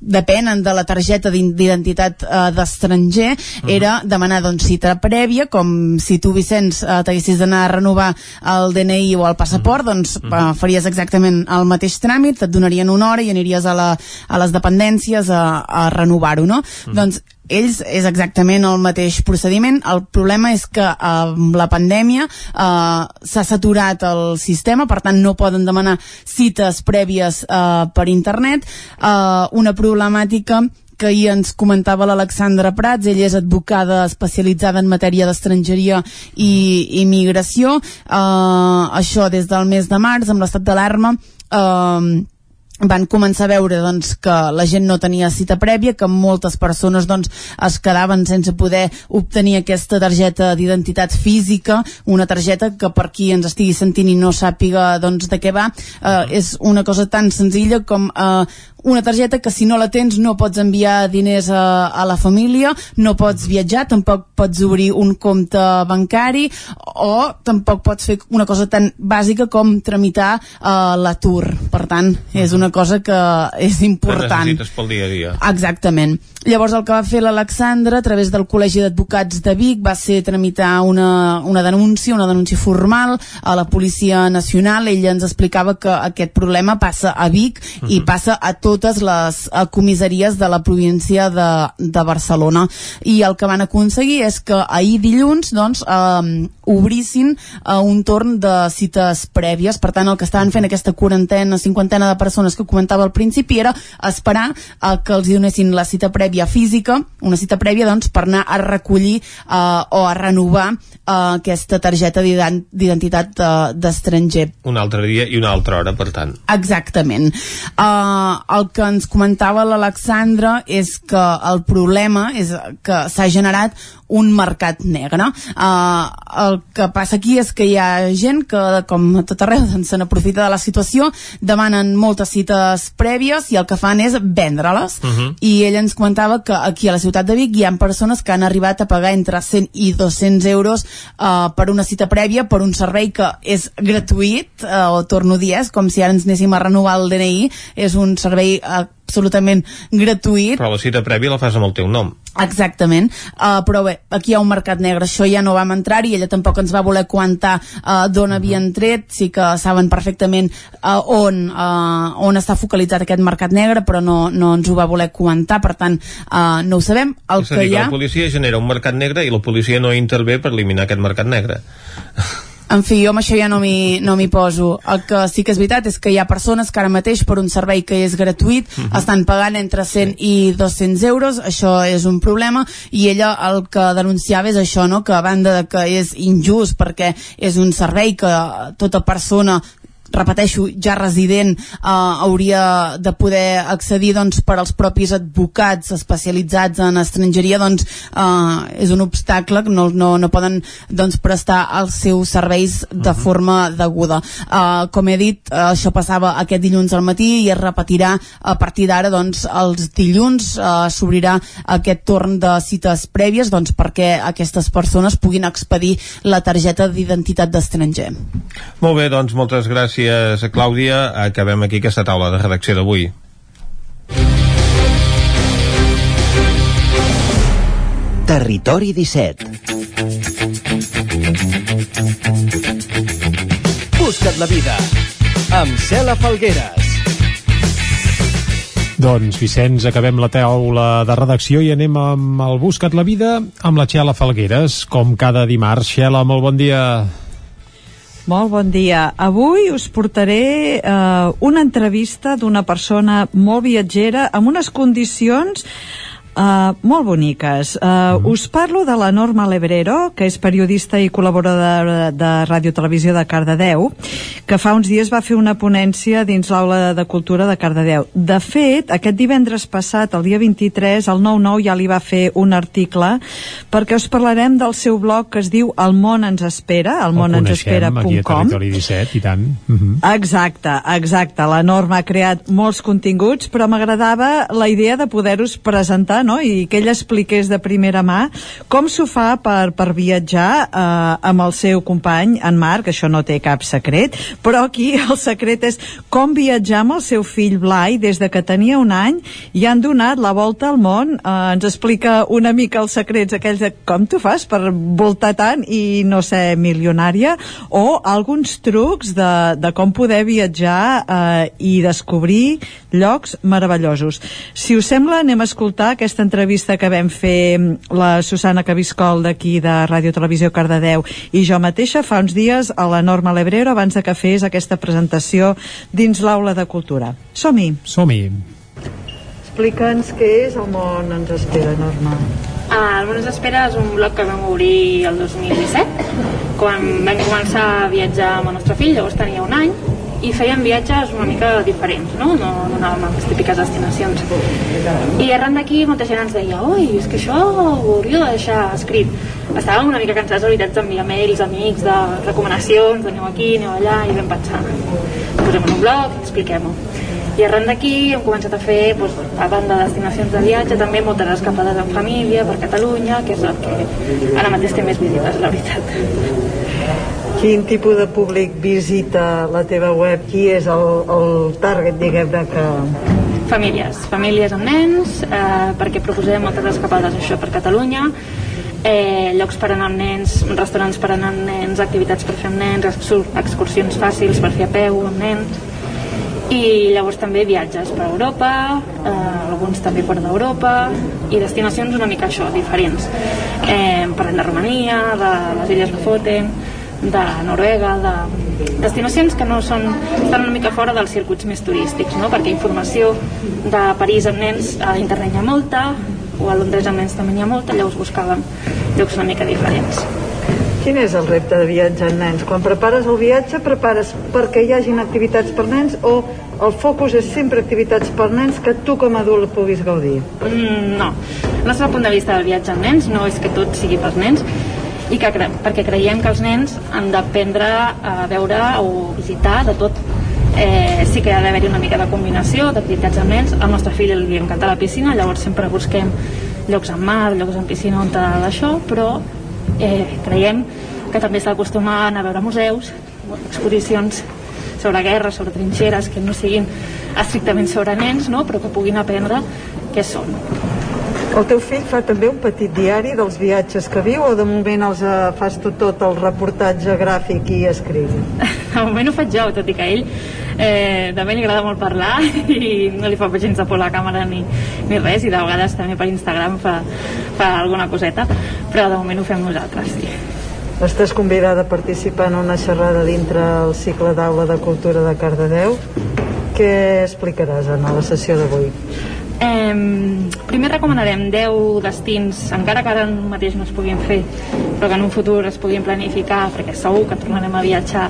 depenen de la targeta d'identitat uh, d'estranger uh mhm. -huh. era demanar doncs, cita prèvia, com si tu, Vicenç, uh, t'haguessis d'anar a renovar el DNI o el passaport, uh mhm. -huh. doncs uh, faries exactament el mateix tràmit, et donarien una hora i aniries a, la, a les dependències a, a renovar-ho, no? Uh -huh. Doncs ells és exactament el mateix procediment. El problema és que amb la pandèmia eh, s'ha saturat el sistema, per tant no poden demanar cites prèvies eh, per internet. Eh, una problemàtica que ahir ens comentava l'Alexandra Prats, ella és advocada especialitzada en matèria d'estrangeria i immigració. Eh, això des del mes de març, amb l'estat d'alarma, eh, van començar a veure doncs, que la gent no tenia cita prèvia, que moltes persones doncs, es quedaven sense poder obtenir aquesta targeta d'identitat física, una targeta que per qui ens estigui sentint i no sàpiga doncs, de què va, eh, és una cosa tan senzilla com eh, una targeta que si no la tens no pots enviar diners a, a la família, no pots viatjar, tampoc pots obrir un compte bancari o tampoc pots fer una cosa tan bàsica com tramitar uh, l'atur. Per tant, és una cosa que és important. Que necessites pel dia a dia. Exactament. Llavors el que va fer l'Alexandra a través del Col·legi d'Advocats de Vic va ser tramitar una, una denúncia, una denúncia formal a la Policia Nacional. Ella ens explicava que aquest problema passa a Vic uh -huh. i passa a totes les a comissaries de la província de, de Barcelona. I el que van aconseguir és que ahir dilluns doncs, eh, obrissin eh, un torn de cites prèvies. Per tant, el que estaven fent aquesta quarantena, cinquantena de persones que comentava al principi era esperar eh, que els donessin la cita prèvia física, una cita prèvia doncs, per anar a recollir eh, o a renovar eh, aquesta targeta d'identitat eh, d'estranger. Un altre dia i una altra hora, per tant. Exactament. Uh, el que ens comentava l'Alexandra és que el problema és que s'ha generat un mercat negre. Uh, el que passa aquí és que hi ha gent que, com a tot arreu, doncs, [LAUGHS] se n'aprofita de la situació, demanen moltes cites prèvies i el que fan és vendre-les. Uh -huh. I ell ens comentava que aquí a la ciutat de Vic hi ha persones que han arribat a pagar entre 100 i 200 euros uh, per una cita prèvia, per un servei que és gratuït, uh, o torno a dir, és com si ara ens anéssim a renovar el DNI, és un servei uh, absolutament gratuït. Però la cita prèvia la fas amb el teu nom. Exactament, uh, però bé, aquí hi ha un mercat negre, això ja no vam entrar i ella tampoc ens va voler comentar uh, d'on havien tret, sí que saben perfectament uh, on, uh, on està focalitzat aquest mercat negre, però no, no ens ho va voler comentar, per tant uh, no ho sabem. El és a dir, que, que ha... la policia genera un mercat negre i la policia no intervé per eliminar aquest mercat negre. En fi, jo amb això ja no m'hi no poso. El que sí que és veritat és que hi ha persones que ara mateix per un servei que és gratuït uh -huh. estan pagant entre 100 i 200 euros, això és un problema, i ella el que denunciava és això, no? que a banda de que és injust perquè és un servei que tota persona repeteixo, ja resident eh, hauria de poder accedir doncs, per als propis advocats especialitzats en estrangeria doncs, eh, és un obstacle que no, no, no poden doncs, prestar els seus serveis de uh -huh. forma deguda. Eh, com he dit, eh, això passava aquest dilluns al matí i es repetirà a partir d'ara doncs, els dilluns eh, s'obrirà aquest torn de cites prèvies doncs, perquè aquestes persones puguin expedir la targeta d'identitat d'estranger. Molt bé, doncs moltes gràcies gràcies, Clàudia. Acabem aquí aquesta taula de redacció d'avui. Territori 17 Busca't la vida amb Cela Falgueres doncs, Vicenç, acabem la taula de redacció i anem amb el Busca't la vida amb la Xela Falgueres, com cada dimarts. Xela, molt bon dia. Molt bon dia. Avui us portaré eh, una entrevista d'una persona molt viatgera amb unes condicions Uh, molt boniques. Uh, mm. Us parlo de la Norma Lebrero, que és periodista i col·laboradora de, de Ràdio Televisió de Cardedeu, que fa uns dies va fer una ponència dins l'aula de cultura de Cardedeu. De fet, aquest divendres passat, el dia 23, el 9-9 ja li va fer un article perquè us parlarem del seu blog que es diu El món ens espera, el món ens espera.com. El 17, i tant. Uh -huh. Exacte, exacte. La Norma ha creat molts continguts, però m'agradava la idea de poder-us presentar no? i que ell expliqués de primera mà com s'ho fa per, per viatjar eh, amb el seu company, en Marc, això no té cap secret, però aquí [LAUGHS] el secret és com viatjar amb el seu fill Blai des de que tenia un any i han donat la volta al món. Eh, ens explica una mica els secrets aquells de com tu fas per voltar tant i no ser milionària o alguns trucs de, de com poder viatjar eh, i descobrir llocs meravellosos. Si us sembla, anem a escoltar aquesta aquesta entrevista que vam fer la Susana Cabiscol d'aquí de Ràdio Televisió Cardedeu i jo mateixa fa uns dies a la Norma Lebrero abans de que fes aquesta presentació dins l'aula de cultura. Som-hi! Som-hi! Explica'ns què és el món ens espera, Norma. Ah, el món ens espera és un blog que vam obrir el 2017 quan vam començar a viatjar amb el nostre fill, llavors tenia un any i fèiem viatges una mica diferents, no? No, no anàvem a les típiques destinacions. I arran d'aquí molta gent ens deia oi, és que això ho hauríeu de deixar escrit. Estàvem una mica cansats, de veritat, d'enviar mails, amics, de recomanacions, aneu aquí, aneu allà, i vam pensar, posem en un blog, expliquem-ho. I arran d'aquí hem començat a fer, doncs, a banda de destinacions de viatge, també moltes escapades en família per Catalunya, que és el que ara mateix té més visites, la veritat. Quin tipus de públic visita la teva web? Qui és el, el target, diguem-ne, que... Famílies, famílies amb nens, eh, perquè proposem moltes escapades això per Catalunya, eh, llocs per anar amb nens, restaurants per anar amb nens, activitats per fer amb nens, excursions fàcils per fer a peu amb nens, i llavors també viatges per Europa, eh, alguns també fora d'Europa, i destinacions una mica això, diferents. Eh, parlem de Romania, de les Illes Lofoten, de Noruega, de destinacions que no són, estan una mica fora dels circuits més turístics, no? perquè informació de París amb nens a internet hi ha molta, o a Londres amb nens també n'hi ha molta, llavors buscàvem llocs una mica diferents. Quin és el repte de viatjar amb nens? Quan prepares el viatge, prepares perquè hi hagin activitats per nens o el focus és sempre activitats per nens que tu com a adult puguis gaudir? Mm, no. El nostre punt de vista del viatge amb nens no és que tot sigui per nens, i que, perquè creiem que els nens han d'aprendre a veure o visitar de tot eh, sí que ha d'haver-hi una mica de combinació d'activitats amb nens al nostre fill li encanta la piscina llavors sempre busquem llocs amb mar, llocs amb piscina on d'això però eh, creiem que també està acostumat a veure museus exposicions sobre guerra, sobre trinxeres que no siguin estrictament sobre nens no? però que puguin aprendre què són el teu fill fa també un petit diari dels viatges que viu o de moment els uh, fas tu tot el reportatge gràfic i escrit? De [LAUGHS] moment ho faig jo, tot i que ell eh, també li agrada molt parlar [LAUGHS] i no li fa gens de por la càmera ni, ni res i de vegades també per Instagram fa, fa alguna coseta però de moment ho fem nosaltres, sí. Estàs convidada a participar en una xerrada dintre el cicle d'aula de cultura de Cardedeu. Què explicaràs en la sessió d'avui? Eh, primer recomanarem 10 destins, encara que ara mateix no es puguin fer, però que en un futur es puguin planificar, perquè segur que tornarem a viatjar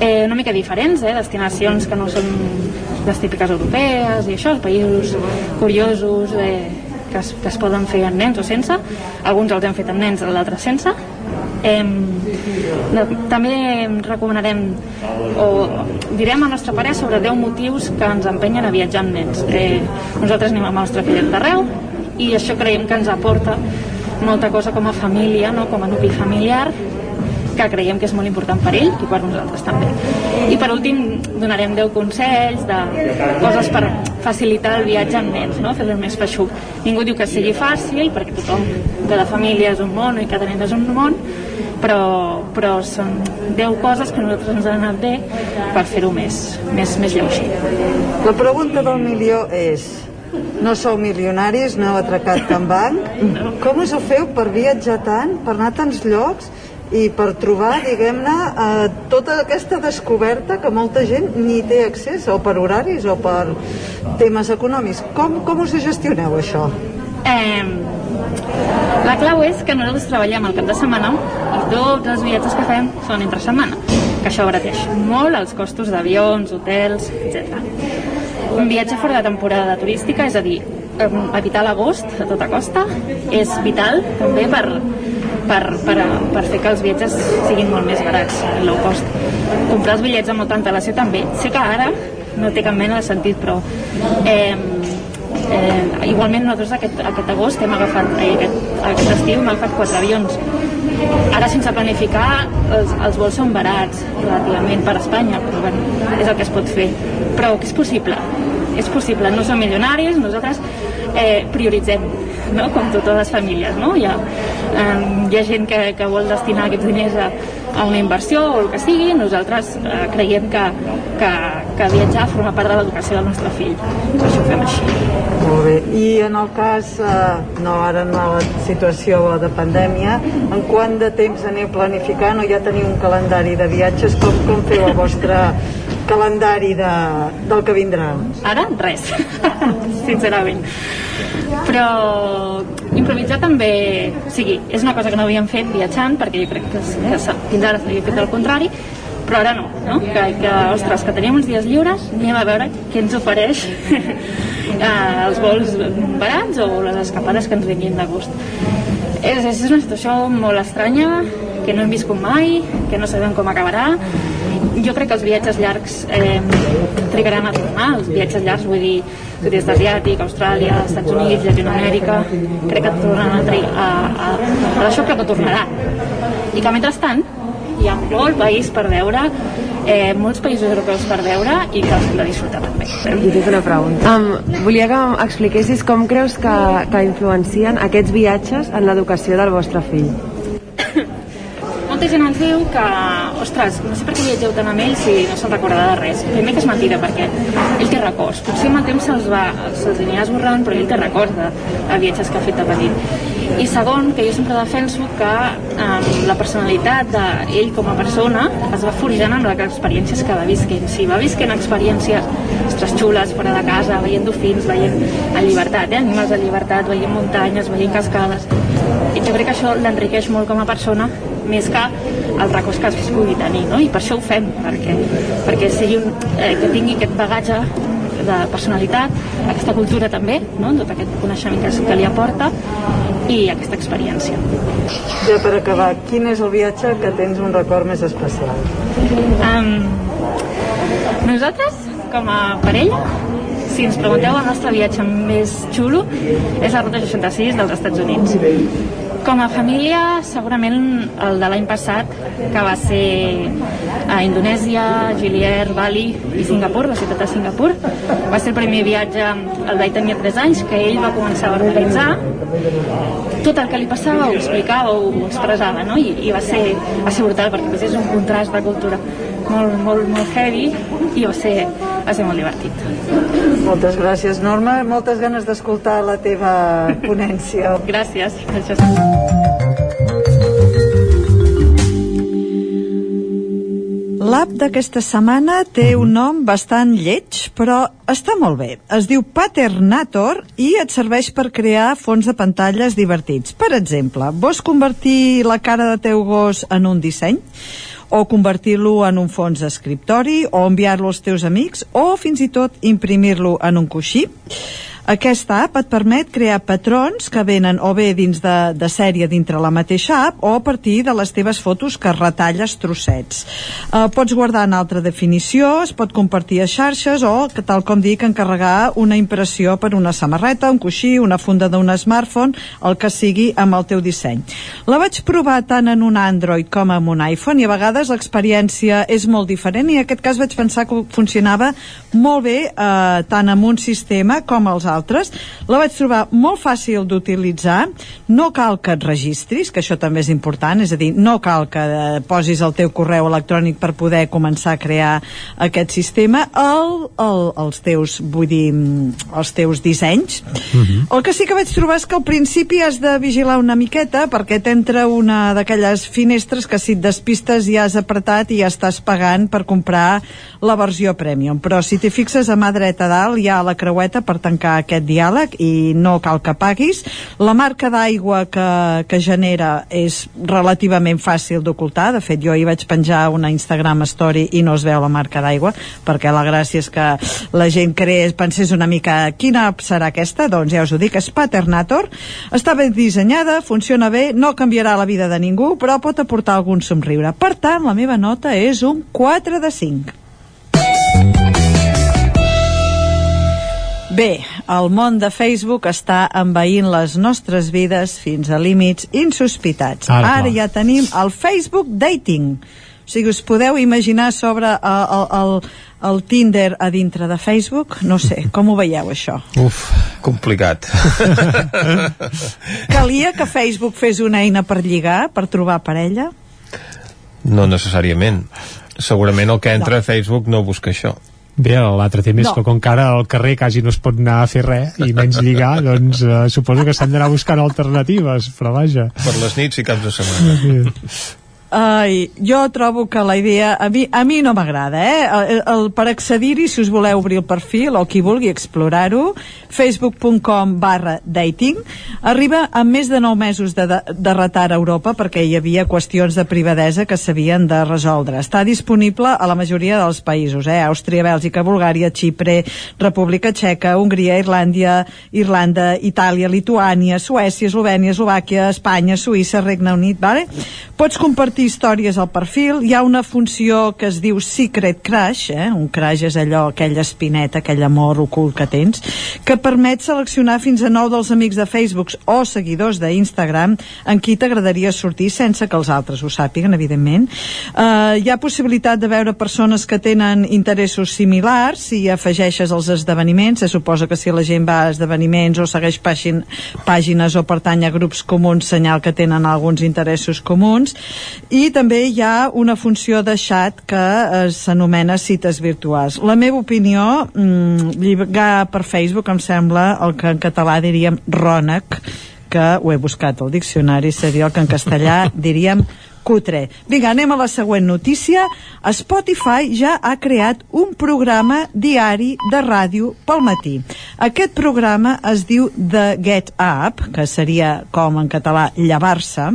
eh, una mica diferents, eh, destinacions que no són les típiques europees i això, països curiosos eh, que, es, que es poden fer amb nens o sense, alguns els hem fet amb nens, l'altre sense, Eh, també recomanarem o direm el nostre pare sobre 10 motius que ens empenyen a viatjar amb nens. Eh, nosaltres anem amb el nostre fillet d'arreu i això creiem que ens aporta molta cosa com a família, no? com a nucli familiar que creiem que és molt important per ell i per nosaltres també. I per últim donarem 10 consells de coses per facilitar el viatge amb nens, no? fer-lo més feixuc. Ningú diu que sigui fàcil, perquè tothom, cada família és un món i cada nen és un món, però, però són 10 coses que nosaltres ens han anat bé per fer-ho més, més, més lleuger. La pregunta del milió és no sou milionaris, no heu atracat tan banc. No. Com us ho feu per viatjar tant, per anar a tants llocs i per trobar, diguem-ne, eh, tota aquesta descoberta que molta gent ni té accés, o per horaris o per temes econòmics. Com, com us gestioneu això? Eh, la clau és que nosaltres treballem el cap de setmana i tots els viatges que fem són entre setmana, que això abarateix molt els costos d'avions, hotels, etc. Un viatge fora de temporada turística, és a dir, evitar l'agost a tota costa, és vital també per, per, per, per fer que els viatges siguin molt més barats, low cost. Comprar els bitllets amb molta antelació també. Sé que ara no té cap mena de sentit, però eh, eh, igualment nosaltres aquest, aquest agost hem agafat, eh, aquest, aquest estiu hem agafat quatre avions ara sense planificar els, els vols són barats relativament per Espanya però bueno, és el que es pot fer però que és possible és possible, no som milionaris nosaltres eh, prioritzem no? com totes les famílies no? hi, ha, eh, hi ha gent que, que vol destinar aquests diners a, a una inversió o el que sigui nosaltres eh, creiem que, que, que viatjar forma part de l'educació del nostre fill per això ho fem així molt bé, i en el cas eh, no ara en la situació de pandèmia en quant de temps aneu planificant o ja teniu un calendari de viatges com, com feu el vostre calendari de, del que vindrà? Ara, res, [LAUGHS] sincerament. Però improvisar també, o sigui, és una cosa que no havíem fet viatjant, perquè jo crec que fins ara s'havia fet el contrari, però ara no, no? Que, que, ostres, que tenim uns dies lliures, anem a veure què ens ofereix [LAUGHS] eh, els vols barats o les escapades que ens vinguin de gust. És, és una situació molt estranya, que no hem viscut mai, que no sabem com acabarà. Jo crec que els viatges llargs eh, trigaran a tornar, els viatges llargs vull dir sud-est asiàtic, Austràlia, Estats Units, Llatinoamèrica, crec que tornaran a, a, a, a això crec que tornarà. I que mentrestant hi ha molt país per veure, eh, molts països europeus per veure i que els hem de disfrutar també. Jo tinc una pregunta. Um, volia que expliquessis com creus que, que influencien aquests viatges en l'educació del vostre fill. Molta gent ens diu que, ostres, no sé per què viatgeu tant amb ell si no se'n recorda de res. Primer que és mentida, perquè ell té records. Potser amb el temps se'ls va, se'ls anirà esborrant, però ell té records de, de viatges que ha fet de petit. I segon, que jo sempre defenso que eh, la personalitat d'ell com a persona es va forjant amb les experiències que va visquent. Si va visquent experiències ostres, xules, fora de casa, veient dofins, veient en llibertat, eh? animals de llibertat, veient muntanyes, veient cascades. I jo crec que això l'enriqueix molt com a persona, més que els records que es pugui tenir, no? I per això ho fem, perquè, perquè sigui un, eh, que tingui aquest bagatge de personalitat, aquesta cultura també, no? tot aquest coneixement que, que li aporta i aquesta experiència. Ja per acabar, quin és el viatge que tens un record més especial? Um, nosaltres, com a parella, si ens pregunteu el nostre viatge més xulo, és la Ruta 66 dels Estats Units. Com a família, segurament el de l'any passat, que va ser a Indonèsia, Gilier, Bali i Singapur, la ciutat de Singapur. Va ser el primer viatge, el vaig tenir 3 anys, que ell va començar a organitzar. Tot el que li passava ho explicava, ho expressava, no? I, i va, ser, va ser brutal, perquè és un contrast de cultura molt, molt, molt heavy i va ser, va ser molt divertit. Moltes gràcies, Norma. Moltes ganes d'escoltar la teva ponència. Gràcies. Gràcies. L'app d'aquesta setmana té un nom bastant lleig, però està molt bé. Es diu Paternator i et serveix per crear fons de pantalles divertits. Per exemple, vols convertir la cara de teu gos en un disseny? O convertir-lo en un fons d'escriptori o enviar-lo als teus amics o fins i tot imprimir-lo en un coixí. Aquesta app et permet crear patrons que venen o bé dins de, de sèrie dintre la mateixa app o a partir de les teves fotos que retalles trossets. Uh, pots guardar en altra definició, es pot compartir a xarxes o, que tal com dic, encarregar una impressió per una samarreta, un coixí, una funda d'un smartphone, el que sigui amb el teu disseny. La vaig provar tant en un Android com en un iPhone i a vegades l'experiència és molt diferent i en aquest cas vaig pensar que funcionava molt bé eh, tant amb un sistema com els altres. La vaig trobar molt fàcil d'utilitzar, no cal que et registris, que això també és important, és a dir, no cal que eh, posis el teu correu electrònic per poder començar a crear aquest sistema, el, el, els teus, vull dir, mm, els teus dissenys. El que sí que vaig trobar és que al principi has de vigilar una miqueta perquè t'entra una d'aquelles finestres que si et despistes ja has apretat i ja estàs pagant per comprar la versió premium. Però si t'hi fixes a mà dreta dalt hi ha la creueta per tancar aquest diàleg i no cal que paguis. La marca d'aigua que, que genera és relativament fàcil d'ocultar. De fet, jo hi vaig penjar una Instagram story i no es veu la marca d'aigua perquè la gràcia és que la gent creés, pensés una mica quina serà aquesta? Doncs ja us ho dic, és Paternator. Està ben dissenyada, funciona bé, no canviarà la vida de ningú, però pot aportar algun somriure. Per tant, la meva nota és un 4 de 5. Bé, el món de Facebook està envaint les nostres vides fins a límits insospitats. Ara, Ara ja tenim el Facebook Dating. O sigui, us podeu imaginar sobre el, el, el, el Tinder a dintre de Facebook? No sé, com ho veieu, això? Uf, complicat. [LAUGHS] Calia que Facebook fes una eina per lligar, per trobar parella? No necessàriament. Segurament el que entra a Facebook no busca això. Bé, l'altre tema és No. que com que ara al carrer quasi no es pot anar a fer res i menys lligar, [LAUGHS] doncs eh, suposo que s'han d'anar buscant alternatives, però vaja. Per les nits i caps de setmana. Ai, jo trobo que la idea a mi, a mi no m'agrada eh? el, el, per accedir-hi si us voleu obrir el perfil o qui vulgui explorar-ho facebook.com barra dating arriba amb més de 9 mesos de, de, de retard a Europa perquè hi havia qüestions de privadesa que s'havien de resoldre està disponible a la majoria dels països eh? Àustria, Bèlgica, Bulgària, Xipre República Txeca, Hongria, Irlàndia Irlanda, Itàlia, Lituània Suècia, Eslovènia, Eslovàquia, Espanya Suïssa, Regne Unit, vale? pots compartir històries al perfil, hi ha una funció que es diu Secret Crush, eh? un crush és allò, aquella espineta, aquell amor ocult que tens, que permet seleccionar fins a nou dels amics de Facebook o seguidors d'Instagram en qui t'agradaria sortir sense que els altres ho sàpiguen, evidentment. Uh, hi ha possibilitat de veure persones que tenen interessos similars si afegeixes els esdeveniments, se suposa que si la gent va a esdeveniments o segueix pàgin, pàgines o pertany a grups comuns, senyal que tenen alguns interessos comuns i també hi ha una funció de xat que eh, s'anomena cites virtuals. La meva opinió, mmm, lligar per Facebook em sembla el que en català diríem rònec, que ho he buscat al diccionari, seria el que en castellà [LAUGHS] diríem cutre. Vinga, anem a la següent notícia. Spotify ja ha creat un programa diari de ràdio pel matí. Aquest programa es diu The Get Up, que seria com en català llevar-se,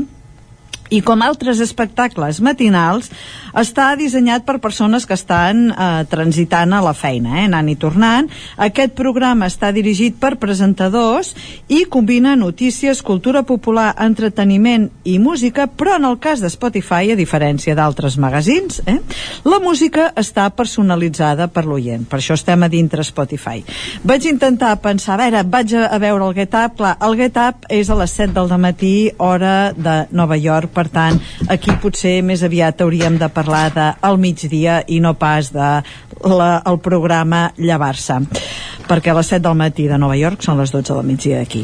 i com altres espectacles matinals està dissenyat per persones que estan eh, transitant a la feina, eh, anant i tornant. Aquest programa està dirigit per presentadors i combina notícies, cultura popular, entreteniment i música, però en el cas de Spotify, a diferència d'altres magazins, eh, la música està personalitzada per l'oient. Per això estem a dintre Spotify. Vaig intentar pensar, a veure, vaig a, veure el Get Up. Clar, el Get Up és a les 7 del matí, hora de Nova York, per tant, aquí potser més aviat hauríem de parlar de al migdia i no pas de la, el programa Llevar-se perquè a les 7 del matí de Nova York són les 12 del migdia d'aquí.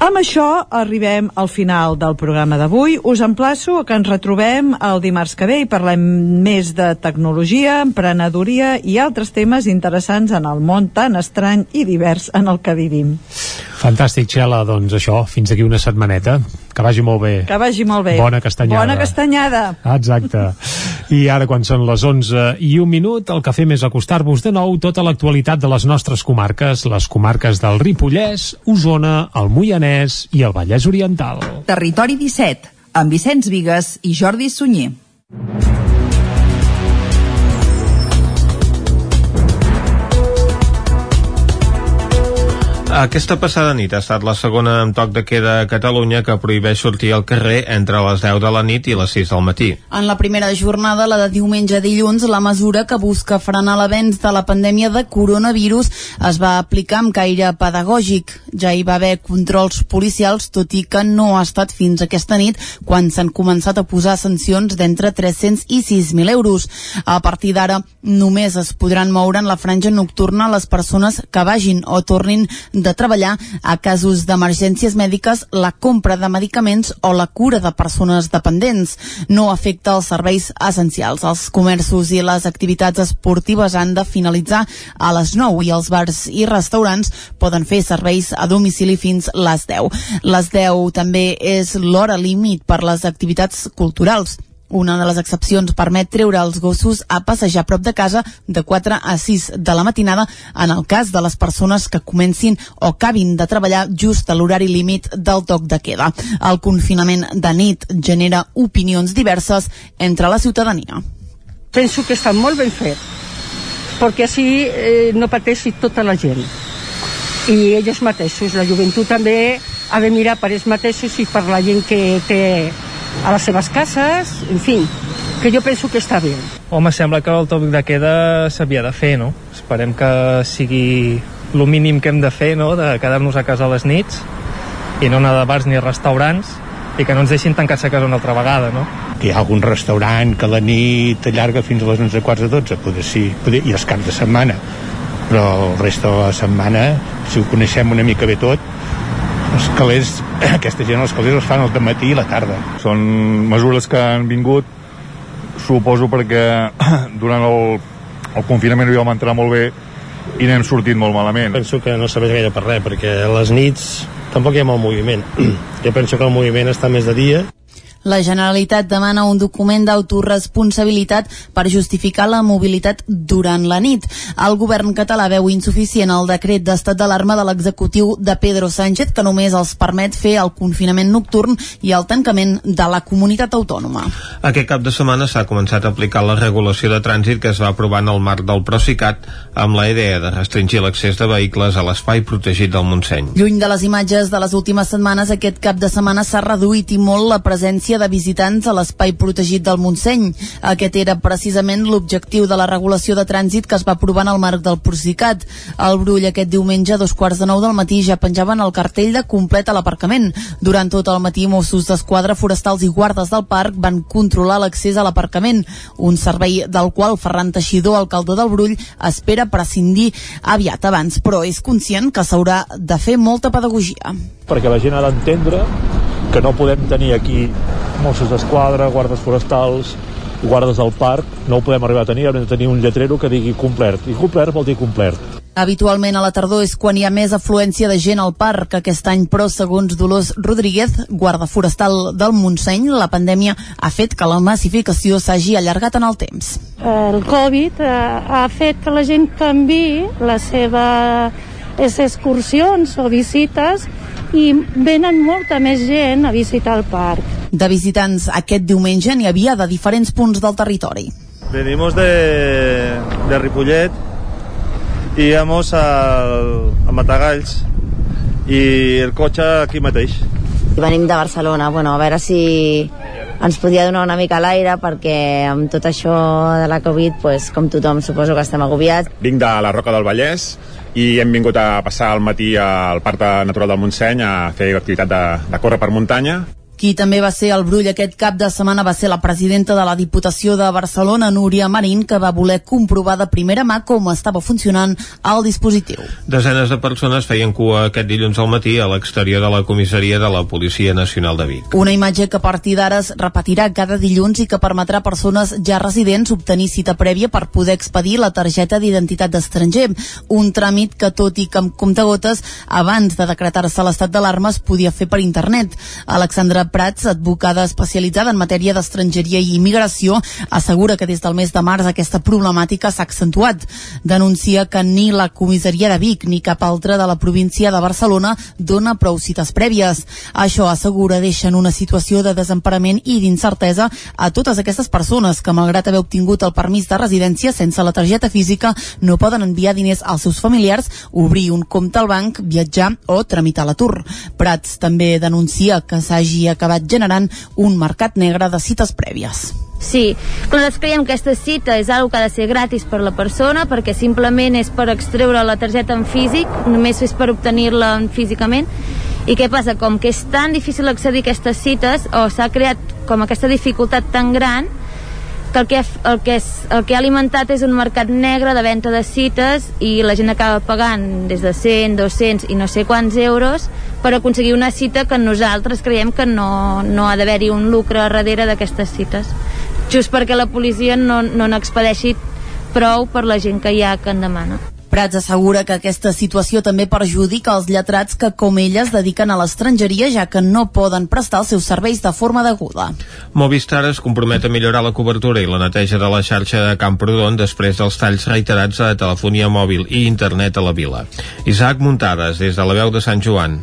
Amb això arribem al final del programa d'avui. Us emplaço a que ens retrobem el dimarts que ve i parlem més de tecnologia, emprenedoria i altres temes interessants en el món tan estrany i divers en el que vivim. Fantàstic, Xela. Doncs això, fins aquí una setmaneta. Que vagi molt bé. Que vagi molt bé. Bona castanyada. Bona castanyada. Exacte. I ara, quan són les 11 i un minut, el que fem és acostar-vos de nou tota l'actualitat de les nostres comarques, les comarques del Ripollès, Osona, el Moianès i el Vallès Oriental. Territori 17, amb Vicenç Vigues i Jordi Sunyer. Aquesta passada nit ha estat la segona amb toc de queda a Catalunya que prohibeix sortir al carrer entre les 10 de la nit i les 6 del matí. En la primera jornada, la de diumenge a dilluns, la mesura que busca frenar l'avenç de la pandèmia de coronavirus es va aplicar amb caire pedagògic. Ja hi va haver controls policials, tot i que no ha estat fins aquesta nit quan s'han començat a posar sancions d'entre 300 i 6.000 euros. A partir d'ara, només es podran moure en la franja nocturna les persones que vagin o tornin de treballar a casos d'emergències mèdiques, la compra de medicaments o la cura de persones dependents. No afecta els serveis essencials. Els comerços i les activitats esportives han de finalitzar a les 9 i els bars i restaurants poden fer serveis a domicili fins les 10. Les 10 també és l'hora límit per les activitats culturals. Una de les excepcions permet treure els gossos a passejar a prop de casa de 4 a 6 de la matinada en el cas de les persones que comencin o acabin de treballar just a l'horari límit del toc de queda. El confinament de nit genera opinions diverses entre la ciutadania. Penso que està molt ben fet, perquè així eh, no pateixi tota la gent. I ells mateixos, la joventut també ha de mirar per ells mateixos i per la gent que té a les seves cases, en fi, que jo penso que està bé. Home, sembla que el toc de queda s'havia de fer, no? Esperem que sigui el mínim que hem de fer, no?, de quedar-nos a casa a les nits i no anar de bars ni a restaurants i que no ens deixin tancats a casa una altra vegada, no? Que hi ha algun restaurant que la nit allarga fins a les 11, quarts de 12, poder sí, poder, i els caps de setmana, però el resta de la setmana, si ho coneixem una mica bé tot, els calés, [CLEARS THROAT] aquesta gent els calés els fan al matí i la tarda. Són mesures que han vingut, suposo perquè [CLEARS THROAT] durant el, el confinament hi vam entrar molt bé i n'hem sortit molt malament. Penso que no serveix gaire per res, perquè a les nits tampoc hi ha molt moviment. [CLEARS THROAT] Jo penso que el moviment està més de dia La Generalitat demana un document d'autoresponsabilitat per justificar la mobilitat durant la nit. El govern català veu insuficient el decret d'estat d'alarma de l'executiu de Pedro Sánchez que només els permet fer el confinament nocturn i el tancament de la comunitat autònoma. Aquest cap de setmana s'ha començat a aplicar la regulació de trànsit que es va aprovar en el marc del Procicat amb la idea de restringir l'accés de vehicles a l'espai protegit del Montseny. Lluny de les imatges de les últimes setmanes, aquest cap de setmana s'ha reduït i molt la presència de visitants a l'espai protegit del Montseny. Aquest era precisament l'objectiu de la regulació de trànsit que es va aprovar en el marc del Procicat. El Brull aquest diumenge a dos quarts de nou del matí ja penjaven el cartell de complet a l'aparcament. Durant tot el matí, Mossos d'Esquadra, forestals i guardes del parc van controlar l'accés a l'aparcament, un servei del qual Ferran Teixidor, alcalde del Brull, espera prescindir aviat abans, però és conscient que s'haurà de fer molta pedagogia. Perquè la gent ha d'entendre que no podem tenir aquí Mossos d'Esquadra, guardes forestals, guardes del parc, no ho podem arribar a tenir, hem de tenir un lletrero que digui complert, i complert vol dir complert. Habitualment a la tardor és quan hi ha més afluència de gent al parc. Aquest any, però, segons Dolors Rodríguez, guarda forestal del Montseny, la pandèmia ha fet que la massificació s'hagi allargat en el temps. El Covid eh, ha fet que la gent canvi la seva les excursions o visites i venen molta més gent a visitar el parc. De visitants aquest diumenge n'hi havia de diferents punts del territori. Venimos de, de Ripollet y íbamos al, a Matagalls i el cotxe aquí mateix. Venim de Barcelona, bueno, a veure si ens podia donar una mica l'aire perquè amb tot això de la Covid, pues, com tothom suposo que estem agobiats. Vinc de la Roca del Vallès i hem vingut a passar el matí al Parc Natural del Montseny a fer activitat de, de córrer per muntanya qui també va ser al Brull aquest cap de setmana va ser la presidenta de la Diputació de Barcelona, Núria Marín, que va voler comprovar de primera mà com estava funcionant el dispositiu. Desenes de persones feien cua aquest dilluns al matí a l'exterior de la comissaria de la Policia Nacional de Vic. Una imatge que a partir d'ara es repetirà cada dilluns i que permetrà a persones ja residents obtenir cita prèvia per poder expedir la targeta d'identitat d'estranger, un tràmit que tot i que amb comptagotes abans de decretar-se l'estat d'alarma es podia fer per internet. Alexandra Prats, advocada especialitzada en matèria d'estrangeria i immigració, assegura que des del mes de març aquesta problemàtica s'ha accentuat. Denuncia que ni la comissaria de Vic ni cap altra de la província de Barcelona dona prou cites prèvies. Això, assegura, deixa en una situació de desemparament i d'incertesa a totes aquestes persones que, malgrat haver obtingut el permís de residència sense la targeta física, no poden enviar diners als seus familiars, obrir un compte al banc, viatjar o tramitar l'atur. Prats també denuncia que s'hagi acabat generant un mercat negre de cites prèvies. Sí, nosaltres creiem que aquesta cita és una que ha de ser gratis per la persona perquè simplement és per extreure la targeta en físic, només és per obtenir-la físicament i què passa? Com que és tan difícil accedir a aquestes cites o s'ha creat com aquesta dificultat tan gran que el que, el, que és, el que ha alimentat és un mercat negre de venda de cites i la gent acaba pagant des de 100, 200 i no sé quants euros per aconseguir una cita que nosaltres creiem que no, no ha d'haver-hi un lucre darrere d'aquestes cites just perquè la policia no, no n'expedeixi prou per la gent que hi ha que en demana. Prats assegura que aquesta situació també perjudica els lletrats que, com ella, es dediquen a l'estrangeria, ja que no poden prestar els seus serveis de forma deguda. Movistar es compromet a millorar la cobertura i la neteja de la xarxa de Camprodon després dels talls reiterats a telefonia mòbil i internet a la vila. Isaac Muntades, des de la veu de Sant Joan.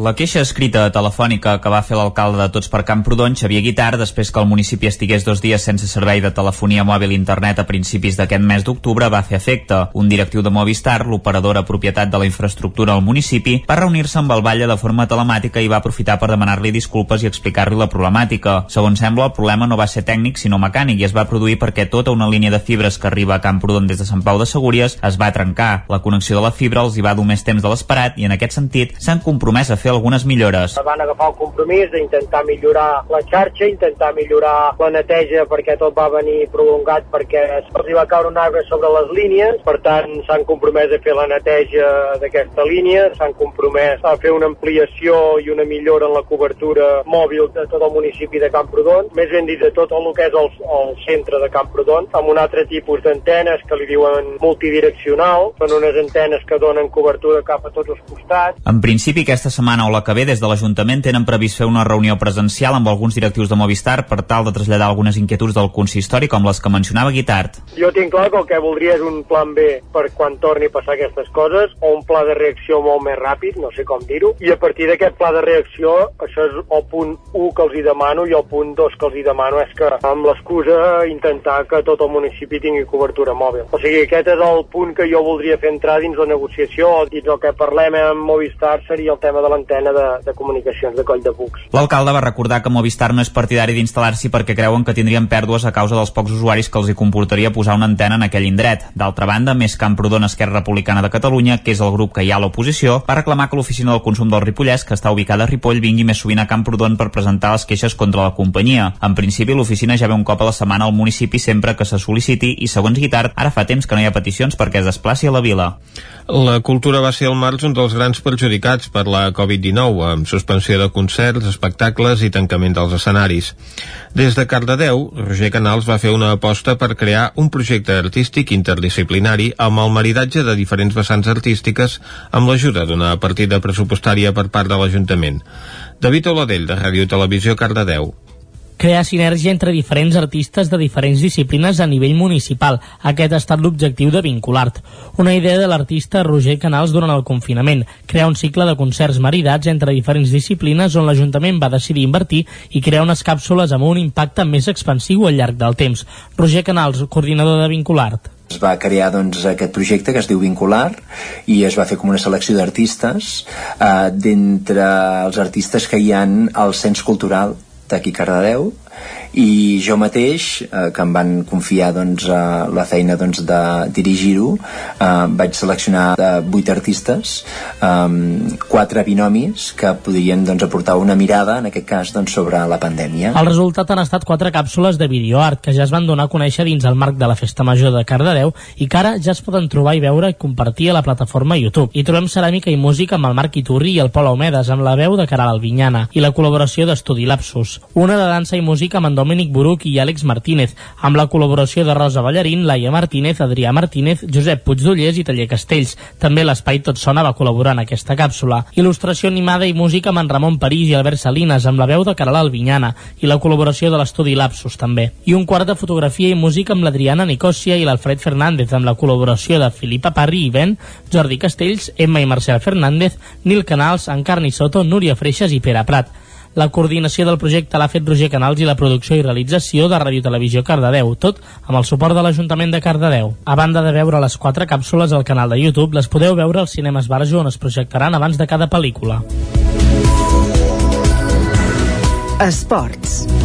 La queixa escrita telefònica que va fer l'alcalde de Tots per Camprodon, Xavier Guitar, després que el municipi estigués dos dies sense servei de telefonia mòbil i internet a principis d'aquest mes d'octubre, va fer efecte. Un directiu de Movistar, l'operadora propietat de la infraestructura al municipi, va reunir-se amb el Batlle de forma telemàtica i va aprofitar per demanar-li disculpes i explicar-li la problemàtica. Segons sembla, el problema no va ser tècnic sinó mecànic i es va produir perquè tota una línia de fibres que arriba a Camprodon des de Sant Pau de Segúries es va trencar. La connexió de la fibra els hi va dur més temps de l'esperat i en aquest sentit s'han compromès a fer algunes millores. Van agafar el compromís d'intentar millorar la xarxa, intentar millorar la neteja perquè tot va venir prolongat perquè se'ls va caure un arbre sobre les línies, per tant s'han compromès a fer la neteja d'aquesta línia, s'han compromès a fer una ampliació i una millora en la cobertura mòbil de tot el municipi de Camprodon, més ben dit de tot el que és el, el centre de Camprodon, amb un altre tipus d'antenes que li diuen multidireccional, són unes antenes que donen cobertura cap a tots els costats. En principi aquesta setmana setmana o la que ve, des de l'Ajuntament tenen previst fer una reunió presencial amb alguns directius de Movistar per tal de traslladar algunes inquietuds del consistori, com les que mencionava Guitart. Jo tinc clar que el que voldria és un plan B per quan torni a passar aquestes coses, o un pla de reacció molt més ràpid, no sé com dir-ho, i a partir d'aquest pla de reacció, això és el punt 1 que els hi demano, i el punt 2 que els hi demano és que, amb l'excusa, intentar que tot el municipi tingui cobertura mòbil. O sigui, aquest és el punt que jo voldria fer entrar dins la negociació, dins el que parlem amb Movistar seria el tema de l'antena de, de comunicacions de Coll de Bucs. L'alcalde va recordar que Movistar no és partidari d'instal·lar-s'hi perquè creuen que tindrien pèrdues a causa dels pocs usuaris que els hi comportaria posar una antena en aquell indret. D'altra banda, més Camprodon Esquerra Republicana de Catalunya, que és el grup que hi ha a l'oposició, va reclamar que l'oficina del consum del Ripollès, que està ubicada a Ripoll, vingui més sovint a Camprodon per presentar les queixes contra la companyia. En principi, l'oficina ja ve un cop a la setmana al municipi sempre que se sol·liciti i, segons Guitart, ara fa temps que no hi ha peticions perquè es desplaci a la vila. La cultura va ser al març un dels grans perjudicats per la Covid-19, amb suspensió de concerts, espectacles i tancament dels escenaris. Des de Cardedeu, Roger Canals va fer una aposta per crear un projecte artístic interdisciplinari amb el maridatge de diferents vessants artístiques amb l'ajuda d'una partida pressupostària per part de l'Ajuntament. David Oladell, de Ràdio Televisió Cardedeu crear sinergia entre diferents artistes de diferents disciplines a nivell municipal. Aquest ha estat l'objectiu de Vinculart. Una idea de l'artista Roger Canals durant el confinament, crear un cicle de concerts maridats entre diferents disciplines on l'Ajuntament va decidir invertir i crear unes càpsules amb un impacte més expansiu al llarg del temps. Roger Canals, coordinador de Vinculart es va crear doncs, aquest projecte que es diu Vincular i es va fer com una selecció d'artistes eh, d'entre els artistes que hi han al Cens Cultural d'aquí Cardedeu i jo mateix, eh, que em van confiar doncs, eh, la feina doncs, de dirigir-ho, eh, vaig seleccionar eh, vuit artistes, eh, quatre binomis que podrien doncs, aportar una mirada, en aquest cas, doncs, sobre la pandèmia. El resultat han estat quatre càpsules de videoart que ja es van donar a conèixer dins el marc de la Festa Major de Cardedeu i que ara ja es poden trobar i veure i compartir a la plataforma YouTube. Hi trobem ceràmica i música amb el Marc Iturri i el Pol Aumedes amb la veu de Caral Albinyana i la col·laboració d'Estudi Lapsus. Una de dansa i música amb en Domènic Buruc i Àlex Martínez, amb la col·laboració de Rosa Ballarín, Laia Martínez, Adrià Martínez, Josep Puigdollers i Taller Castells. També l'Espai Tot Sona va col·laborar en aquesta càpsula. Il·lustració animada i música amb en Ramon París i Albert Salinas, amb la veu de Caral Albinyana i la col·laboració de l'estudi Lapsus també. I un quart de fotografia i música amb l'Adriana Nicòsia i l'Alfred Fernández, amb la col·laboració de Filipa Parri i Ben, Jordi Castells, Emma i Marcel Fernández, Nil Canals, Encarni Soto, Núria Freixas i Pere Prat. La coordinació del projecte l'ha fet Roger Canals i la producció i realització de Ràdio Televisió Cardedeu, tot amb el suport de l'Ajuntament de Cardedeu. A banda de veure les quatre càpsules al canal de YouTube, les podeu veure als cinemes Barjo on es projectaran abans de cada pel·lícula. Esports.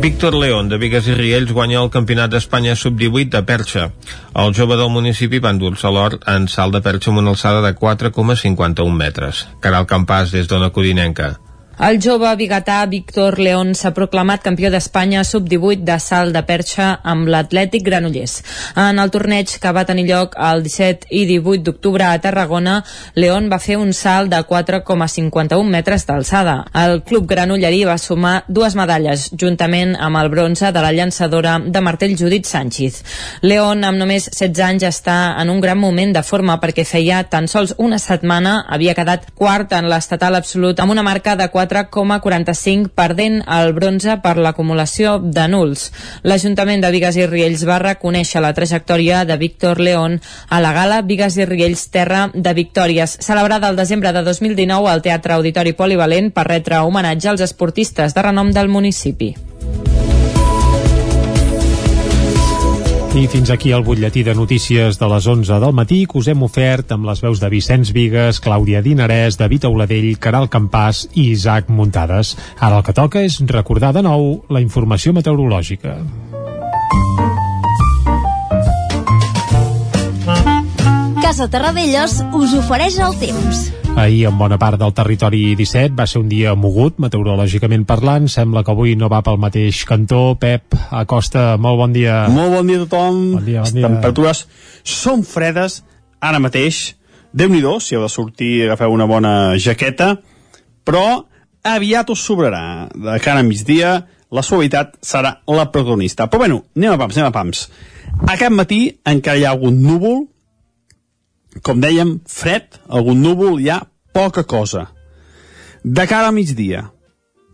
Víctor León, de Vigues i Riells, guanya el Campionat d'Espanya Sub-18 de perxa. El jove del municipi va endur-se l'or en salt de perxa amb una alçada de 4,51 metres. Caral Campàs, des d'Ona Codinenca. El jove biguetà Víctor León s'ha proclamat campió d'Espanya sub-18 de salt de perxa amb l'Atlètic Granollers. En el torneig que va tenir lloc el 17 i 18 d'octubre a Tarragona, León va fer un salt de 4,51 metres d'alçada. El club granollerí va sumar dues medalles, juntament amb el bronze de la llançadora de martell Judit Sánchez. León, amb només 16 anys, està en un gran moment de forma perquè feia tan sols una setmana havia quedat quart en l'estatal absolut amb una marca de 4 4,45 perdent el bronze per l'acumulació de nuls. L'Ajuntament de Vigues i Riells va reconèixer la trajectòria de Víctor León a la gala Vigues i Riells Terra de Victòries, celebrada el desembre de 2019 al Teatre Auditori Polivalent per retre homenatge als esportistes de renom del municipi. I fins aquí el butlletí de notícies de les 11 del matí que us hem ofert amb les veus de Vicenç Vigues, Clàudia Dinarès, David Auladell, Caral Campàs i Isaac Muntades. Ara el que toca és recordar de nou la informació meteorològica. Casa Terradellos us ofereix el temps. Ahir, en bona part del territori 17, va ser un dia mogut, meteorològicament parlant. Sembla que avui no va pel mateix cantó. Pep, Acosta, molt bon dia. Molt bon dia a tothom. Bon dia, bon dia. Les temperatures són fredes ara mateix. déu nhi si heu de sortir, agafeu una bona jaqueta, però aviat us sobrarà. De cara a migdia, la suavitat serà la protagonista. Però bueno, anem a pams, anem a pams. Aquest matí encara hi ha algun núvol, com dèiem, fred, algun núvol, hi ha poca cosa. De cara a migdia,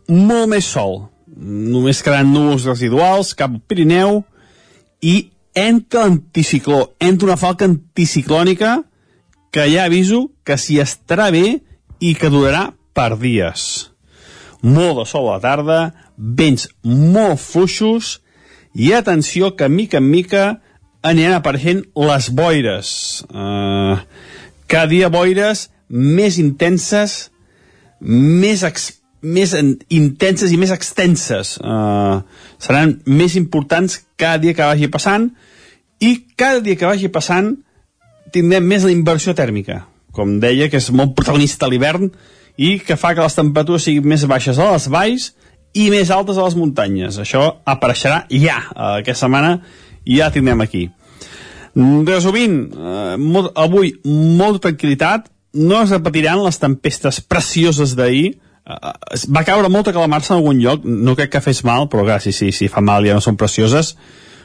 molt més sol, només quedaran núvols residuals cap al Pirineu i entra l'anticicló, entra una falca anticiclònica que ja aviso que s'hi estarà bé i que durarà per dies. Molt de sol a la tarda, vents molt fluixos i atenció que mica en mica aniran apareixent les boires. Uh, cada dia boires més intenses, més, ex, més en, intenses i més extenses. Uh, seran més importants cada dia que vagi passant i cada dia que vagi passant tindrem més la inversió tèrmica. Com deia, que és molt protagonista a l'hivern i que fa que les temperatures siguin més baixes a les valls i més altes a les muntanyes. Això apareixerà ja. Uh, aquesta setmana ja tindrem aquí. Resumint, eh, molt, avui molta tranquil·litat, no es repetiran les tempestes precioses d'ahir, eh, va caure molta calamarsa en algun lloc, no crec que fes mal, però clar, si, si, si fa mal ja no són precioses,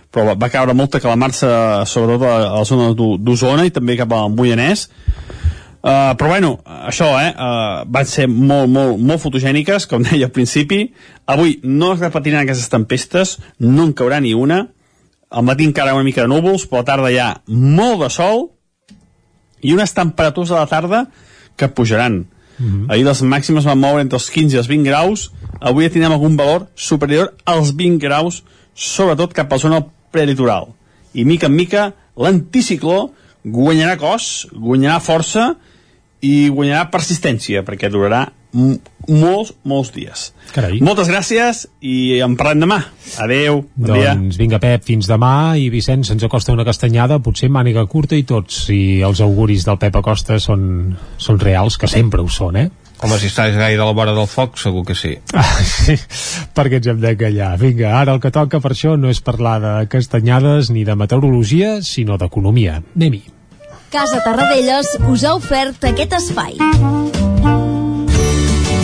però va caure molta calamarsa sobretot a, a la zona d'Osona i també cap al Moianès, Uh, però bueno, això, eh, uh, van ser molt, molt, molt fotogèniques, com deia al principi. Avui no es repetiran aquestes tempestes, no en caurà ni una. Al matí encara una mica de núvols, però a la tarda hi ha molt de sol i unes temperatures a la tarda que pujaran. Mm -hmm. Ahir les màximes van moure entre els 15 i els 20 graus, avui ja tindrem algun valor superior als 20 graus, sobretot cap a la zona prelitoral. I mica en mica l'anticicló guanyarà cos, guanyarà força i guanyarà persistència, perquè durarà molts, molts dies. Carai. Moltes gràcies i en parlem demà. Adeu, bon doncs dia. vinga Pep, fins demà i Vicenç, se'ns acosta una castanyada potser màniga curta i tots si els auguris del Pep Acosta són, són reals, que sempre ho són, eh? Home, si estàs gaire a la vora del foc, segur que sí. Ah, sí, perquè ens hem de callar. Vinga, ara el que toca per això no és parlar de castanyades ni de meteorologia, sinó d'economia. Anem-hi. Casa Tarradellas us ha ofert aquest espai.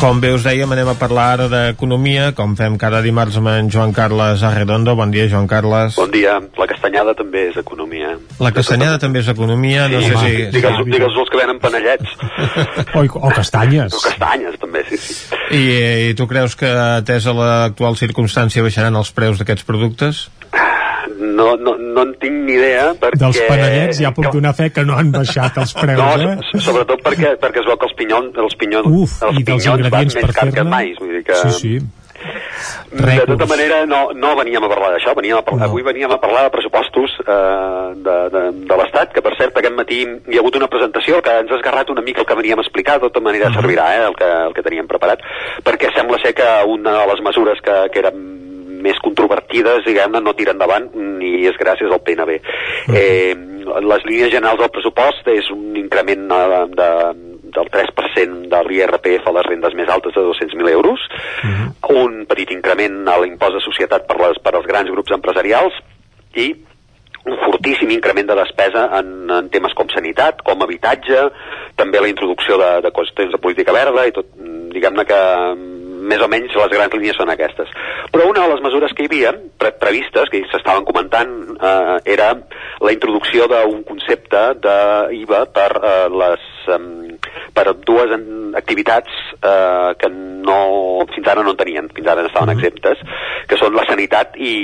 Com bé us dèiem, anem a parlar ara d'economia, com fem cada dimarts amb en Joan Carles Arredondo. Bon dia, Joan Carles. Bon dia. La castanyada també és economia. La castanyada també és economia, no Sí, sé si... Digue'ls digue'ls els que venen panellets. O, o castanyes. O castanyes, també, sí, sí. I, I tu creus que, atesa l'actual circumstància, baixaran els preus d'aquests productes? No, no, no en tinc ni idea perquè... Dels panellets ja puc donar fe que no han baixat els preus, no, eh? so- sobretot perquè, perquè es veu que els pinyons, els pinyons, Uf, els i dels pinyons van més per car que mai. Vull dir que... Sí, sí. De Rècords. tota manera, no, no veníem a parlar d'això, veníem a parlar, avui veníem a parlar de pressupostos eh, de, de, de l'Estat, que per cert aquest matí hi ha hagut una presentació que ens ha esgarrat una mica el que veníem a explicar, de tota manera servirà eh, el, que, el que teníem preparat, perquè sembla ser que una de les mesures que, que eren més controvertides, diguem-ne, no tira endavant ni és gràcies al PNB. Eh, les línies generals del pressupost és un increment eh, de, del 3% de l'IRPF a les rendes més altes de 200.000 euros, un petit increment a l'impost de societat per, les, per als grans grups empresarials i un fortíssim increment de despesa en, en temes com sanitat, com habitatge, també la introducció de, de qüestions de política verda i tot, diguem-ne que més o menys les grans línies són aquestes. Però una de les mesures que hi havia pre previstes, que s'estaven comentant, eh, era la introducció d'un concepte d'IVA per eh, les em, per dues activitats eh, que no, fins ara no en tenien, fins ara estaven exemptes, que són la sanitat i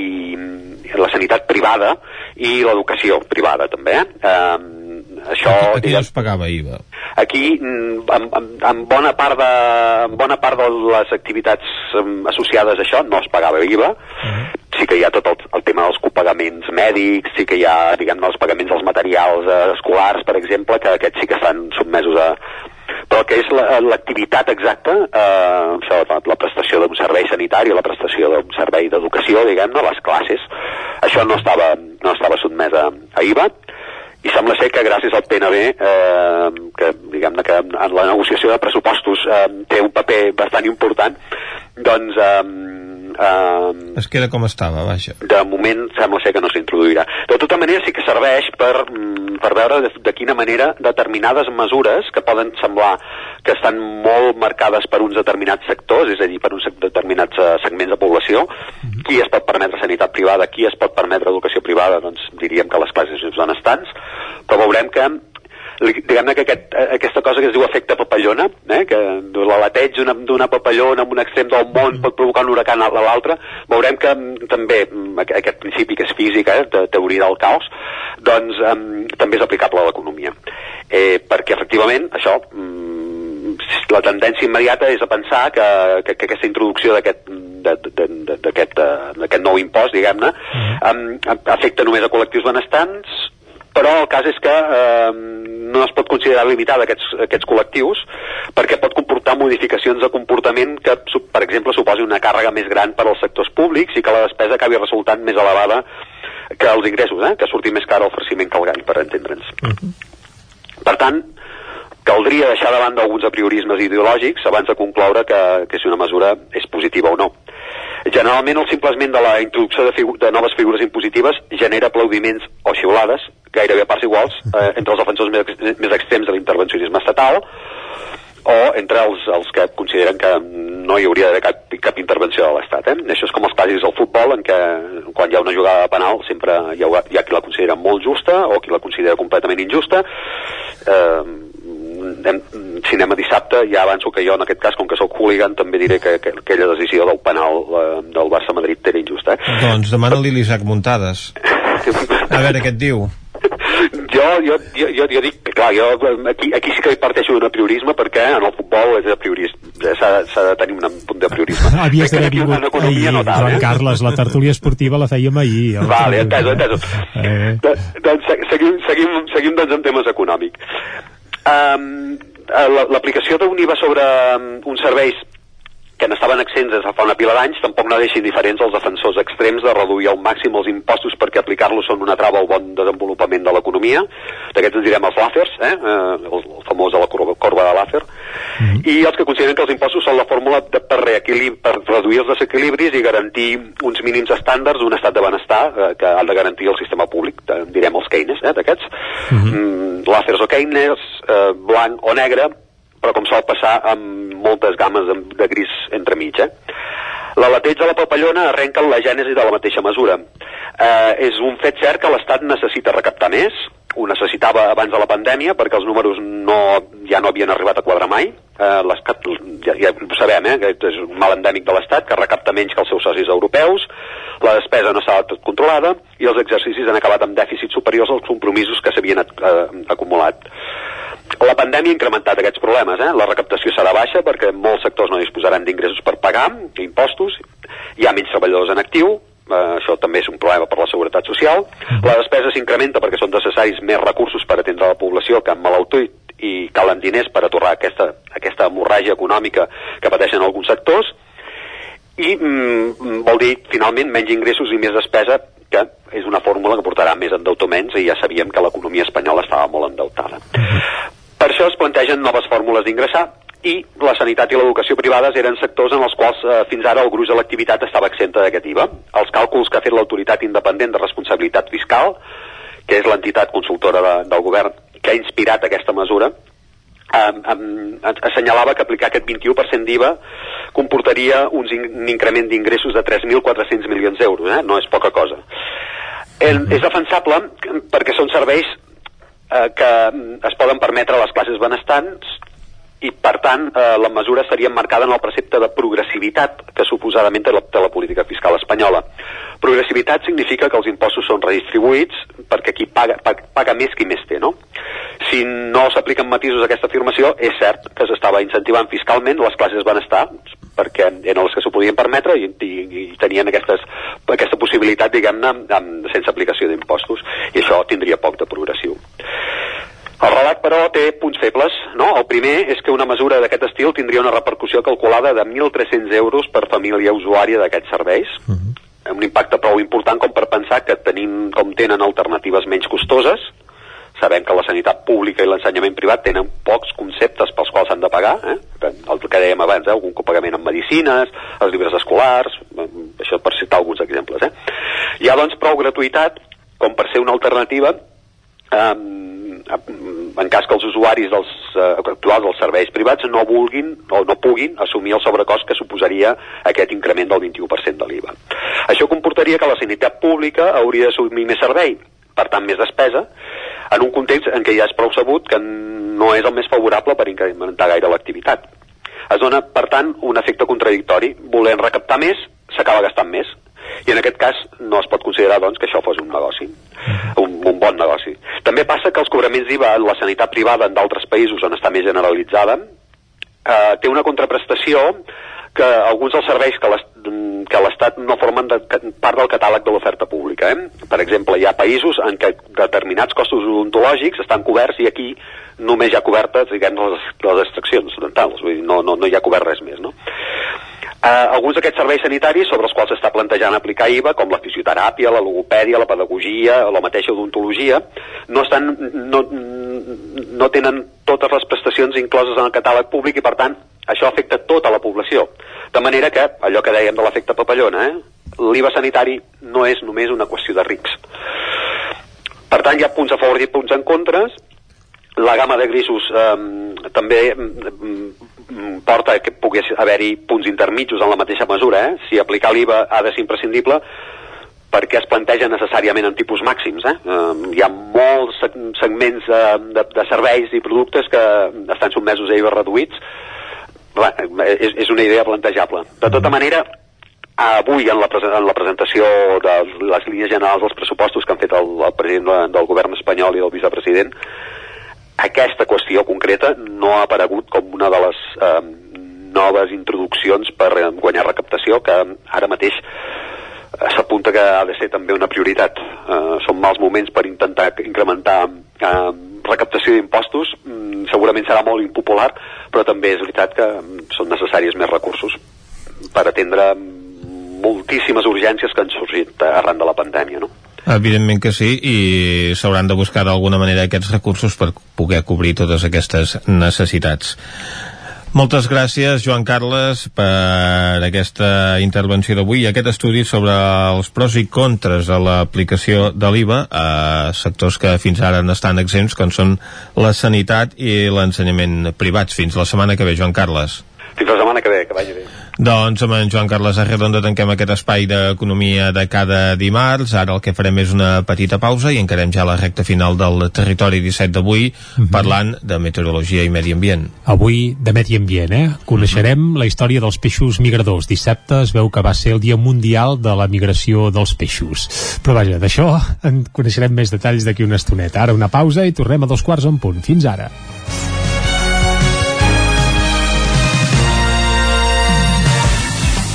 la sanitat privada i l'educació privada també. Eh? Això, Aquí no diguem, es pagava IVA. aquí mm, en, en, en, bona part de, en bona part de les activitats em, associades a això no es pagava IVA. Sí que hi ha tot el, el tema dels copagaments mèdics, sí que hi ha diguem els pagaments dels materials eh, escolars, per exemple, que aquests sí que estan sotmesos a... però que és la- l'activitat exacta, eh, la, la prestació d'un servei sanitari, la prestació d'un servei d'educació, diguem-ne, les classes, això no estava, no estava sotmès a, a IVA, i sembla ser que gràcies al PNB, eh, que diguem-ne que en la negociació de pressupostos eh, té un paper bastant important, doncs eh, eh, Es queda com estava, vaja. de moment sembla ser que no s'introduirà. De tota manera sí que serveix per, mm, per veure de, de quina manera determinades mesures que poden semblar que estan molt marcades per uns determinats sectors, és a dir, per uns determinats eh, segments de població, qui es pot permetre sanitat privada, qui es pot permetre educació privada, doncs diríem que les classes més benestants, però veurem que diguem-ne que aquest, eh, aquesta cosa que es diu efecte papallona, eh, que l'alateig d'una- d'una papallona en un extrem del món pot provocar un huracan a l'altre, veurem que mm, també mm, aqu- aquest principi que és físic, eh, de teoria del caos, doncs em, també és aplicable a l'economia. Eh, perquè efectivament això mm, la tendència immediata és a pensar que, que, que aquesta introducció d'aquest eh, d'aquest nou impost, diguem-ne, em, afecta només a col·lectius benestants, però el cas és que eh, no es pot considerar limitada aquests, aquests col·lectius perquè pot comportar modificacions de comportament que, per exemple, suposi una càrrega més gran per als sectors públics i que la despesa acabi resultant més elevada que els ingressos, eh? que surti més car el farciment que el gall, per entendre'ns. Per tant, caldria deixar de banda alguns apriorismes ideològics abans de concloure que, que si una mesura és positiva o no. Generalment el simple esment de la introducció de, figu de noves figures impositives genera aplaudiments o xiulades, gairebé a parts iguals, eh, entre els defensors més, més extrems de l'intervencionisme estatal o entre els, els que consideren que no hi hauria d'haver cap, cap intervenció de l'Estat. Eh? Això és com els clàssics del futbol, en què quan hi ha una jugada penal sempre hi ha, hi ha qui la considera molt justa o qui la considera completament injusta. Eh, anem, si anem a dissabte, ja avanço que jo en aquest cas, com que sóc hooligan, també diré que, que aquella decisió del penal eh, del Barça-Madrid era injusta. Eh? Doncs demana-li l'Isaac Muntades. [LAUGHS] A veure què et diu. Jo, jo, jo, jo, jo dic que, clar, jo aquí, aquí sí que parteixo d'un apriorisme perquè en el futbol és apriorisme, s'ha de tenir un punt d'apriorisme. Havies Crec d'haver vingut ahir, no tant, Joan eh? Carles, la tertúlia esportiva la fèiem ahir. la Vale, televisió. enteso, enteso. Eh. Do- Doncs se- seguim, seguim, seguim doncs, en temes econòmics. Um, L'aplicació d'un IVA sobre uns serveis que n'estaven exents des de fa una pila d'anys tampoc no deixin diferents els defensors extrems de reduir al màxim els impostos perquè aplicar-los són una trava al bon desenvolupament de l'economia. D'aquests en direm els Lafers eh? eh, el, el famós de la corba, corba de Laffer i els que consideren que els impostos són la fórmula de, per, per reduir els desequilibris i garantir uns mínims estàndards d'un estat de benestar eh, que han de garantir el sistema públic, de, en direm els Keynes eh, d'aquests. Mm, Laffers o Keynes, eh, blanc o negre però com sol passar amb moltes games de, gris entremig. Eh? L'alateig de la papallona arrenca la gènesi de la mateixa mesura. Eh, és un fet cert que l'Estat necessita recaptar més, ho necessitava abans de la pandèmia perquè els números no, ja no havien arribat a quadrar mai. Eh, l'Estat, ja, ja ho sabem, eh, que és un mal endèmic de l'Estat que recapta menys que els seus socis europeus, la despesa no estava tot controlada i els exercicis han acabat amb dèficits superiors als compromisos que s'havien eh, acumulat. La pandèmia ha incrementat aquests problemes. Eh? La recaptació serà baixa perquè molts sectors no disposaran d'ingressos per pagar impostos, hi ha menys treballadors en actiu, eh, això també és un problema per la seguretat social, la despesa s'incrementa perquè són necessaris més recursos per atendre la població que emmalaltit i calen diners per aturar aquesta, aquesta hemorràgia econòmica que pateixen alguns sectors, i mm, vol dir, finalment, menys ingressos i més despesa, que és una fórmula que portarà més endeutaments i ja sabíem que l'economia espanyola estava molt endeutada. Per això es plantegen noves fórmules d'ingressar i la sanitat i l'educació privades eren sectors en els quals eh, fins ara el gruix de l'activitat estava exenta d'aquest IVA. Els càlculs que ha fet l'autoritat independent de responsabilitat fiscal, que és l'entitat consultora de, del govern que ha inspirat aquesta mesura, um, um, assenyalava que aplicar aquest 21% d'IVA comportaria in un increment d'ingressos de 3.400 milions d'euros, eh? no és poca cosa. El, és defensable perquè són serveis eh, que mm, es poden permetre les classes benestants i per tant eh, la mesura estaria marcada en el precepte de progressivitat que suposadament té la, té la política fiscal espanyola. Progressivitat significa que els impostos són redistribuïts perquè qui paga, paga, paga més qui més té, no? Si no s'apliquen matisos a aquesta afirmació, és cert que s'estava incentivant fiscalment les classes benestar perquè eren les que s'ho podien permetre i, i, i tenien aquestes, aquesta possibilitat, diguem-ne, sense aplicació d'impostos i això tindria poc de progressiu. El relat, però, té punts febles. No? El primer és que una mesura d'aquest estil tindria una repercussió calculada de 1.300 euros per família usuària d'aquests serveis. Uh -huh. Un impacte prou important com per pensar que tenim, com tenen alternatives menys costoses, sabem que la sanitat pública i l'ensenyament privat tenen pocs conceptes pels quals s'han de pagar, eh? el que dèiem abans, eh? algun copagament en medicines, els llibres escolars, eh, això per citar alguns exemples. Eh? Hi ha, doncs, prou gratuïtat com per ser una alternativa eh, en cas que els usuaris dels, eh, actuals dels serveis privats no vulguin o no puguin assumir el sobrecost que suposaria aquest increment del 21% de l'IVA. Això comportaria que la sanitat pública hauria d'assumir més servei, per tant més despesa, en un context en què ja és prou sabut que no és el més favorable per incrementar gaire l'activitat. Es dona, per tant, un efecte contradictori. Volent recaptar més, s'acaba gastant més. I en aquest cas no es pot considerar doncs, que això fos un negoci, un, un bon negoci. També passa que els cobraments d'IVA en la sanitat privada en d'altres països on està més generalitzada eh, té una contraprestació que alguns dels serveis que l'Estat no formen de, part del catàleg de l'oferta pública. Eh? Per exemple, hi ha països en què determinats costos odontològics estan coberts i aquí només hi ha cobertes diguem, les, les extraccions dentals, vull dir, no, no, no hi ha cobert res més. No? Eh, alguns d'aquests serveis sanitaris sobre els quals s'està plantejant aplicar IVA, com la fisioteràpia, la logopèdia, la pedagogia la mateixa odontologia, no, estan, no, no tenen totes les prestacions incloses en el catàleg públic i, per tant, això afecta tota la població. De manera que, allò que dèiem de l'efecte papallona, eh, l'IVA sanitari no és només una qüestió de rics. Per tant, hi ha punts a favor i punts en contres. La gamma de grisos eh, també Mm, porta que pogués haver-hi punts intermitjos en la mateixa mesura, eh? Si aplicar l'IVA ha de ser imprescindible, perquè es planteja necessàriament en tipus màxims. Eh? Uh, hi ha molts segments de, de, de serveis i productes que estan sotmesos a IVA reduïts. És, és una idea plantejable. De tota manera, avui en la, en la presentació de les línies generals dels pressupostos que han fet el, el president del govern espanyol i el vicepresident, aquesta qüestió concreta no ha aparegut com una de les eh, noves introduccions per guanyar recaptació que ara mateix eh, s'apunta que ha de ser també una prioritat. Eh, són mals moments per intentar incrementar eh, recaptació d'impostos. Mm, segurament serà molt impopular, però també és veritat que mm, són necessaris més recursos per atendre moltíssimes urgències que han sorgit arran de la pandèmia, no? Evidentment que sí, i s'hauran de buscar d'alguna manera aquests recursos per poder cobrir totes aquestes necessitats. Moltes gràcies, Joan Carles, per aquesta intervenció d'avui i aquest estudi sobre els pros i contres de l'aplicació de l'IVA a sectors que fins ara n'estan exempts, com són la sanitat i l'ensenyament privats. Fins la setmana que ve, Joan Carles. Fins la setmana que ve, que vagi bé. Doncs amb en Joan Carles Arredondo tanquem aquest espai d'economia de cada dimarts. Ara el que farem és una petita pausa i encarem ja la recta final del territori 17 d'avui uh -huh. parlant de meteorologia i medi ambient. Avui de medi ambient, eh? Coneixerem uh -huh. la història dels peixos migradors. Dissabte es veu que va ser el Dia Mundial de la Migració dels Peixos. Però vaja, d'això en coneixerem més detalls d'aquí una estoneta. Ara una pausa i tornem a dos quarts en punt. Fins ara.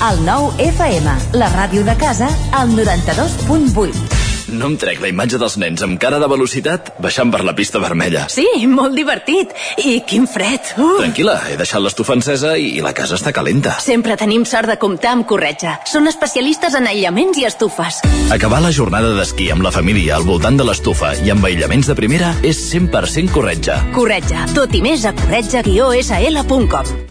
El nou FM, la ràdio de casa, al 92.8. No em trec la imatge dels nens amb cara de velocitat baixant per la pista vermella. Sí, molt divertit. I quin fred. Uh. Tranquil·la, he deixat l'estufa encesa i, i la casa està calenta. Sempre tenim sort de comptar amb Corretja. Són especialistes en aïllaments i estufes. Acabar la jornada d'esquí amb la família al voltant de l'estufa i amb aïllaments de primera és 100% Corretja. Corretja. Tot i més a corretja-sl.com.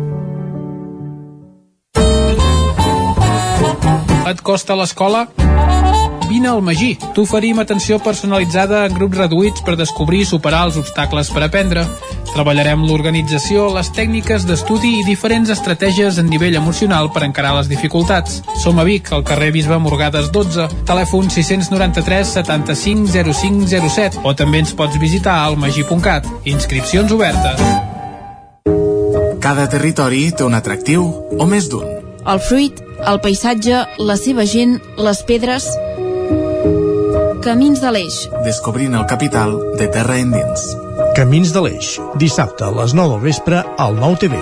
Et costa l'escola? Vine al Magí. T'oferim atenció personalitzada en grups reduïts per descobrir i superar els obstacles per aprendre. Treballarem l'organització, les tècniques d'estudi i diferents estratègies en nivell emocional per encarar les dificultats. Som a Vic, al carrer Bisbe Morgades 12, telèfon 693 75 0507 o també ens pots visitar al magí.cat. Inscripcions obertes. Cada territori té un atractiu o més d'un. El fruit, el paisatge, la seva gent, les pedres... Camins de l'Eix. Descobrint el capital de terra endins. Camins de l'Eix, dissabte a les 9 del vespre al 9 TV.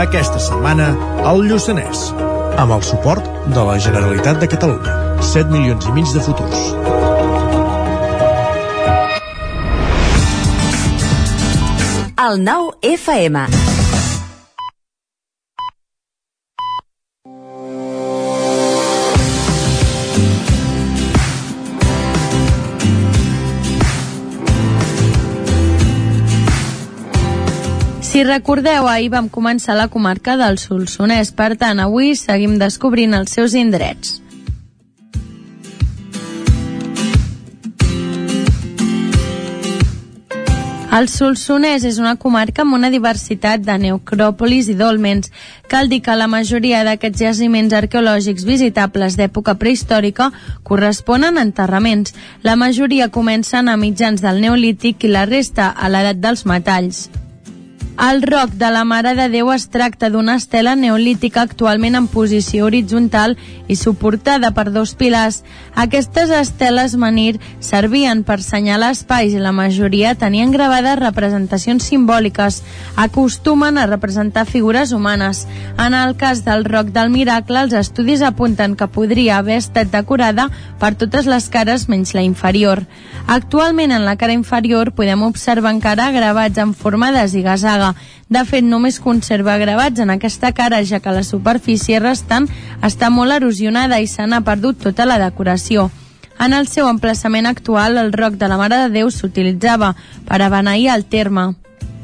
Aquesta setmana, al Lluçanès, amb el suport de la Generalitat de Catalunya. 7 milions i mig de futurs. El nou FM. Si recordeu, ahir vam començar la comarca del Solsonès, per tant, avui seguim descobrint els seus indrets. El Solsonès és una comarca amb una diversitat de necròpolis i dolmens. Cal dir que la majoria d'aquests jaciments arqueològics visitables d'època prehistòrica corresponen a enterraments. La majoria comencen a mitjans del Neolític i la resta a l'edat dels metalls. El roc de la Mare de Déu es tracta d'una estela neolítica actualment en posició horitzontal i suportada per dos pilars. Aquestes esteles menir servien per senyalar espais i la majoria tenien gravades representacions simbòliques. Acostumen a representar figures humanes. En el cas del roc del miracle, els estudis apunten que podria haver estat decorada per totes les cares menys la inferior. Actualment en la cara inferior podem observar encara gravats en forma de zigazaga. De fet, només conserva gravats en aquesta cara, ja que la superfície restant està molt erosionada i se n'ha perdut tota la decoració. En el seu emplaçament actual, el roc de la Mare de Déu s'utilitzava per a el terme.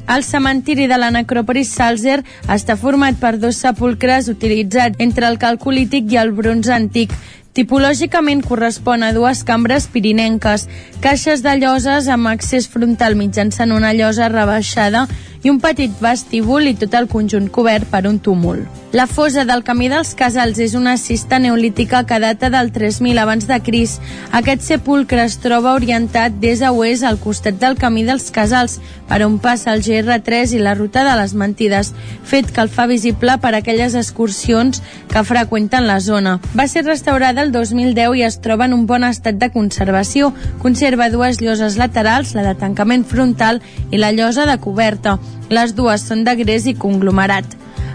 El cementiri de la necròpolis Salzer està format per dos sepulcres utilitzats entre el calcolític i el bronze antic, Tipològicament correspon a dues cambres pirinenques, caixes de lloses amb accés frontal mitjançant una llosa rebaixada i un petit vestíbul i tot el conjunt cobert per un túmul. La fosa del Camí dels Casals és una cista neolítica que data del 3000 abans de Cris. Aquest sepulcre es troba orientat des a oest al costat del Camí dels Casals, per on passa el GR3 i la ruta de les Mentides, fet que el fa visible per aquelles excursions que freqüenten la zona. Va ser restaurada el 2010 i es troba en un bon estat de conservació. Conserva dues lloses laterals, la de tancament frontal i la llosa de coberta. Les dues són de gres i conglomerat.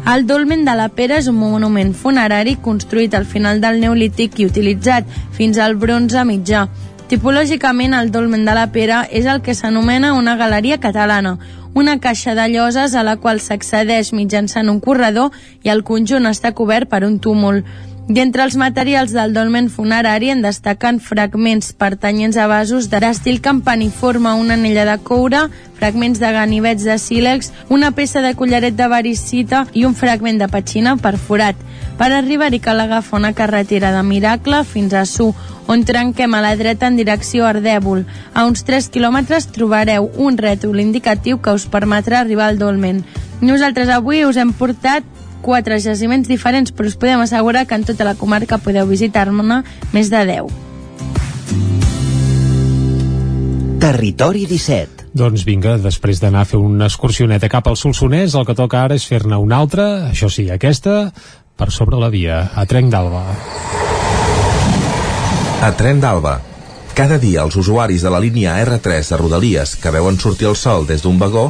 El dolmen de la Pera és un monument funerari construït al final del Neolític i utilitzat fins al bronze mitjà. Tipològicament, el dolmen de la Pera és el que s'anomena una galeria catalana, una caixa de lloses a la qual s'accedeix mitjançant un corredor i el conjunt està cobert per un túmul. I entre els materials del dolmen funerari en destaquen fragments pertanyents a vasos d'estil campaniforme, una anella de coure, fragments de ganivets de sílex, una peça de collaret de varicita i un fragment de petxina perforat. Per arribar-hi cal agafar una carretera de Miracle fins a Su, on trenquem a la dreta en direcció a Ardèvol. A uns 3 quilòmetres trobareu un rètol indicatiu que us permetrà arribar al dolmen. Nosaltres avui us hem portat quatre jaciments diferents, però us podem assegurar que en tota la comarca podeu visitar-ne més de 10. Territori 17. Doncs vinga, després d'anar a fer una excursioneta cap al Solsonès, el que toca ara és fer-ne una altra, això sí, aquesta, per sobre la via, a Trenc d'Alba. A Tren d'Alba. Cada dia els usuaris de la línia R3 de Rodalies que veuen sortir el sol des d'un vagó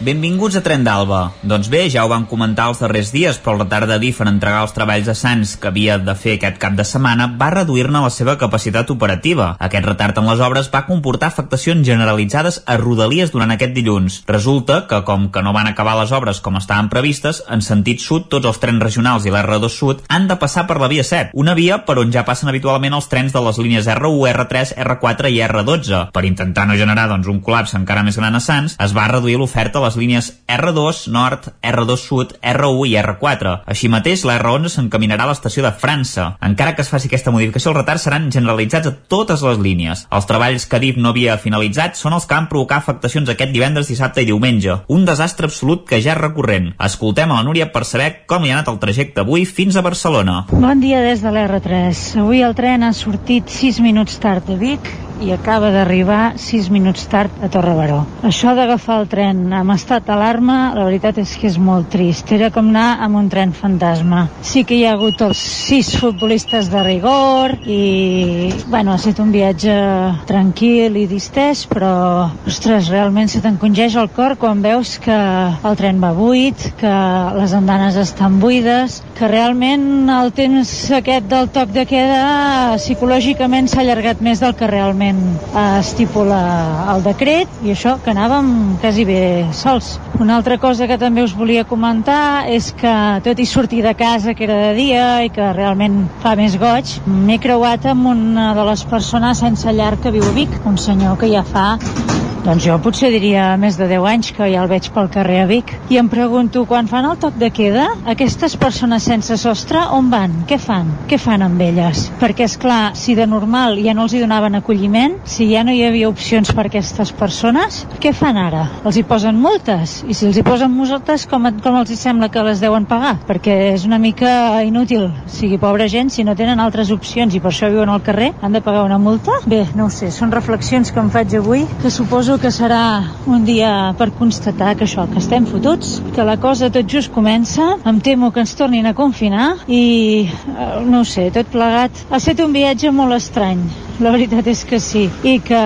Benvinguts a Tren d'Alba. Doncs bé, ja ho van comentar els darrers dies, però el retard de DIF en entregar els treballs a Sants que havia de fer aquest cap de setmana va reduir-ne la seva capacitat operativa. Aquest retard en les obres va comportar afectacions generalitzades a Rodalies durant aquest dilluns. Resulta que, com que no van acabar les obres com estaven previstes, en sentit sud tots els trens regionals i l'R2 Sud han de passar per la via 7, una via per on ja passen habitualment els trens de les línies R1, R3, R4 i R12. Per intentar no generar doncs, un col·lapse encara més gran a Sants, es va reduir l'oferta a les línies R2 Nord, R2 Sud, R1 i R4. Així mateix, la R11 s'encaminarà a l'estació de França. Encara que es faci aquesta modificació, els retards seran generalitzats a totes les línies. Els treballs que DIF no havia finalitzat són els que van provocar afectacions aquest divendres, dissabte i diumenge. Un desastre absolut que ja és recurrent. Escoltem a la Núria per saber com li ha anat el trajecte avui fins a Barcelona. Bon dia des de l'R3. Avui el tren ha sortit 6 minuts tard de Vic i acaba d'arribar 6 minuts tard a Torre Baró. Això d'agafar el tren amb estat d'alarma, la veritat és que és molt trist. Era com anar amb un tren fantasma. Sí que hi ha hagut els sis futbolistes de rigor i, bueno, ha estat un viatge tranquil i distès, però, ostres, realment se t'encongeix el cor quan veus que el tren va buit, que les andanes estan buides, que realment el temps aquest del toc de queda psicològicament s'ha allargat més del que realment estipula el decret i això que anàvem quasi bé sols. Una altra cosa que també us volia comentar és que tot i sortir de casa que era de dia i que realment fa més goig, m'he creuat amb una de les persones sense llar que viu a Vic, un senyor que ja fa doncs jo potser diria més de 10 anys que ja el veig pel carrer a Vic. I em pregunto, quan fan el toc de queda, aquestes persones sense sostre on van? Què fan? Què fan amb elles? Perquè, és clar, si de normal ja no els hi donaven acolliment, si ja no hi havia opcions per aquestes persones, què fan ara? Els hi posen multes? I si els hi posen multes, com, com els hi sembla que les deuen pagar? Perquè és una mica inútil. O sigui, pobra gent, si no tenen altres opcions i per això viuen al carrer, han de pagar una multa? Bé, no sé, són reflexions que em faig avui, que suposo suposo que serà un dia per constatar que això, que estem fotuts, que la cosa tot just comença, em temo que ens tornin a confinar i, eh, no sé, tot plegat. Ha estat un viatge molt estrany, la veritat és que sí. I que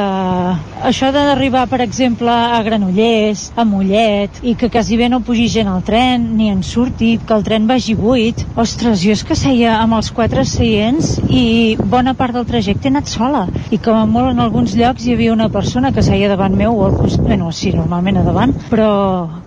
això d'arribar, per exemple, a Granollers, a Mollet, i que quasi bé no pugi gent al tren, ni en surti, que el tren vagi buit. Ostres, jo és que seia amb els quatre seients i bona part del trajecte he anat sola. I com a molt en alguns llocs hi havia una persona que seia davant meu o al costat, bueno, sí, normalment a davant, però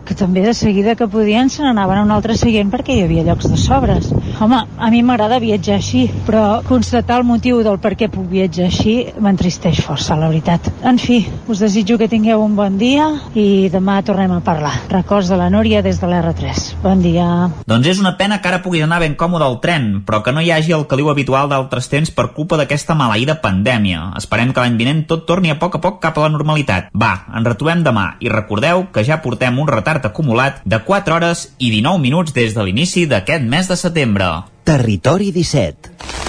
que també de seguida que podien se n'anaven a un altre seient perquè hi havia llocs de sobres. Home, a mi m'agrada viatjar així, però constatar el motiu del per què puc viatjar així m'entristeix força, la veritat. En fi, us desitjo que tingueu un bon dia i demà tornem a parlar. Records de la Núria des de l'R3. Bon dia. Doncs és una pena que ara puguis anar ben còmode al tren, però que no hi hagi el caliu habitual d'altres temps per culpa d'aquesta maleïda pandèmia. Esperem que l'any vinent tot torni a poc a poc cap a la normalitat. Va, ens retrobem demà i recordeu que ja portem un retard acumulat de 4 hores i 19 minuts des de l'inici d'aquest mes de setembre. Territori 17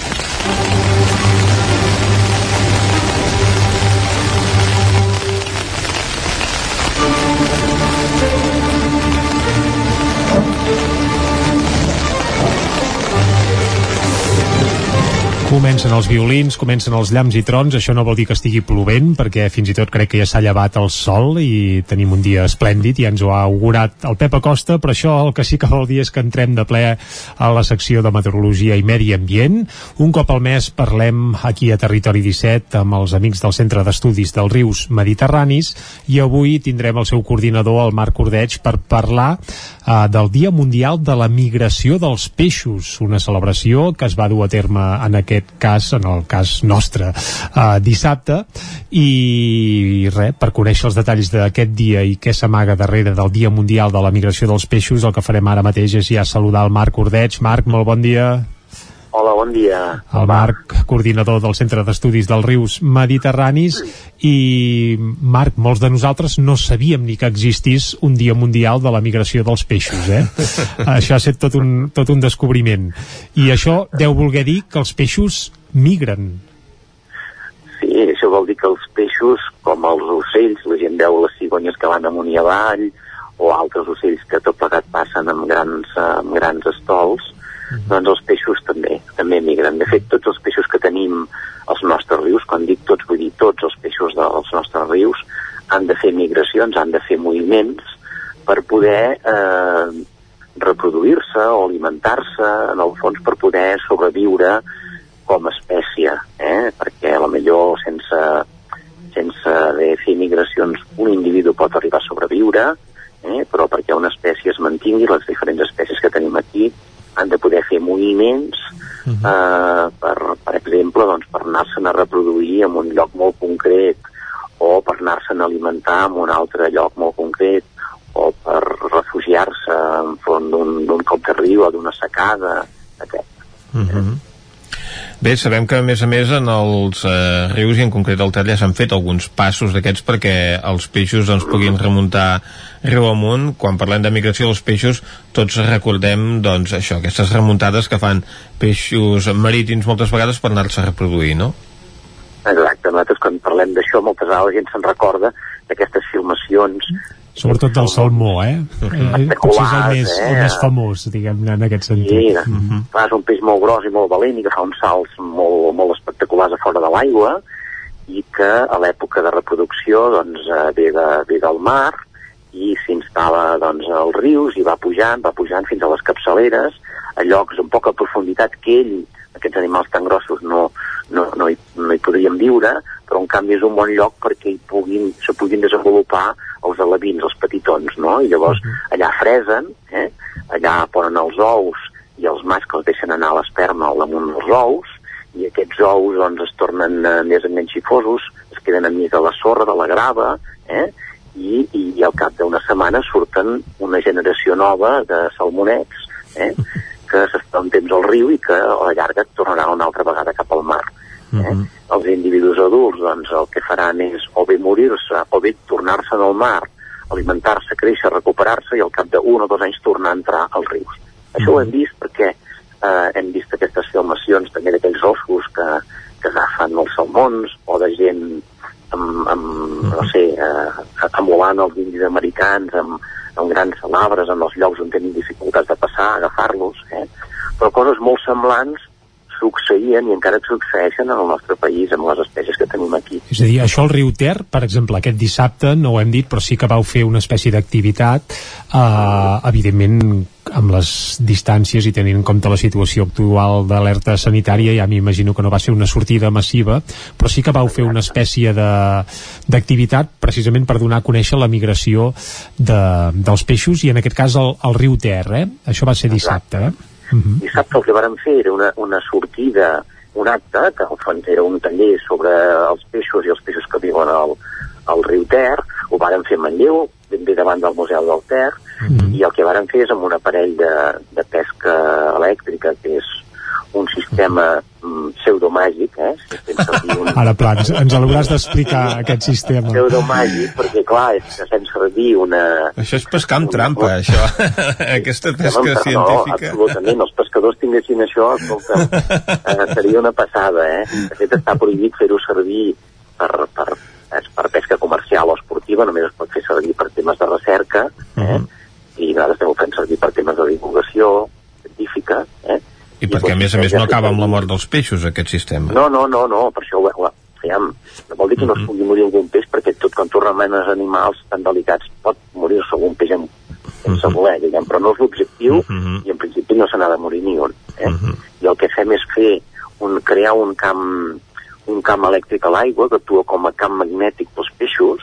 Comencen els violins, comencen els llamps i trons, això no vol dir que estigui plovent, perquè fins i tot crec que ja s'ha llevat el sol i tenim un dia esplèndid, ja ens ho ha augurat el Pep Acosta, però això el que sí que vol dir és que entrem de ple a la secció de Meteorologia i Medi Ambient. Un cop al mes parlem aquí a Territori 17 amb els amics del Centre d'Estudis dels Rius Mediterranis i avui tindrem el seu coordinador, el Marc Ordeig, per parlar eh, del Dia Mundial de la Migració dels Peixos, una celebració que es va dur a terme en aquest cas, en el cas nostre, eh, dissabte, i res, per conèixer els detalls d'aquest dia i què s'amaga darrere del Dia Mundial de la Migració dels Peixos, el que farem ara mateix és ja saludar el Marc Ordeig. Marc, molt bon dia. Hola, bon dia. El Marc, coordinador del Centre d'Estudis dels Rius Mediterranis i Marc, molts de nosaltres no sabíem ni que existís un dia mundial de la migració dels peixos, eh? [LAUGHS] això ha estat tot un, tot un descobriment. I això deu voler dir que els peixos migren. Sí, això vol dir que els peixos, com els ocells, la gent veu les cigonyes que van amunt i avall, o altres ocells que tot plegat passen amb grans, amb grans estols, doncs els peixos també, també migren. De fet, tots els peixos que tenim als nostres rius, quan dic tots, vull dir tots els peixos dels nostres rius, han de fer migracions, han de fer moviments per poder eh, reproduir-se o alimentar-se, en el fons per poder sobreviure com a espècie, eh? perquè a la millor sense, sense haver fer migracions un individu pot arribar a sobreviure, eh? però perquè una espècie es mantingui, les diferents espècies que tenim aquí han de poder fer moviments uh -huh. eh, per, per exemple, doncs, per anar-se'n a reproduir en un lloc molt concret o per anar-se'n a alimentar en un altre lloc molt concret o per refugiar-se enfront d'un cop de riu o d'una secada, etc. Uh -huh. Bé, sabem que a més a més en els eh, rius i en concret al Ter s'han fet alguns passos d'aquests perquè els peixos doncs, puguin remuntar riu amunt. Quan parlem de migració dels peixos tots recordem doncs, això, aquestes remuntades que fan peixos marítims moltes vegades per anar-se a reproduir, no? Exacte, nosaltres quan parlem d'això moltes vegades la gent se'n recorda d'aquestes filmacions Sobretot del salmó, eh? eh potser és el més, eh? el més famós, diguem-ne, en aquest sentit. Sí, uh -huh. clar, és un peix molt gros i molt valent i que fa uns salts molt, molt espectaculars a fora de l'aigua i que a l'època de reproducció doncs, eh, ve, de, ve del mar i s'instal·la doncs, als rius i va pujant, va pujant fins a les capçaleres, a llocs amb poca profunditat que ell, aquests animals tan grossos, no, no, no, hi, no hi podríem viure, però en canvi és un bon lloc perquè hi puguin, se puguin desenvolupar els alevins, els petitons, no? I llavors allà fresen, eh? allà ponen els ous i els mascles deixen anar l'esperma al damunt dels ous i aquests ous doncs, es tornen eh, més xifosos, es queden enmig de la sorra, de la grava, eh? I, i, i al cap d'una setmana surten una generació nova de salmonets eh? que s'està un temps al riu i que a la llarga tornarà una altra vegada cap al mar. Eh? Uh -huh. Els individus adults doncs, el que faran és o bé morir-se o bé tornar-se al mar, alimentar-se, créixer, recuperar-se i al cap d'un o dos anys tornar a entrar als rius. Això uh -huh. ho hem vist perquè eh, hem vist aquestes filmacions també d'aquells ossos que, que agafen els salmons o de gent amb, amb no sé, eh, emulant els indis americans amb, amb grans salabres en els llocs on tenen dificultats de passar, agafar-los, eh? però coses molt semblants succeïen i encara succeeixen en el nostre país amb les espècies que tenim aquí. És a dir, això al riu Ter, per exemple, aquest dissabte, no ho hem dit, però sí que vau fer una espècie d'activitat, eh, evidentment amb les distàncies i tenint en compte la situació actual d'alerta sanitària, ja m'imagino que no va ser una sortida massiva, però sí que vau fer una espècie d'activitat precisament per donar a conèixer la migració de, dels peixos i en aquest cas el, el riu Ter, eh? Això va ser dissabte, eh? Uh -huh. Dissabte el que vàrem fer era una, una sortida, un acte, que al fons era un taller sobre els peixos i els peixos que viuen al, al riu Ter, ho vàrem fer a Manlleu, ben bé davant del Museu del Ter, uh -huh. i el que vàrem fer és amb un aparell de, de pesca elèctrica, que és un sistema mm, pseudomàgic, eh? Un... Ara, pla, ens, ens l'hauràs d'explicar, aquest sistema. Pseudomàgic, perquè, clar, és que fem servir una... Això és pescar amb trampa, una... això. [LAUGHS] Aquesta pesca no, científica. No, absolutament. Els pescadors tinguessin això, escolta, eh, seria una passada, eh? De fet, està prohibit fer-ho servir per, per, per pesca comercial o esportiva, només es pot fer servir per temes de recerca, eh? Uh -huh. i nosaltres estem fent servir per temes de divulgació científica, eh? I perquè, a més a més, no acaba amb la mort dels peixos, aquest sistema. No, no, no, no per això ho, ho, fèiem. No vol dir que no es pugui morir algun peix, perquè tot quan tu remenes animals tan delicats pot morir-se algun peix amb, sense -huh. voler, diguem, però no és l'objectiu uh -huh. i en principi no se n'ha de morir ni un. Eh? Uh -huh. I el que fem és fer un, crear un camp un camp elèctric a l'aigua que actua com a camp magnètic pels peixos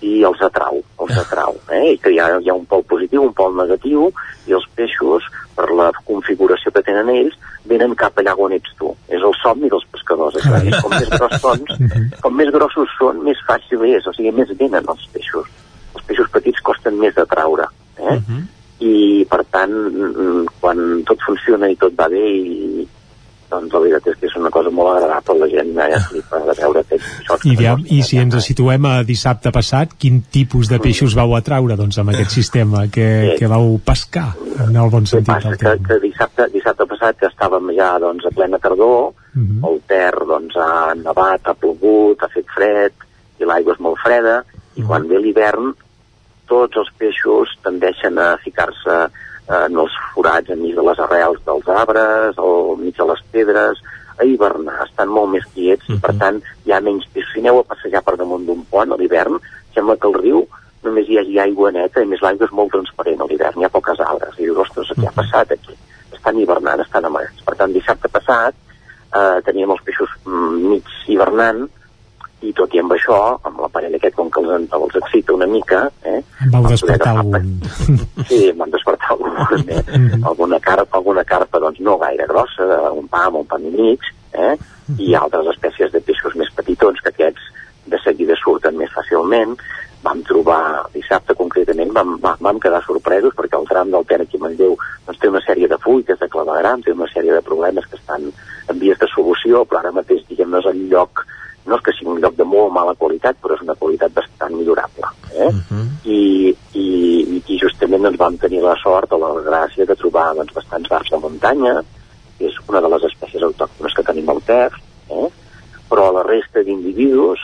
i els atrau, els [LAUGHS] atrau, eh? I que hi ha, hi ha un pol positiu, un pol negatiu, i els peixos per la configuració que tenen ells, venen cap allà on ets tu. És el somni dels pescadors. Això. És com més [LAUGHS] gros són, com més grossos són, més fàcil és, o sigui, més venen els peixos. Els peixos petits costen més de traure. Eh? Uh -huh. I, per tant, mm, quan tot funciona i tot va bé i, doncs la veritat és que és una cosa molt agradable la gent ja flipa de veure peixos I, ja, i si ens situem a dissabte passat quin tipus de peixos vau atraure doncs amb aquest sistema que, sí. que vau pescar en el bon sentit passa que, que dissabte, dissabte passat que estàvem ja doncs, a plena tardor uh mhm. -huh. el Ter doncs, ha nevat, ha plogut, ha fet fred i l'aigua és molt freda i uh mhm. -huh. quan ve l'hivern tots els peixos tendeixen a ficar-se en els forats enmig de les arrels dels arbres, al mig de les pedres, a hivernar, estan molt més quiets i per tant hi ha menys peixos. Si aneu a passejar per damunt d'un pont a l'hivern, sembla que el riu només hi hagi aigua neta i més l'aigua és molt transparent a l'hivern, hi ha poques algues. I dius, ostres, què ha passat aquí? Estan hivernant, estan amagats. Per tant, dissabte passat eh, teníem els peixos mm, mig hivernant i tot i amb això, amb l'aparell aquest, com que els, els excita una mica, eh, Em vau despertar algun. [LAUGHS] Sí, em van despertar algun, eh? [LAUGHS] alguna, carpa, alguna carpa doncs, no gaire grossa, un pam, un pam i mig, eh? i altres espècies de peixos més petitons que aquests de seguida surten més fàcilment. Vam trobar, dissabte concretament, vam, vam, quedar sorpresos perquè el tram del Ter aquí a Manlleu doncs, té una sèrie de fuites, de clavegram, té una sèrie de problemes que estan en vies de solució, però ara mateix, diguem, no és el lloc no és que sigui un lloc de molt mala qualitat, però és una qualitat bastant millorable. Eh? I, i, I justament doncs, vam tenir la sort o la gràcia de trobar doncs, bastants barbs de muntanya, que és una de les espècies autòctones que tenim al Ter, eh? però la resta d'individus,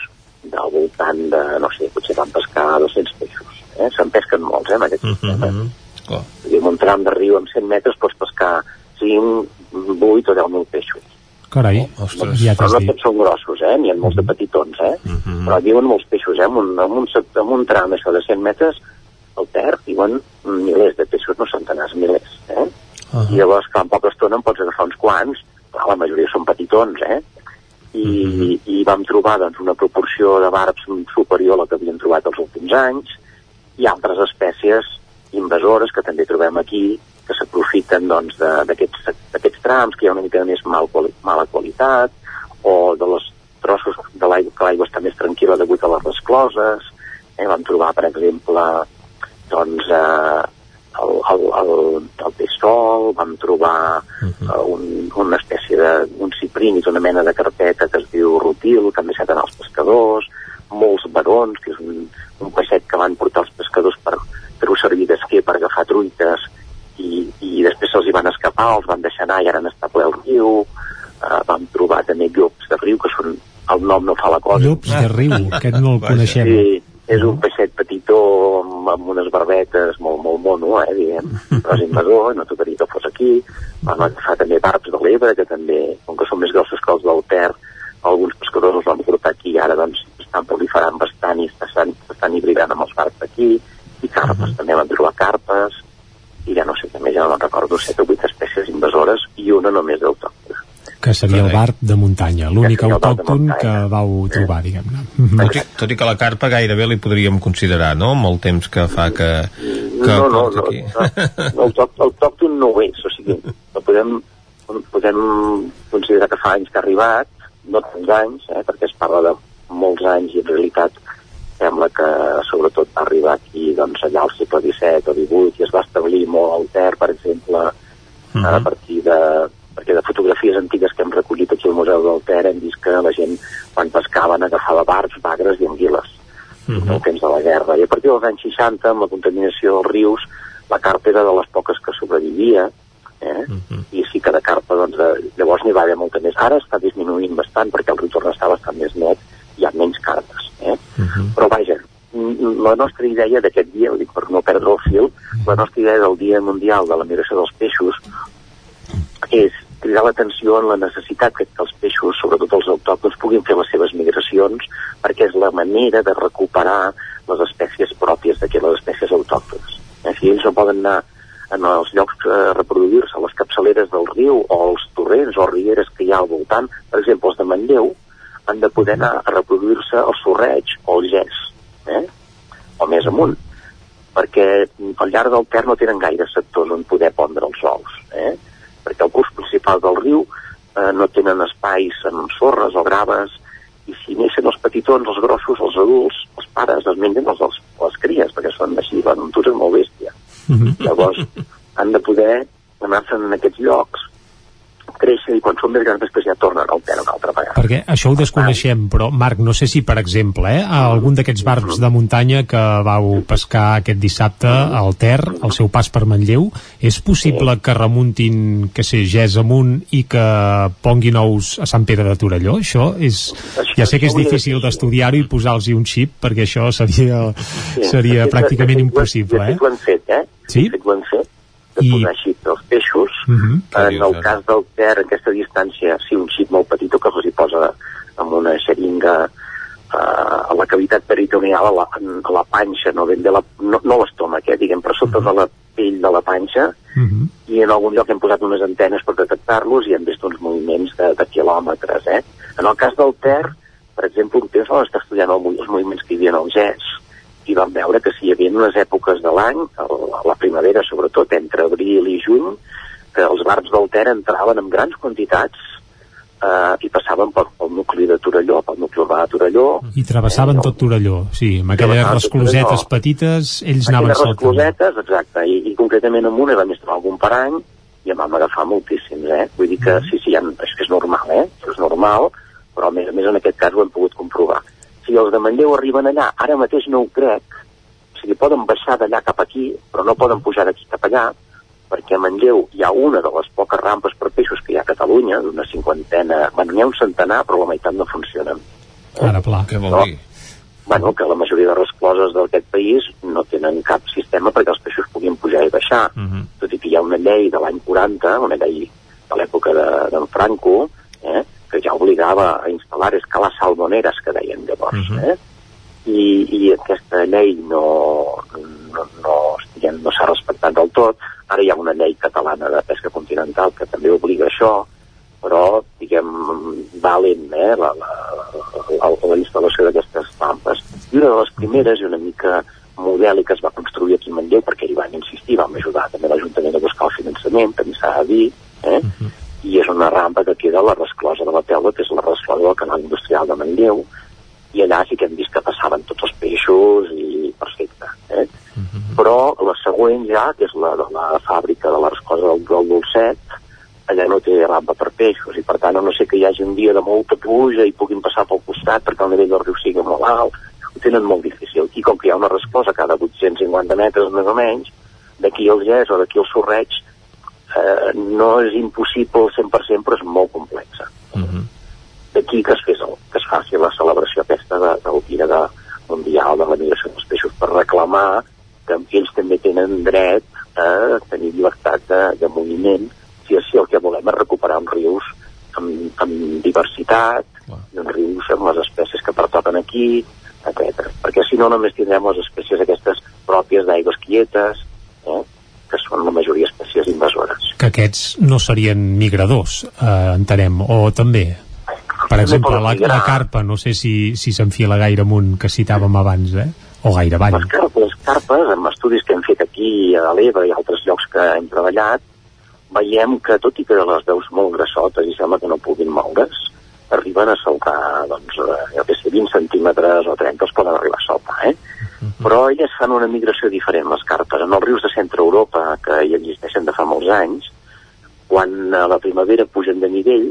del voltant de, no sé, potser van pescar 200 peixos. Eh? Se'n pesquen molts, eh, en aquest sistema. Clar. I en un tram de riu amb 100 metres pots pescar 5, 8 o 10.000 peixos. Carai, ja Però no dit. tots són grossos, eh? N'hi ha molts de petitons, eh? Però diuen molts peixos, eh? En un, en un, sec- en un tram això de 100 metres, al Ter, diuen milers de peixos, no centenars, milers, eh? I llavors, clar, en poca estona en pots agafar uns quants, clar, la majoria són petitons, eh? I, i vam trobar doncs, una proporció de barbs superior a la que havíem trobat els últims anys i altres espècies invasores que també trobem aquí que s'aprofiten doncs, d'aquests d'aquests trams que hi ha una mica més mal, mala qualitat o de les trossos de l'aigua que l'aigua està més tranquil·la degut a les rescloses eh? vam trobar per exemple doncs eh, el, el, el, el pistol, vam trobar uh, un, una espècie de, un ciprínic, una mena de carpeta que es diu rutil, que han deixat anar els pescadors, molts barons, que és un, un peixet que van portar els pescadors per fer-ho servir d'esquer per agafar truites i, i després se'ls hi van escapar, els van deixar anar i ara han estat ple el riu, uh, vam trobar també llops de riu, que són, el nom no fa la cosa. Llops de riu, aquest no el coneixem. Sí, és un peixet petitó amb, amb unes barbetes molt, molt mono, eh, diguem, però és invasor, no tocaria que fos aquí. Vam agafar també barbs de l'Ebre, que també, com que són més grossos que els del Ter, alguns pescadors els van portar aquí. I ara doncs estan proliferant bastant i estan, estan hibridant amb els barbs d'aquí, i carpes, també vam trobar carpes, i ja no sé, també ja no recordo, 7 o 8 espècies invasores i una només d'autòctona. que seria el barb de muntanya, l'únic autòcton que vau trobar, diguem-ne. Tot i, tot i que la carpa gairebé li podríem considerar, no?, amb el temps que fa que, que no, no, no, aquí. no, el, toc, el tòcton no ho és, o sigui, no podem, podem considerar que fa anys que ha arribat, no tants anys, eh, perquè es parla de molts anys i en realitat sembla que sobretot va arribar aquí doncs, allà al segle XVII o XVIII i es va establir molt al Ter, per exemple, uh -huh. a partir de perquè de fotografies antigues que hem recollit aquí al Museu del Ter hem vist que la gent quan pescaven agafava barbs, bagres i anguiles uh -huh. al temps de la guerra. I a partir dels anys 60, amb la contaminació dels rius, la carpa era de les poques que sobrevivia, eh? Uh -huh. i sí que de carpa, doncs, de, llavors n'hi va haver molta més. Ara està disminuint bastant perquè el riu torna a estar bastant més net, hi ha menys carpes. Eh? Uh -huh. Però vaja, la nostra idea d'aquest dia, ho dic per no perdre el fil, la nostra idea del Dia Mundial de la Migració dels Peixos és cridar l'atenció en la necessitat que els peixos, sobretot els autòctons, puguin fer les seves migracions perquè és la manera de recuperar les espècies pròpies d'aquelles espècies autòctones. Eh? Si ells no poden anar en els llocs a reproduir-se, a les capçaleres del riu o als torrents o rieres que hi ha al voltant, per exemple, els de Manlleu, han de poder anar a reproduir-se al sorreig o al gès, eh? o més amunt, perquè al llarg del Ter no tenen gaire sectors on poder pondre els ous, eh? perquè el curs principal del riu eh, no tenen espais amb sorres o graves, i si neixen els petitons, els grossos, els adults, els pares es mengen els, els, les cries, perquè són així, van és molt bèstia. Llavors, han de poder anar-se'n en aquests llocs, créixer, i quan són més grans després ja tornen al Ter una altra vegada. Perquè això ho desconeixem, però Marc, no sé si per exemple, eh, algun d'aquests barbs de muntanya que vau pescar aquest dissabte al Ter, al seu pas per Manlleu, és possible que remuntin, que sé, gès amunt i que ponguin ous a Sant Pere de Torelló? Això és... Ja sé que és difícil d'estudiar-ho i posar-los un xip, perquè això seria, seria pràcticament impossible, eh? fet, ho hem fet, eh? Sí? Ho hem fet. De I... posar xip dels peixos. Uh -huh. En el cas del Ter, aquesta distància, sí, un xip molt petit que els hi posa amb una xeringa eh, a la cavitat peritoneal, a la, a la panxa, no ben bé la, no, no l'estómac, eh, diguem, per sota uh -huh. de la pell de la panxa, uh -huh. i en algun lloc hem posat unes antenes per detectar-los i hem vist uns moviments de, de quilòmetres, eh. En el cas del Ter, per exemple, un temps vam estar estudiant el, els moviments que hi havia en el GES, i vam veure que si hi havia unes èpoques de l'any, la primavera sobretot entre abril i juny, que els barbs del Ter entraven en grans quantitats eh, i passaven pel, pel nucli de Torelló, pel nucli urbà de Torelló. I travessaven eh, tot Torelló, sí, amb aquelles resclosetes petites, ells anaven saltant. resclosetes, exacte, i, i concretament en una vam estar algun parany i em vam agafar moltíssims, eh? Vull dir que mm. sí, sí, ja, és, és normal, eh? És normal, però a més a més en aquest cas ho hem pogut comprovar. Si els de Manlleu arriben allà, ara mateix no ho crec, o sigui, poden baixar d'allà cap aquí, però no poden pujar d'aquí cap allà, perquè a Manlleu hi ha una de les poques rampes per peixos que hi ha a Catalunya, d'una cinquantena, bueno, n'hi ha un centenar, però la meitat no funcionen. Ara, pla. Què vol dir? Bueno, que la majoria de rescloses d'aquest país no tenen cap sistema perquè els peixos puguin pujar i baixar. Uh Mhm. -huh. Tot i que hi ha una llei de l'any 40, una llei de l'època d'en de, Franco, eh, que ja obligava a instal·lar escales salmoneres, que deien llavors. Uh Mhm. -huh. eh? I, I aquesta llei no, no, no, diguem, no s'ha respectat del tot. Ara hi ha una llei catalana de pesca continental que també obliga això, però, diguem, va lent, eh, la, la, la, la instal·lació d'aquestes rampes. I una de les primeres, i una mica model i que es va construir aquí a Manlleu, perquè hi van insistir, vam ajudar també l'Ajuntament a buscar el finançament, també s'ha de dir, eh? Uh -huh. I és una rampa que queda a la resclosa de la Telva, que és la resclosa del canal industrial de Manlleu, i allà sí que hem vist que passaven tots els peixos i perfecte. Eh? Uh -huh. Però la següent ja, que és la de la fàbrica de la resclosa del, del Dolcet, allà no té rampa per peixos i per tant a no sé que hi hagi un dia de molta pluja i puguin passar pel costat perquè el nivell del riu sigui molt alt, ho tenen molt difícil. I com que hi ha una resclosa cada 850 metres més o menys, d'aquí al Gès o d'aquí al Sorreig, eh, no és impossible al 100%, però és molt complexa. Uh -huh. D'aquí que es, fes el, que es faci la celebració aquesta de, del Dia de, Mundial de la Migració dels Peixos per reclamar que ells també tenen dret a tenir llibertat de, de moviment si així el que volem és recuperar uns rius amb, amb diversitat i uns rius amb les espècies que pertoquen aquí, etc. Perquè si no només tindrem les espècies aquestes pròpies d'aigües quietes, eh, que són la majoria espècies invasores. Que aquests no serien migradors, eh, entenem, o també? Per exemple, la, la carpa, no sé si si s'enfila gaire amunt, que citàvem abans, eh? O gaire avall. Les carpes, carpes, amb estudis que hem fet aquí a l'Ebre i altres llocs que hem treballat, veiem que tot i que les veus molt grassotes i sembla que no puguin moure's, arriben a saltar, doncs, eh, jo què sé, 20 centímetres o 30 els poden arribar a saltar, eh? Però elles fan una migració diferent, les carpes. En els rius de centre Europa, que hi existeixen de fa molts anys, quan a la primavera pugen de nivell,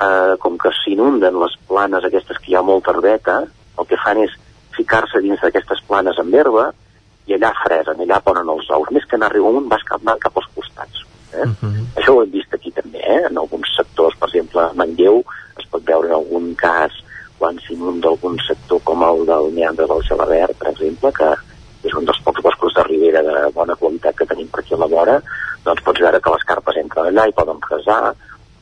eh, com que s'inunden les planes aquestes que hi ha molta herbeta, el que fan és ficar-se dins d'aquestes planes amb herba i allà fresen, allà ponen els ous. Més que anar riu amunt, vas cap, cap als costats. Eh? Uh -huh. Això ho hem vist aquí també, eh? en alguns sectors, per exemple, a Manlleu es pot veure en algun cas quan s'inunda algun sector com el del Meandre del Gelabert, per exemple, que és un dels pocs boscos de ribera de bona qualitat que tenim per aquí a la vora, doncs pots veure que les carpes entren allà i poden fresar,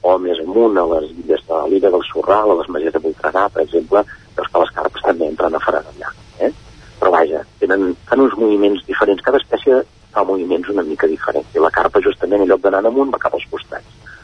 o més amunt a les illes de l'illa del Sorral, a les Magies de Voltregà, per exemple, doncs que les carpes també entren a fredar allà. Eh? Però vaja, tenen, fan uns moviments diferents. Cada espècie fa moviments una mica diferents. I la carpa, justament, en lloc d'anar amunt, va cap als costats.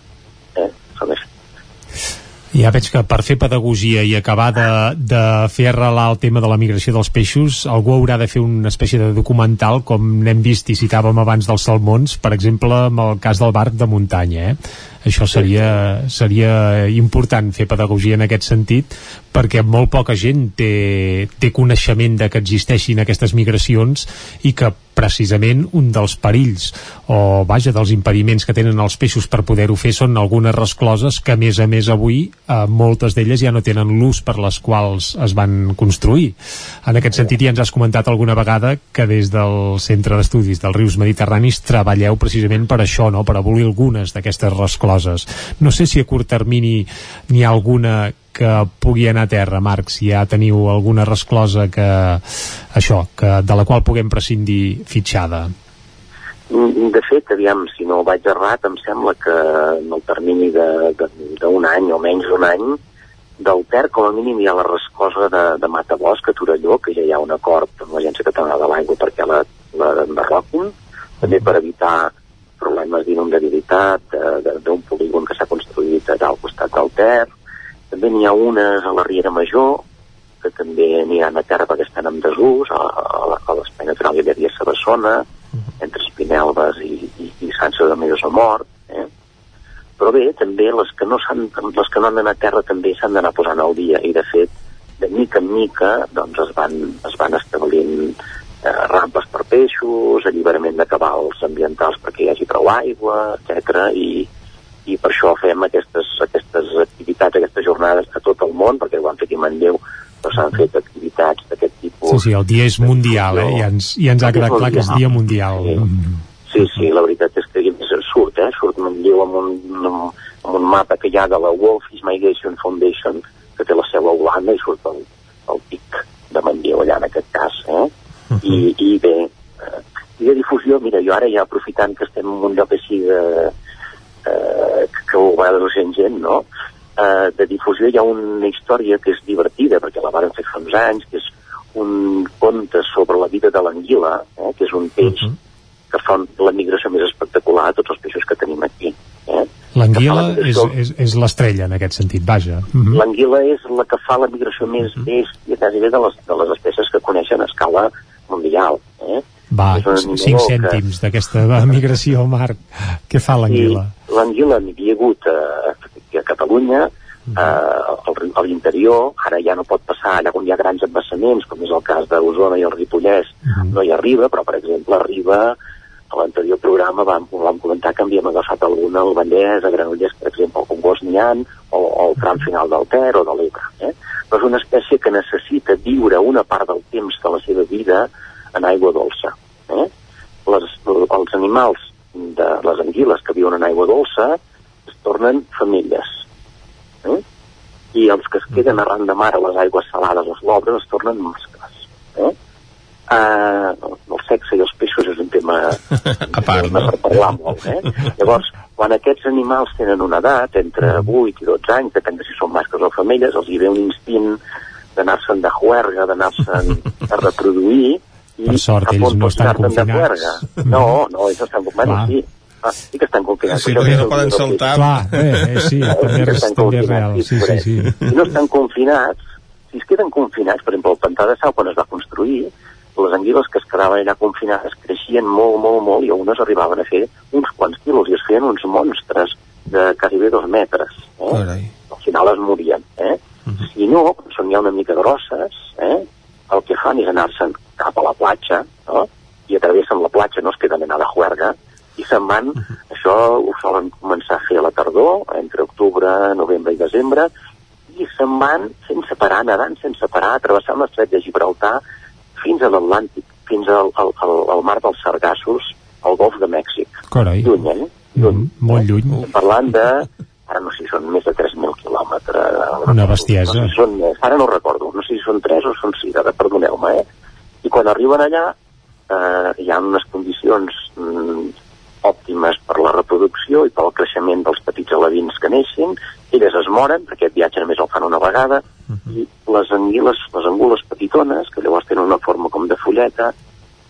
Eh? Són així. Ja veig que per fer pedagogia i acabar de, de fer arrelar el tema de la migració dels peixos, algú haurà de fer una espècie de documental, com n'hem vist i citàvem abans dels salmons, per exemple, amb el cas del barc de muntanya, eh? Això seria, seria important fer pedagogia en aquest sentit, perquè molt poca gent té, té coneixement de que existeixin aquestes migracions i que precisament un dels perills o vaja, dels impediments que tenen els peixos per poder-ho fer són algunes rescloses que a més a més avui eh, moltes d'elles ja no tenen l'ús per les quals es van construir. En aquest sentit ja ens has comentat alguna vegada que des del Centre d'Estudis dels Rius Mediterranis treballeu precisament per això, no? per abolir algunes d'aquestes rescloses. No sé si a curt termini n'hi ha alguna que pugui anar a terra, Marc, si ja teniu alguna resclosa que, això, que, de la qual puguem prescindir fitxada. Mm, De fet, aviam, si no vaig errat, em sembla que en el termini d'un any o menys d'un any, del Ter, com a mínim, hi ha la rescosa de, de Matabosc a Torelló, que ja hi ha un acord amb l'Agència Catalana de l'Aigua perquè la, la enderroquin, també per evitar problemes d'inundabilitat de- d'un polígon que s'ha construït al costat del Ter. També n'hi ha unes a la Riera Major, que també aniran a terra perquè estan en desús, a, a, a l'espai natural hi havia Sabassona, entre Espinelves i, i, i Sant Sadamés de Mort, eh? però bé, també les que no, s'han, les que no han d'anar a terra també s'han d'anar posant al dia i de fet, de mica en mica doncs es van, es van establint eh, rampes per peixos, alliberament de cabals ambientals perquè hi hagi prou aigua, etc. I, i per això fem aquestes, aquestes activitats, aquestes jornades a tot el món, perquè ho han fet i Manlleu, però s'han fet activitats d'aquest tipus. Sí, sí, el dia és mundial, eh? Ja ens, ja ens ha quedat clar que és dia mundial. Sí, sí, la veritat és que surt, eh? Surt Manlleu amb un, amb un mapa que hi ha de la Wolf Migration Foundation, que té la seu a Holanda, i surt el, el pic de Manlleu allà en aquest cas, eh? I, i bé, eh, i de difusió, mira, jo ara ja aprofitant que estem en un lloc així de, fent gent, no? Eh, de difusió hi ha una història que és divertida, perquè la varen fer fa uns anys, que és un conte sobre la vida de l'anguila, eh, que és un peix uh -huh. que fa la migració més espectacular a tots els peixos que tenim aquí. Eh? L'anguila és, és, és l'estrella en aquest sentit, vaja. Uh -huh. L'anguila és la que fa la migració més uh -huh. bèstia, quasi de les, de les espècies que coneixen a escala mundial. Va, És un animal 5 que- cèntims d'aquesta [LAUGHS] migració, Marc. Què fa l'anguila? L'anguila n'hi havia hagut a, a Catalunya, eh, al riu- a l'interior, ara ja no pot passar allà on hi ha grans embassaments, com és el cas d'Osona i el Ripollès, no hi arriba, però per exemple arriba a l'anterior programa vam, vam comentar que havíem agafat alguna al Vallès, a Granollers, per exemple, al Congost n'hi ha, o, o al tram final del Ter o de l'Ebre. Eh? Però és una espècie que necessita viure una part del temps de la seva vida en aigua dolça. Les, els animals de les anguiles que viuen en aigua dolça es tornen femelles. Eh? I els que es queden arran de mar a les aigües salades, les lobres, es tornen mascles. Eh? Uh, el sexe i els peixos és un tema [LAUGHS] a part, no? per parlar molt. Eh? Llavors, quan aquests animals tenen una edat, entre 8 i 12 anys, depèn de si són mascles o femelles, els hi ve un instint d'anar-se'n de juerga, d'anar-se'n [LAUGHS] a reproduir, Per sort, ells no estan confinats. No, no, ells estan confinats, sí. Ah, sí que estan confinats. Sí, perquè no poden saltar. Clar, eh, eh, sí, Eh, també és, també és real. Sí, sí, sí. Si no estan confinats, si es queden confinats, per exemple, el pantà de Sau, quan es va construir, les anguiles que es quedaven allà confinades creixien molt, molt, molt, i algunes arribaven a fer uns quants quilos, i es feien uns monstres de quasi bé dos metres. Eh? Carai. Al final es morien. Eh? Si no, són ja una mica grosses, eh? el que fan és anar-se'n cap a la platja, no? i atravessen la platja, no es queden allà de juerga, i se'n van, això ho solen començar a fer a la tardor, entre octubre, novembre i desembre, i se'n van sense parar, nedant sense parar, travessant l'estret de Gibraltar fins a l'Atlàntic, fins al, al, al, al mar dels Sargassos, al golf de Mèxic. Carai. Lluny, eh? Lluny. Molt lluny. Parlant de, ara no sé si són més de 3.000 quilòmetres. Una bestiesa. No sé si són ara no recordo, no sé si són 3 o són 6, ara perdoneu-me, eh? I quan arriben allà, eh, hi ha unes condicions mm, òptimes per la reproducció i pel creixement dels petits alevins que neixen, elles es moren, perquè aquest viatge només el fan una vegada, i les anguiles, les angules petitones, que llavors tenen una forma com de fulleta,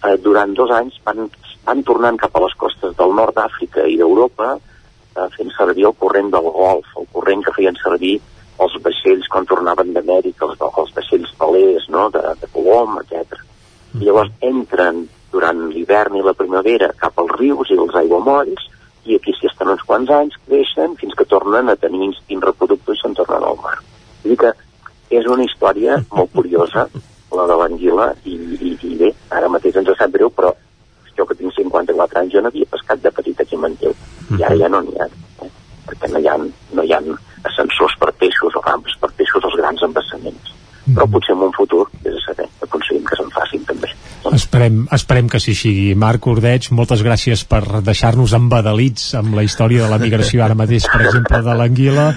eh, durant dos anys van, van tornant cap a les costes del nord d'Àfrica i d'Europa, eh, fent servir el corrent del Golf, el corrent que feien servir els vaixells quan tornaven d'Amèrica, els, els vaixells velers, no?, de, de Colom, etc. I llavors entren durant l'hivern i la primavera cap als rius i els aiguamolls, i aquí s'hi estan uns quants anys, creixen, fins que tornen a tenir instint reproductor i se'n tornen al mar. Vull dir que és una història molt curiosa, la de l'anguila, i, i, i bé, ara mateix ens sap greu, però jo que tinc 54 anys, jo no havia pescat de petit aquí a Manlleu, i ara ja no n'hi ha, eh? perquè no hi ha, no hi ha ascensors per peixos o rampes per peixos als grans embassaments. Però potser en un futur, és a saber, aconseguim que se'n facin també. Esperem, esperem que sí sigui. Marc Ordeig, moltes gràcies per deixar-nos embadalits amb la història de la migració ara mateix, per exemple, de l'anguila.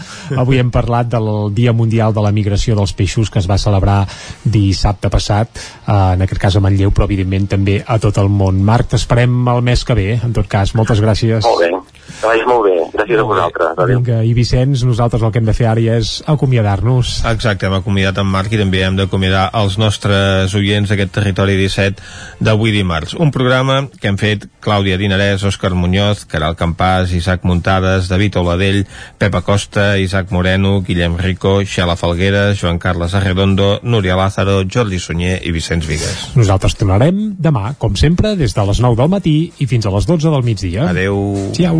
Avui hem parlat del Dia Mundial de la Migració dels Peixos que es va celebrar dissabte passat, eh, en aquest cas a Manlleu, però evidentment també a tot el món. Marc, t'esperem el mes que ve, en tot cas. Moltes gràcies. Molt bé. Que vagi molt bé. Gràcies a vosaltres. Adéu. Vinga, i Vicenç, nosaltres el que hem de fer ara ja és acomiadar-nos. Exacte, hem acomiadat en Marc i també hem d'acomiadar els nostres oients d'aquest territori 17 d'avui dimarts. Un programa que hem fet Clàudia Dinarès, Òscar Muñoz, Caral Campàs, Isaac Muntades, David Oladell, Pepa Costa, Isaac Moreno, Guillem Rico, Xela Falguera, Joan Carles Arredondo, Núria Lázaro, Jordi Sunyer i Vicenç Vigues. Nosaltres tornarem demà, com sempre, des de les 9 del matí i fins a les 12 del migdia. Adeu. Ciao.